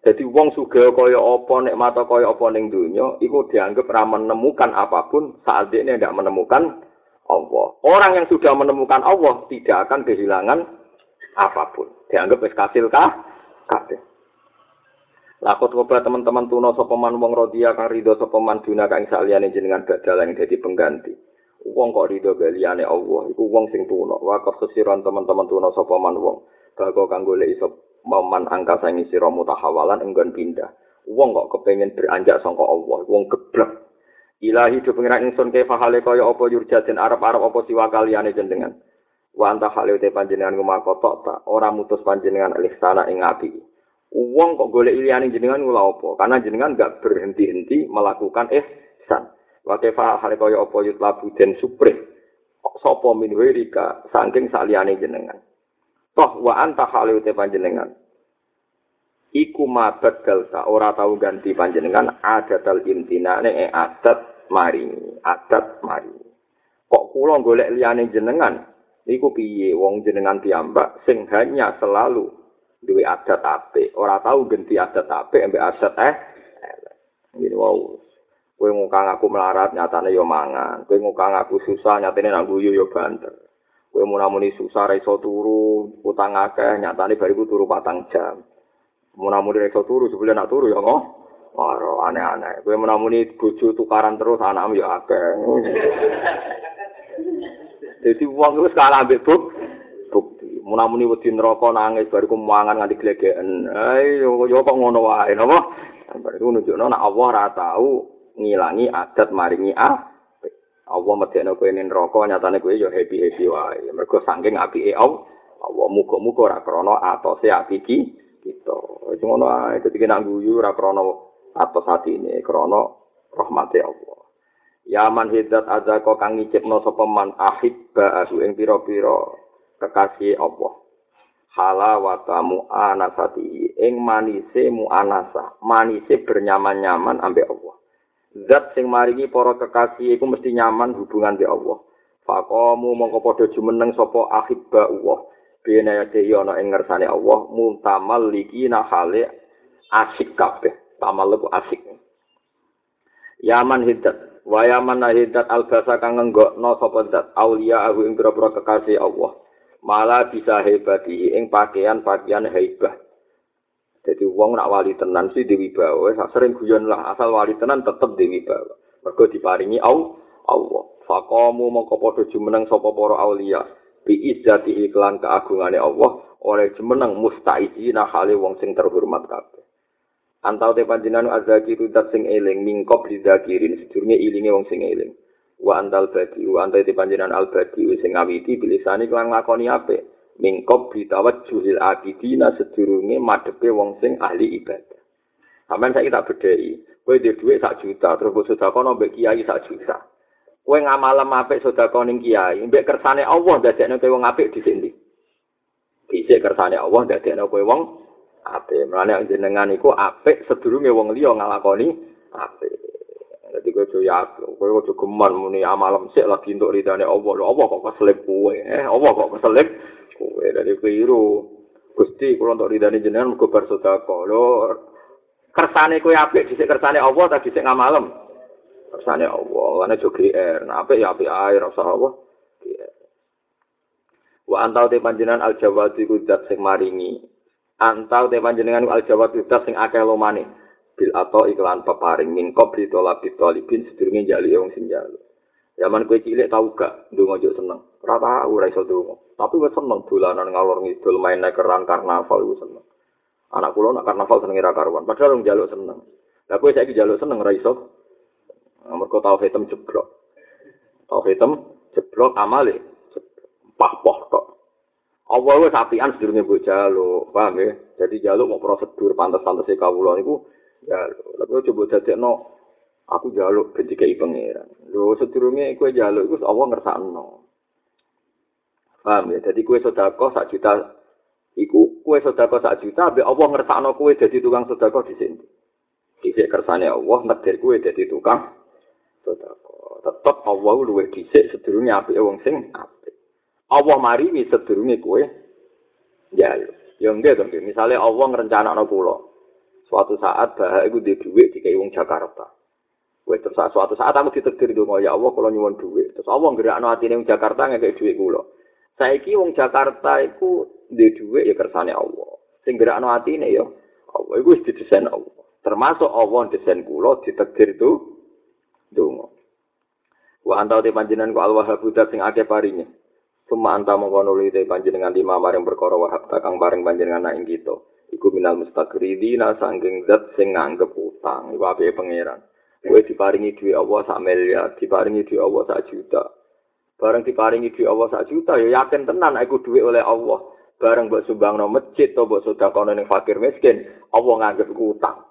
Jadi wong sugih kaya apa nek mata kaya apa ning donya iku dianggap ra menemukan apa pun saat dia tidak menemukan Allah. Orang yang sudah menemukan Allah tidak akan kehilangan apa pun. Dianggap wis kasil kah? Kabeh. Lakot coba teman-teman tuno sapa man wong rodia kang rido sapa man duna kang saliyane jenengan badal yang dadi pengganti. Wong kok rido galiyane Allah iku wong sing tuno. Wa kesiron teman-teman tuno sapa man wong. Bago kang golek iso momen angka sangi sira mutahawalan enggon pindah. Wong kok kepengin beranjak sangka Allah, wong geblek. Ilahi do pengiran ingsun ke fahale kaya apa yurjatin arab-arab apa siwa kaliyane jenengan. Wa anta hale te panjenengan ngumakotok ta ora mutus panjenengan ihsana ing api. Wong kok golek liyane jenengan kula apa? Karena jenengan enggak berhenti-henti melakukan ihsan. Wa kefa hale kaya apa yutlabu den supre. Sapa min wirika saking saliyane jenengan. Toh wa anta halute panjenengan. Iku mabad dalsa ora tau ganti panjenengan adatal intinane e adat maringi, adat maringi. Kok kula golek liyane jenengan niku piye wong jenengan piyambak sing hanya selalu duwe adat apik, ora tau ganti adat apik ambek adat eh. Ngene wow. Kowe ngukang aku melarat nyatane yo mangan. Kowe ngukang aku susah nyatane nang guyu yo banter. kowe munamuni susah ra iso turu utang akeh nyatane bariku turu patang jam munamuni ra iso turu sebelum nak turu ya ngoh ora aneh-aneh kowe munamuni bojo tukaran terus anakmu ya akeh Jadi wong wis kalah ambek buk bukti. Munamuni wedi neraka nangis bariku mangan nganti glegeken. Ayo yo kok ngono wae napa? Bariku nunjukno nek Allah ora tau ngilangi adat maringi ah Allah medekno kowe ning neraka nyatane kowe ya happy-happy wae. Mergo saking apike Allah, muga-muga ora krana atose api iki kita. Wis ngono ae dadi kena guyu ora krana atos atine, krana rahmate Allah. Ya man hidat azaka kang ngicipno sapa man ahibba asu ing pira-pira kekasih Allah. halawatamu anasati ing manise mu anasa manise bernyaman-nyaman ambek Allah zat sing maringi para kekasih iku mesti nyaman hubungan be Allah. Faqamu mongko padha jumeneng sapa ahibba Allah. Bene ade ana ing ngersane Allah muntamal liki hale asik kabeh. Tamal asik. Yaman hidat, wa yaman hidat albasa kang ngenggokno sapa zat aulia aku ing pira kekasih Allah. Malah bisa hebati ing pakaian-pakaian heibah. Jadi wong nak wali tenan sih dewi bawa, sering guyon lah asal wali tenan tetep dewi bawa. Mergo diparingi au Allah. Faqamu mongko padha jumeneng sapa para aulia bi izzati iklan keagungane Allah oleh jumeneng mustaizina hale wong sing terhormat kabeh. Antau te panjenengan azaki tutat sing eling mingkop dizakirin sedurunge ilinge wong sing eling. Wa antal badi wa antai te panjenengan al badi sing ngawiti bilisane kelan ngakoni apik. mingkop ditawat juhil abidina sedurunge madepe wong sing ahli ibadah. Sampeyan saiki tak bedhei, kowe duwe dhuwit sak juta terus sedekah nang mbek kiai sak juta. Kowe ngamalem apik sedekah ning kiai, mbek kersane Allah dadekne kowe wong apik dhisik ndi? Dhisik kersane Allah dadekne kowe wong apik. Mulane jenengan iku apik sedurunge wong liya nglakoni apik. Dadi kowe yo kowe ojo geman muni amalem sik lagi entuk ridane Allah. Lho Allah kok keselip kowe? Eh, Allah kok keselip? kowe dari keliru Gusti kula untuk ridani jenengan muga bar sedekah lho kersane kowe apik dhisik kersane Allah ta dhisik ngamalem kersane Allah ana jo GR nah apik ya apik ae rasa Allah wa antau te panjenengan al jawati kudat sing maringi antau te panjenengan al jawati kudat sing akeh lomane bil atau iklan peparing min qabli tolabi tolibin sedurunge jali wong sing jalu Zaman kue cilik tau gak ndonga yo seneng. Tau ora iso ndonga. Tapi wis seneng dolanan ngalor ngidul main keran karnaval wis seneng. Anak kula nak karnaval seneng ira karuan. Padahal wong jaluk seneng. Lah kowe saiki jaluk seneng ora iso. Mergo tau hitam jeblok. Tau hitam jeblok amale. Pah poh tok. Allah wis apian sedurunge mbok jaluk, paham ya? Jadi jaluk mau prosedur pantas-pantas kawula niku ya lha coba dadekno aku jaluk ketika pangeran. Lho sedurunge kowe jaluk iku Allah ngersakno. Paham ya? Jadi kowe sedekah sak juta iku kowe sedekah sak juta ambek Allah ngersakno kowe dadi tukang sedekah di sini. Dhisik kersane Allah ngeder kowe dadi tukang sedekah. Tetep Allah luwih dhisik sedurunge apike wong sing apik. Allah mari wis sedurunge kowe jaluk. Ya enggak dong, misalnya Allah ngerencanakno kula. Suatu saat bahak iku duwe dhuwit dikai wong Jakarta. Wes terus suatu saat aku ditegir donga ya Allah kalau nyuwun dhuwit. Terus Allah nggerakno atine wong Jakarta ngekek dhuwit kula. Saiki wong Jakarta iku duwe dhuwit ya kersane Allah. Sing gerakno atine ya Allah iku wis didesain Allah. Termasuk Allah desain kula ditegir itu donga. Wa antau te panjenengan ku al-wahhab sing akeh paringe. Suma anta mongko nuli te panjenengan lima maring perkara wahab takang paring panjenengan ing kita. iku minal mustaqridina sangking zat sing nganggep utang. Iku apike pangeran. Kowe diparingi duwe Allah sak miliar diparingi duwe Allah sak juta. Bareng diparingi duwe Allah sak juta ya yakin tenan iku duwe oleh Allah. Bareng mbok sumbangno masjid to mbok sedekahno ning fakir miskin Allah nganggep utang.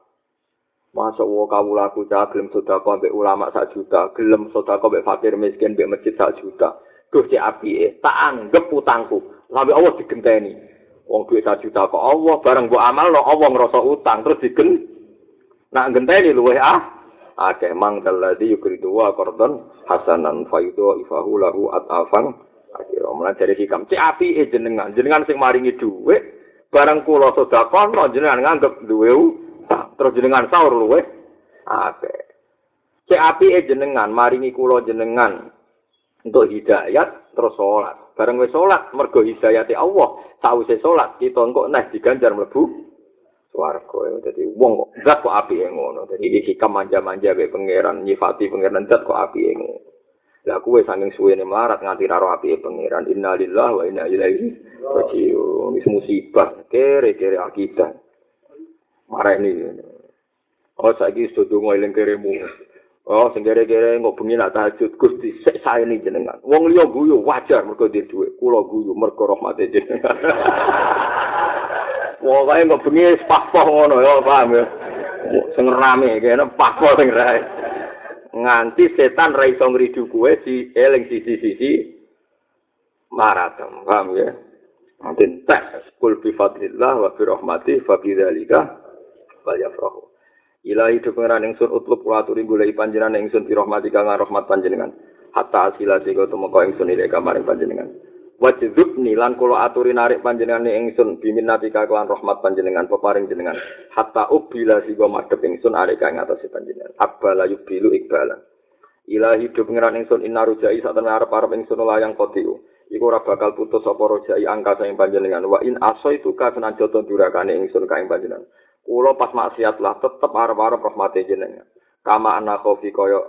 Masuk wa kawulaku cah gelem sedekah mbek ulama sak juta, gelem sedekah mbek fakir miskin mbek masjid sak juta. Gusti apike, tak anggap utangku. Sampai Allah digenteni. wong duit sak juta kok Allah? Bareng mbok amal lo Allah ngrasa utang terus digen. Nak genteni luweh ah. Akeh mang dalladzi yukridu wa qardon hasanan faidu ifahu lahu atafan. Akhirnya mulai dari hikam. Cek api eh jenengan? Jenengan sing maringi duit barang kula sedekah no jenengan nganggep duwe terus jenengan sahur luweh akeh. Cek api eh jenengan? Maringi kula jenengan untuk hidayat terus sholat. Bareng wis salat mergo hidayate Allah. Sawise salat kita engko nek diganjar mlebu swarga. Dadi wong kok zat kok apike ngono. Dadi iki manja-manja be pangeran nyifati pangeran zat kok apike ngono. Lah kuwe saking suwene melarat nganti karo apike pangeran. Innalillahi wa inna ilaihi rajiun. Wis musibah kere-kere akidah. Marah ini. Oh, saiki sudah ngomong eling keremu. Oh, sing kere-kere engko bengi nak tahajud Gusti sik saeni jenengan. Wong liya guyu wajar mergo duwe dhuwit. Kula guyu mergo rahmate jenengan. Wong kaya engko bengi papoh ngono ya, paham ya. Sing rame kene papoh sing rae. Nganti setan ra iso ngridu kuwe si eling sisi-sisi maratem, paham ya. Nanti tak kul bi fadlillah wa bi rahmatih fa bi dzalika yafrahu. Ilahi do pengeran ingsun utlub kula aturi golek panjenengan ingsun dirahmati kang rahmat panjenengan. Hatta asilati kau temu kau ingsun ilek kamaring panjenengan. Wajib nilan kula aturi narik panjenengan ingsun biminati kelawan rahmat panjenengan peparing jenengan. Hatta ubila sigo madhep ingsun arek kang atas panjenengan. Abbala yubilu ikbalan. Ilahi do pengeran ingsun inna rujai sak temen arep-arep ingsun layang kotiu. Iku ora bakal putus apa rojai angka saing panjenengan. Wa in aso itu ka senajan durakane ingsun kaing panjenengan. Kulo pas maksiat lah tetep arep-arep rahmate jenengan. Kama ana kofi koyo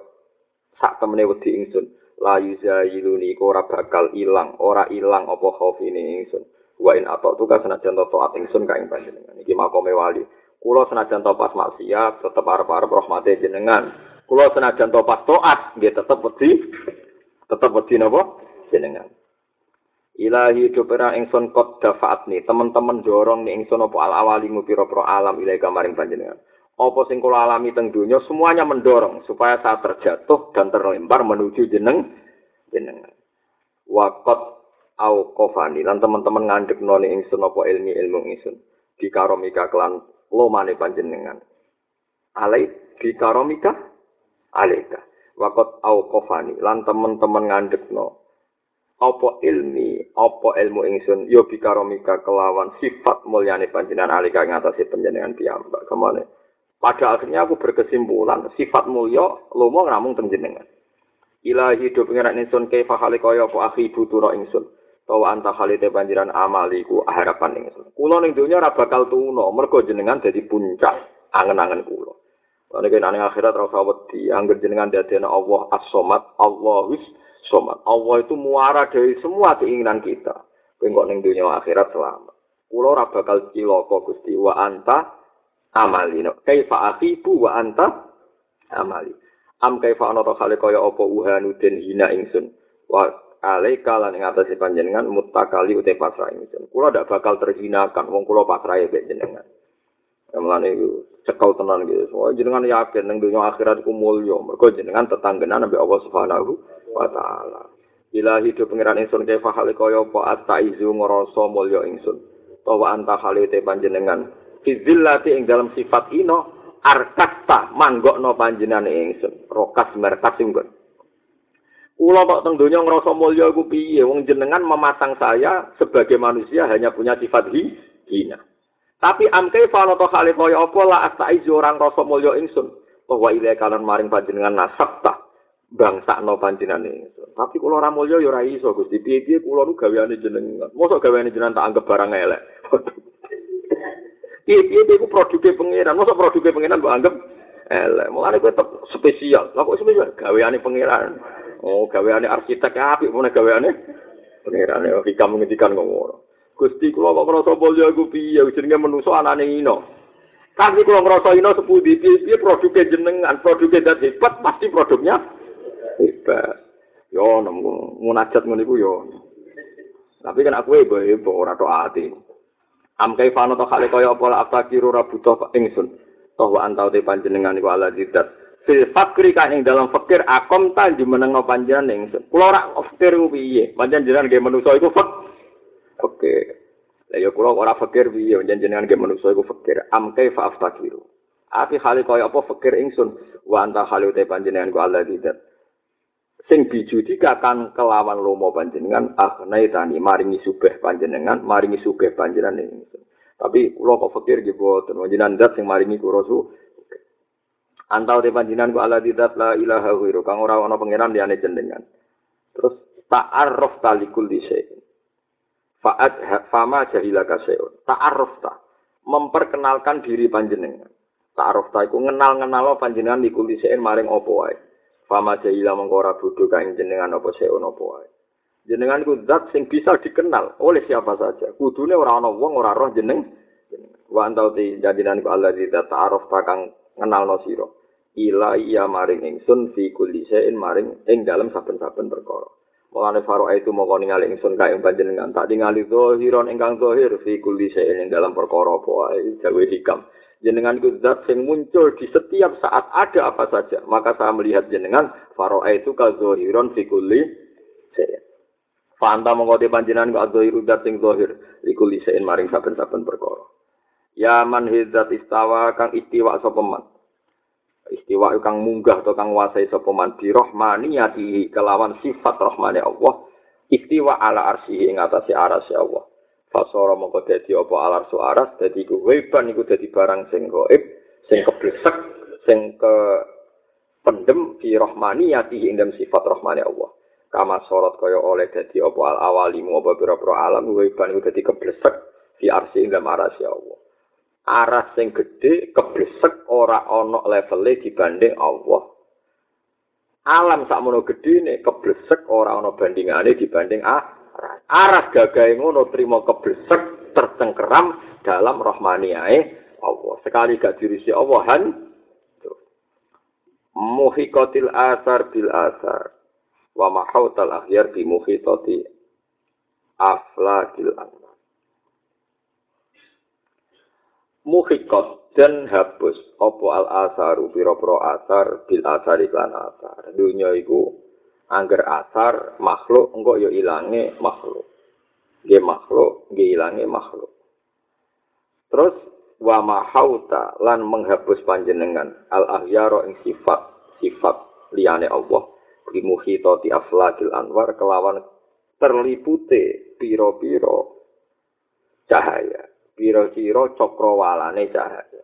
sak temene wedi ingsun. La yuzayiluni ora bakal ilang, ora ilang apa khofi ini ingsun. Wa in apa tu senajan to taat ingsun ka ing panjenengan. Iki makome wali. Kulo senajan to pas maksiat tetep arep-arep rahmate jenengan. Kulo senajan to pas taat nggih tetep wedi tetep wedi napa jenengan. Ilahi dopera ingsun kot dafaat nih teman-teman dorong nih ingsun opo al awali ngupiro pro alam ilahi kamaring panjenengan. Opo sing kula alami teng dunia semuanya mendorong supaya saya terjatuh dan terlempar menuju jeneng jenengan. Wakot au kofani lan teman-teman ngandek noni ingsun opo ilmi ilmu ingsun di karomika kelan lomane panjenengan. Alai di karomika alaika. Wakot au kofani lan teman-teman ngandek no apa ilmi, apa ilmu ingsun, yo bikaromika kelawan sifat mulyane panjenengan alika ngatasi panjenengan piyambak. Ke mana? Pada akhirnya aku berkesimpulan, sifat mulya lomo ngamung panjenengan. Ilahi do pengeran ingsun kaifa kaya apa akhi butura ingsun. Tawa anta halite panjenengan amaliku harapan ingsun. Kula ning donya ora bakal tuna, mergo jenengan dadi puncak angen-angen kula. Nek nang akhirat ora usah wedi, anggere jenengan dadi Allah as-somad, Allahus somat. Allah itu muara dari semua keinginan kita. Kengkok ning dunia akhirat selamat. Kulo ora bakal cilaka Gusti wa anta amali. Kaifa akhibu wa anta amali. Am kaifa ana ta kale kaya uhanu den hina ingsun. Wa alaika lan ing atase panjenengan mutakali ute pasrah ingsun. Kulo ndak bakal terhinakan wong kulo pasrah ya jenengan. Mulane iku cekel tenan gitu. Soale jenengan yakin ning dunia akhirat ku mulya. Mergo jenengan tetanggenan ambek Allah Subhanahu wa taala. Ilahi do pangeran ingsun ke fahale kaya apa astaizu ngrasa mulya ingsun. Tawa anta halite panjenengan. Fizillati ing dalam sifat ino arkasta manggokno panjenengan ingsun. Rokas merkas ingsun. Kula kok teng donya ngrasa mulya iku piye? Wong jenengan memasang saya sebagai manusia hanya punya sifat hi, hina. Tapi amke fano to hale kaya apa la astaizu orang rasa mulya ingsun. Bahwa ile kalan maring panjenengan nasab ta bangsa no panjenengan ingsun. Tapi kula ora mulya ya ora iso Gusti. Piye-piye kula nu gaweane jenengan. Mosok gaweane jenengan tak anggap barang elek. Piye-piye iku produke pangeran. Mosok produke pangeran mbok anggap elek. Mulane kowe tetep spesial. Lah kok spesial? Gaweane pangeran. Oh, gaweane arsitek apik mun gaweane pangeran. Ya hikam ngendikan ngono. Gusti kula kok ngrasa mulya iku piye jenenge manusa anane ino. Tapi kula ngrasa ino sepundi piye produke jenengan, produke dat hebat pasti produknya hebat. Yo nemu munajat ngono iku yo. Tapi kan aku ibu ibu ora tok ati. Am kai fano to kale kaya apa la kiru ora butuh ingsun. Toh wa antau te panjenengan iku ala zidat. Fil fakri kan ing dalam fakir akom ta jumeneng panjenengan ingsun. Kula ora fakir piye? Panjenengan nggih manusa iku fakir. fakir. Lah ya kula ora fakir piye jenengan ge manusa iku fakir. Am kaifa aftakiru. Ati hale kaya apa fakir ingsun wa anta hale te panjenengan ku Allah tidak. Sing bijudi kakan kelawan lomo panjenengan akhnai tani maringi sugih panjenengan maringi sugih panjenengan ingsun. Tapi kula kok fakir ge boten panjenengan zat sing maringi kula su Antau te panjenengan ku Allah tidak la ilaha ghairu kang ora ana pangeran liyane jenengan. Terus ta'arruf talikul disai. Fa'ad fama jahila kaseun. Ta'arufta. Memperkenalkan diri panjenengan. Ta'arufta iku ngenal-ngenalo panjenengan di kulisein maring opo wae. Fama jahila mengkora bodho kaing jenengan opo seun opo wae. Jenengan iku zat sing bisa dikenal oleh siapa saja. Kudune ora ana wong ora roh jeneng. Wa antau ti jadinan ku Allah di ta'arufta kang ngenalno sira. Ila iya maring ingsun fi kulisein maring ing dalam saben-saben perkara. Mulane faro itu moko ningali ingsun kae panjenengan tak ningali zahiron ingkang zahir fi kulli shay'in ing dalam perkara apa wae jawe hikam. Jenengan ku zat sing muncul di setiap saat ada apa saja. Maka saya melihat jenengan faro itu ka zahiron fi kulli shay'in. Fanta mongko te panjenengan ku zahiru zat sing zahir fi kulli shay'in maring saben-saben perkara. Ya man istawa kang istiwa sapa man. istiwa kang munggah atau kang wasai sapa man bi rahmaniyati kelawan sifat rahmane Allah istiwa ala arsihi ing atase Allah fasara mongko dadi apa alar su aras dadi ku weban iku dadi barang sing gaib sing keblesek sing ke pendem fi rahmaniyati ing sifat rahmane Allah kama sorot kaya oleh dadi apa al awalimu apa pira-pira alam weban iku dadi keblesek fi arsi ing dalam aras Allah aras sing gedhe keblesek ora ana levele dibanding Allah. Alam sakmono gedhene keblesek ora ana bandingane dibanding aras. Aras gagahe ngono trimo keblesek tercengkeram dalam rahmaniyae Allah. Sekali gak dirisi Allah han. Muhiqatil asar bil asar. Wa mahautal akhyar bi muhitati aflakil anwar. muhikot dan hapus. Opo al asaru? Piro pro asar bil asar iklan asar. Dunia iku angger asar makhluk engko yo ilange makhluk. Ge makhluk ge ilange makhluk. Terus wa mahauta lan menghapus panjenengan. Al ahyaro ing sifat sifat liyane Allah. Di muhitoti aflakil anwar kelawan terlipute piro-piro cahaya. Pira-pira cakrawalane cahaya.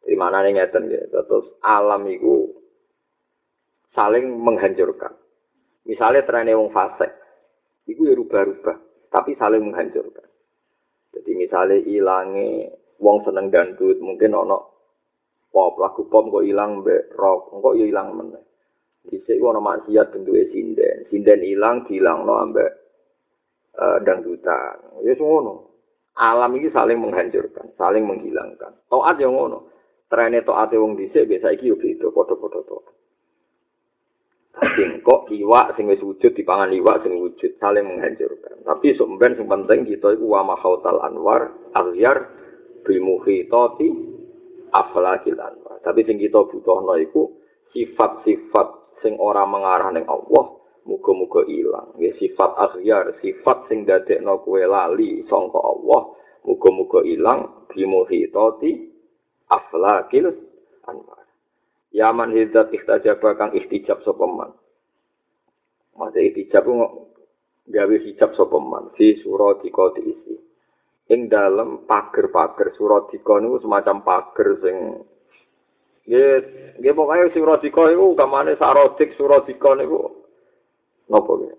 Di mana nih ngeten ya, terus alam itu saling menghancurkan. Misalnya trennya wong fase, itu ya rubah-rubah, tapi saling menghancurkan. Jadi misalnya ilangnya wong seneng dandut, mungkin ono pop lagu pop kok ilang be rock, kok ya ilang meneh. Dhisik ono maksiat bentuke sinden, sinden ilang dilangno ambek uh, dangdutan. Ya ngono. alam ini saling menghancurkan, saling menghilangkan. Toat yang ngono. Trene toate wong dhisik biasa iki yo beda padha-padha to. Tapi kok iwak sing wis wujud dipangan iwak sing wujud saling menghancurkan. Tapi sumben sing penting kita iku wa mahautal anwar aghyar bil muhitati aflakil anwar. Tapi sing kita butuhno iku sifat-sifat sing ora mengarah ning Allah muga-muga ilang. Ya sifat akhyar, sifat sing dadekno kowe lali sangka Allah, muga-muga ilang bimuhitati aflakil anwar. Ya man hidat ikhtajab kang ihtijab sapa man. Mate ihtijab gawe hijab sapa man? Fi surati qadi isi. ing dalem pager-pager Suradika niku semacam pager sing nggih nggih pokoke Suradika iku kamane Sarodik Suradika niku. Napa nggih?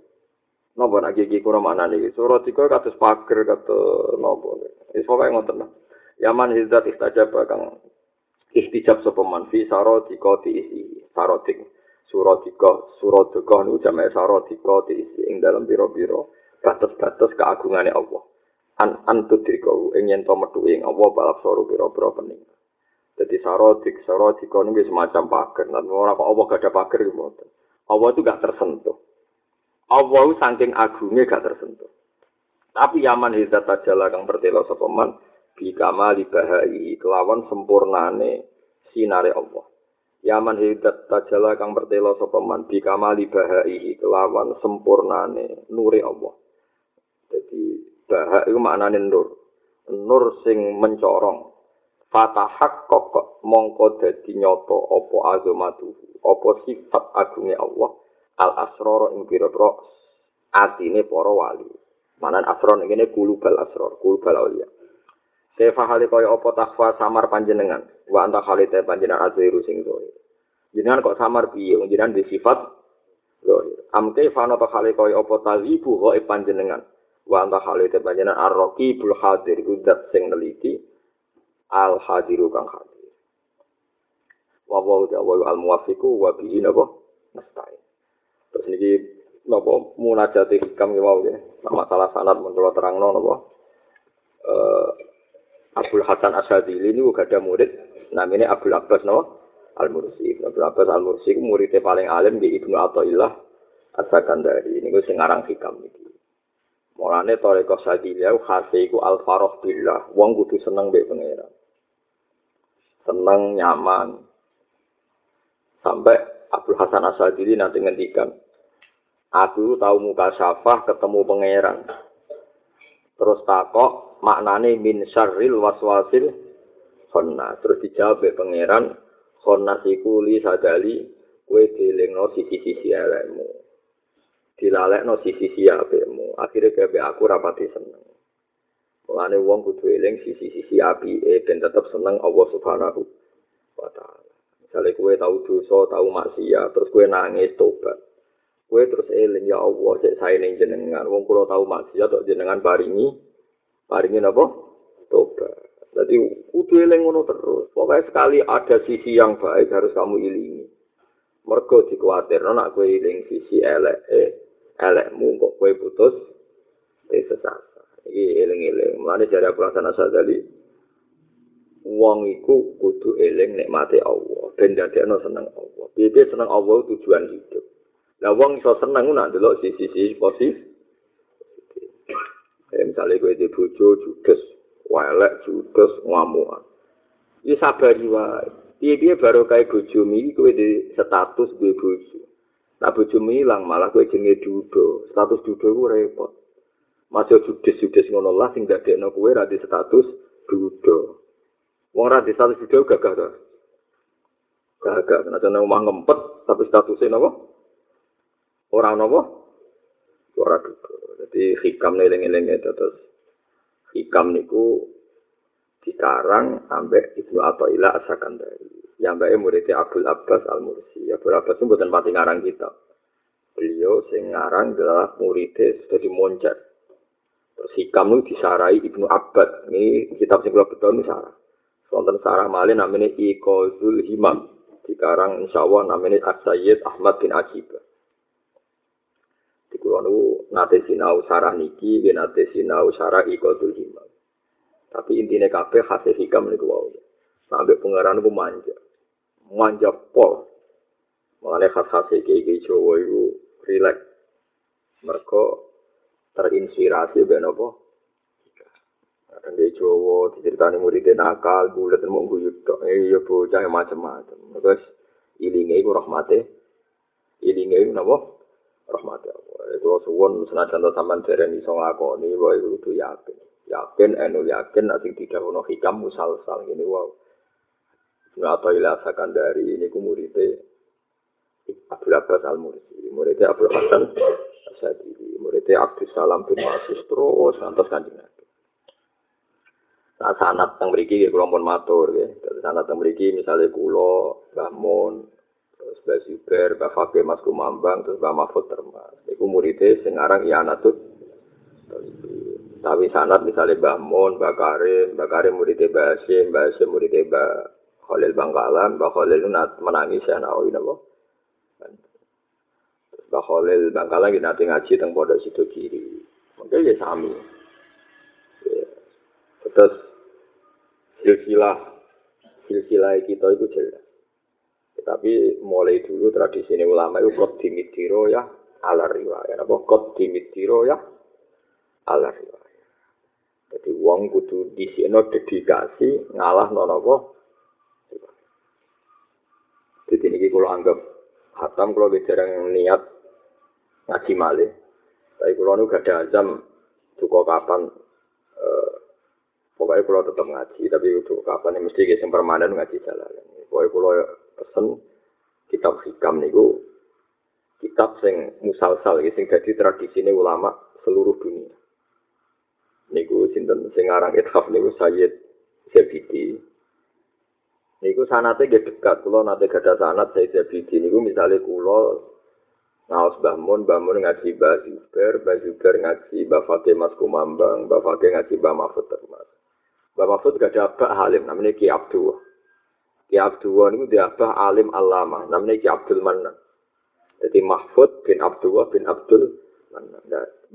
Napa nek iki kura manane iki? Suradika kados pager kados napa wis pokoke ngoten Yaman hizat istajab kang istijab sapa man fi Saradika diisi Sarodik Suradika Suradika niku jamae Saradika diisi ing dalem pira-pira batas-batas keagungane Allah an antudriko ing yen to metu ing apa balap soro pira-pira pening. Dadi sarodik sarodika niku semacam pager. Lan ora kok apa gak pager mboten. Allah itu gak tersentuh. Allah saking agungnya gak tersentuh. Tapi yaman hizat tajala kang bertelo sapa man bi kamali bahai kelawan sempurnane sinare Allah. Yaman hizat tajala kang bertelo sapa man bi kamali bahai kelawan sempurnane nure Allah. Jadi Baha itu maknanya nur. Nur sing mencorong. Fatahak kok mongko dadi nyoto opo azumatu. Opo sifat agungnya Allah. Al asroro ing pira-pira atine para wali. Manan asror ini kulubal asror, kulubal aulia. Sefa hali kaya apa takwa samar panjenengan. Wa anta hali te panjenengan azhiru sing zohir. Jenengan kok samar piye? Jenengan di sifat zohir. Amke fano to hali kaya apa tazibu kok panjenengan. wa anta halite panjenengan ar-raqi bul hadir udat sing neliti al hadiru kang hadir wa wa wa al muwafiqu wa bihi napa nastai terus niki napa munajat hikam ki wau ya masalah sanad mun terangno napa eh Abdul Hasan Asyadili ini juga ada murid namanya Abdul Abbas no? Al-Mursi Abdul Abbas Al-Mursi muridnya paling alim di Ibnu Atta'illah As-Sakandari ini gue sengarang hikam ini Mulane toreko sadilya khase iku al faroh billah. Wong kudu seneng mbek pangeran. Seneng nyaman. Sampai Abdul Hasan Asadili nanti ngendikan, aku tahu muka syafah ketemu pangeran. Terus takok maknane min syarril waswasil khonna. Terus dijawab pangeran, khonna siku li sadali kowe dilingno sisi-sisi elekmu. dilalekno sisi-sisi apikmu. Akhire gawe aku rapati seneng. Mulane wong kudu eling sisi-sisi apike ben tetep seneng Allah Subhanahu wa taala. Misale kowe tau dosa, tau maksiat, terus kowe nangis tobat. Kowe terus eling ya Allah sik sae ning jenengan. Wong kula tau maksiat tok jenengan paringi paringi napa? Tobat. Jadi kudu eling ngono terus. Pokoknya sekali ada sisi yang baik harus kamu ilingi. Mergo dikuatir, nak kowe iling sisi elek, eh, elekmu kok kowe putus eh sesat. Iki eling-eling. Mulane jare aku laksana sadali wong iku kudu eling nikmate Allah, ben dadekno seneng Allah. Piye seneng Allah tujuan hidup. Lah wong iso seneng nak delok sisi-sisi positif. Kayak misalnya gue di bojo judes, welek judes, ngamuan. Ini sabar wae. Piye-piye baru kayak bojo mi, gue di status gue bojo. Nah bojo ilang malah kowe jenenge dudo. Status dudo ku repot. Masih judes-judes ngono lah sing dadekno kowe ra di status dudo. Wong ra di status dudo gagah to. Gagah nek ana omah ngempet tapi statusnya napa? Ora napa? Ora dudo. Jadi hikam eling-eling terus hikam niku dikarang ambek Ibnu Athaillah As-Sakandari. yang baik muridnya Abdul Abbas Al Mursi. Abdul Abbas itu bukan pati ngarang kita. Beliau sing ngarang adalah muridnya sudah dimoncat. Terus hikam itu disarai Ibnu Abbad. Ini kitab sing betul ini sarah. Sonten sarah malin namanya Iqazul Himam. Insya Allah namanya As-Sayyid Ahmad bin Ajib. Di kulon itu nate sinau sarah niki, nate sinau sarah Iqazul Himam. Tapi intinya kabeh hasil hikam niku wau. Sampai pengeran itu manja. manja pol. Mengenai khas-khas iki-iki Jawa itu rilek. Mereka terinspirasi ben apa? Kadang di Jawa diceritani muridnya nakal, bulat mau guyut tok. Eh iya bocah macam-macam. Terus ilinge iku rahmate. Ilinge iku napa? Rahmate Allah. Itu suwon senajan sampean dereng iso nglakoni wae kudu yakin. Yakin enu yakin nek sing didhawuhno hikam musal-sal ngene wae. Nggak tahu ilah dari ini ku muridnya Abdul Abbas al Mursi, muridnya Abdul Hasan Asadili, muridnya Abdul Salam bin Masus terus ngantos kanjeng Nabi. Nah, sanat mriki nggih kula pun matur nggih. Sanat teng mriki misale kula Mbah Mun terus Mbah Zubair, Mbah Fakih Mas Kumambang terus Mbah Mahfud Termas. Iku muridé sing aran Ianatut Tapi sanat misalnya Mbah Mun, Mbah Karim, Mbah Karim muridé Mbah Hasim, Mbah Hasim muridé Mbah Khalil Bangkalan, Mbah Khalil menangis ya nawi napa. Mbah Khalil Bangkalan nanti ngaji teng pondok situ kiri. Mungkin ya sami. Terus silsilah silsilah kita itu jelas. Tapi mulai dulu tradisi ini ulama itu kot dimitiro ya ala riwayat. Apa kot dimitiro ya ala riwayat. Jadi uang kudu di sini dedikasi ngalah nono apa. Jadi ini kalau anggap hatam kalau bicara niat ngaji malih. Tapi kalau nu gak ada azam cukup kapan uh, Pokoknya kalau tetap ngaji, tapi itu kapan yang mesti yang permanen ngaji jalan. Pokoknya kalau pesen kitab hikam niku kitab sing musalsal sing dadi tradisi ini ulama seluruh dunia. Niku sinten sing aran ithaf niku Sayyid Zabidi. Niku sanate nggih dekat kula nate gadah sanat Sayyid Zabidi niku misale kula ngaos Mbah Mun, Mbah Mun ngaji Mbah Zubair, Mbah Zubair ngaji Mbah Fatih Mas Kumambang, Mbah Fatih ngaji Mbah Mahfud Termas. Mbah Mahfud gak ada abah alim, namanya Ki Abdul. Ki Abdul itu dia abah alim alama, namanya Ki Abdul Manan. Jadi Mahfud bin Abdullah bin Abdul Manan.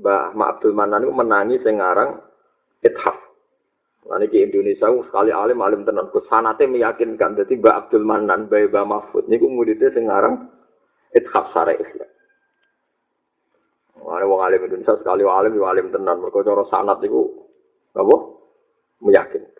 Mbah Abdul Manan itu menangi sengarang ithaf. Nah, ini Indonesia sekali alim alim tenan. Kusanate meyakinkan. Jadi Mbak Abdul Manan, Mbak Mbak Mahfud. Ini muridnya sengarang ithaf sare Islam. Ada wong alim Indonesia sekali alim, alim tenan. Mereka cara sanat itu, apa? meyakinkan.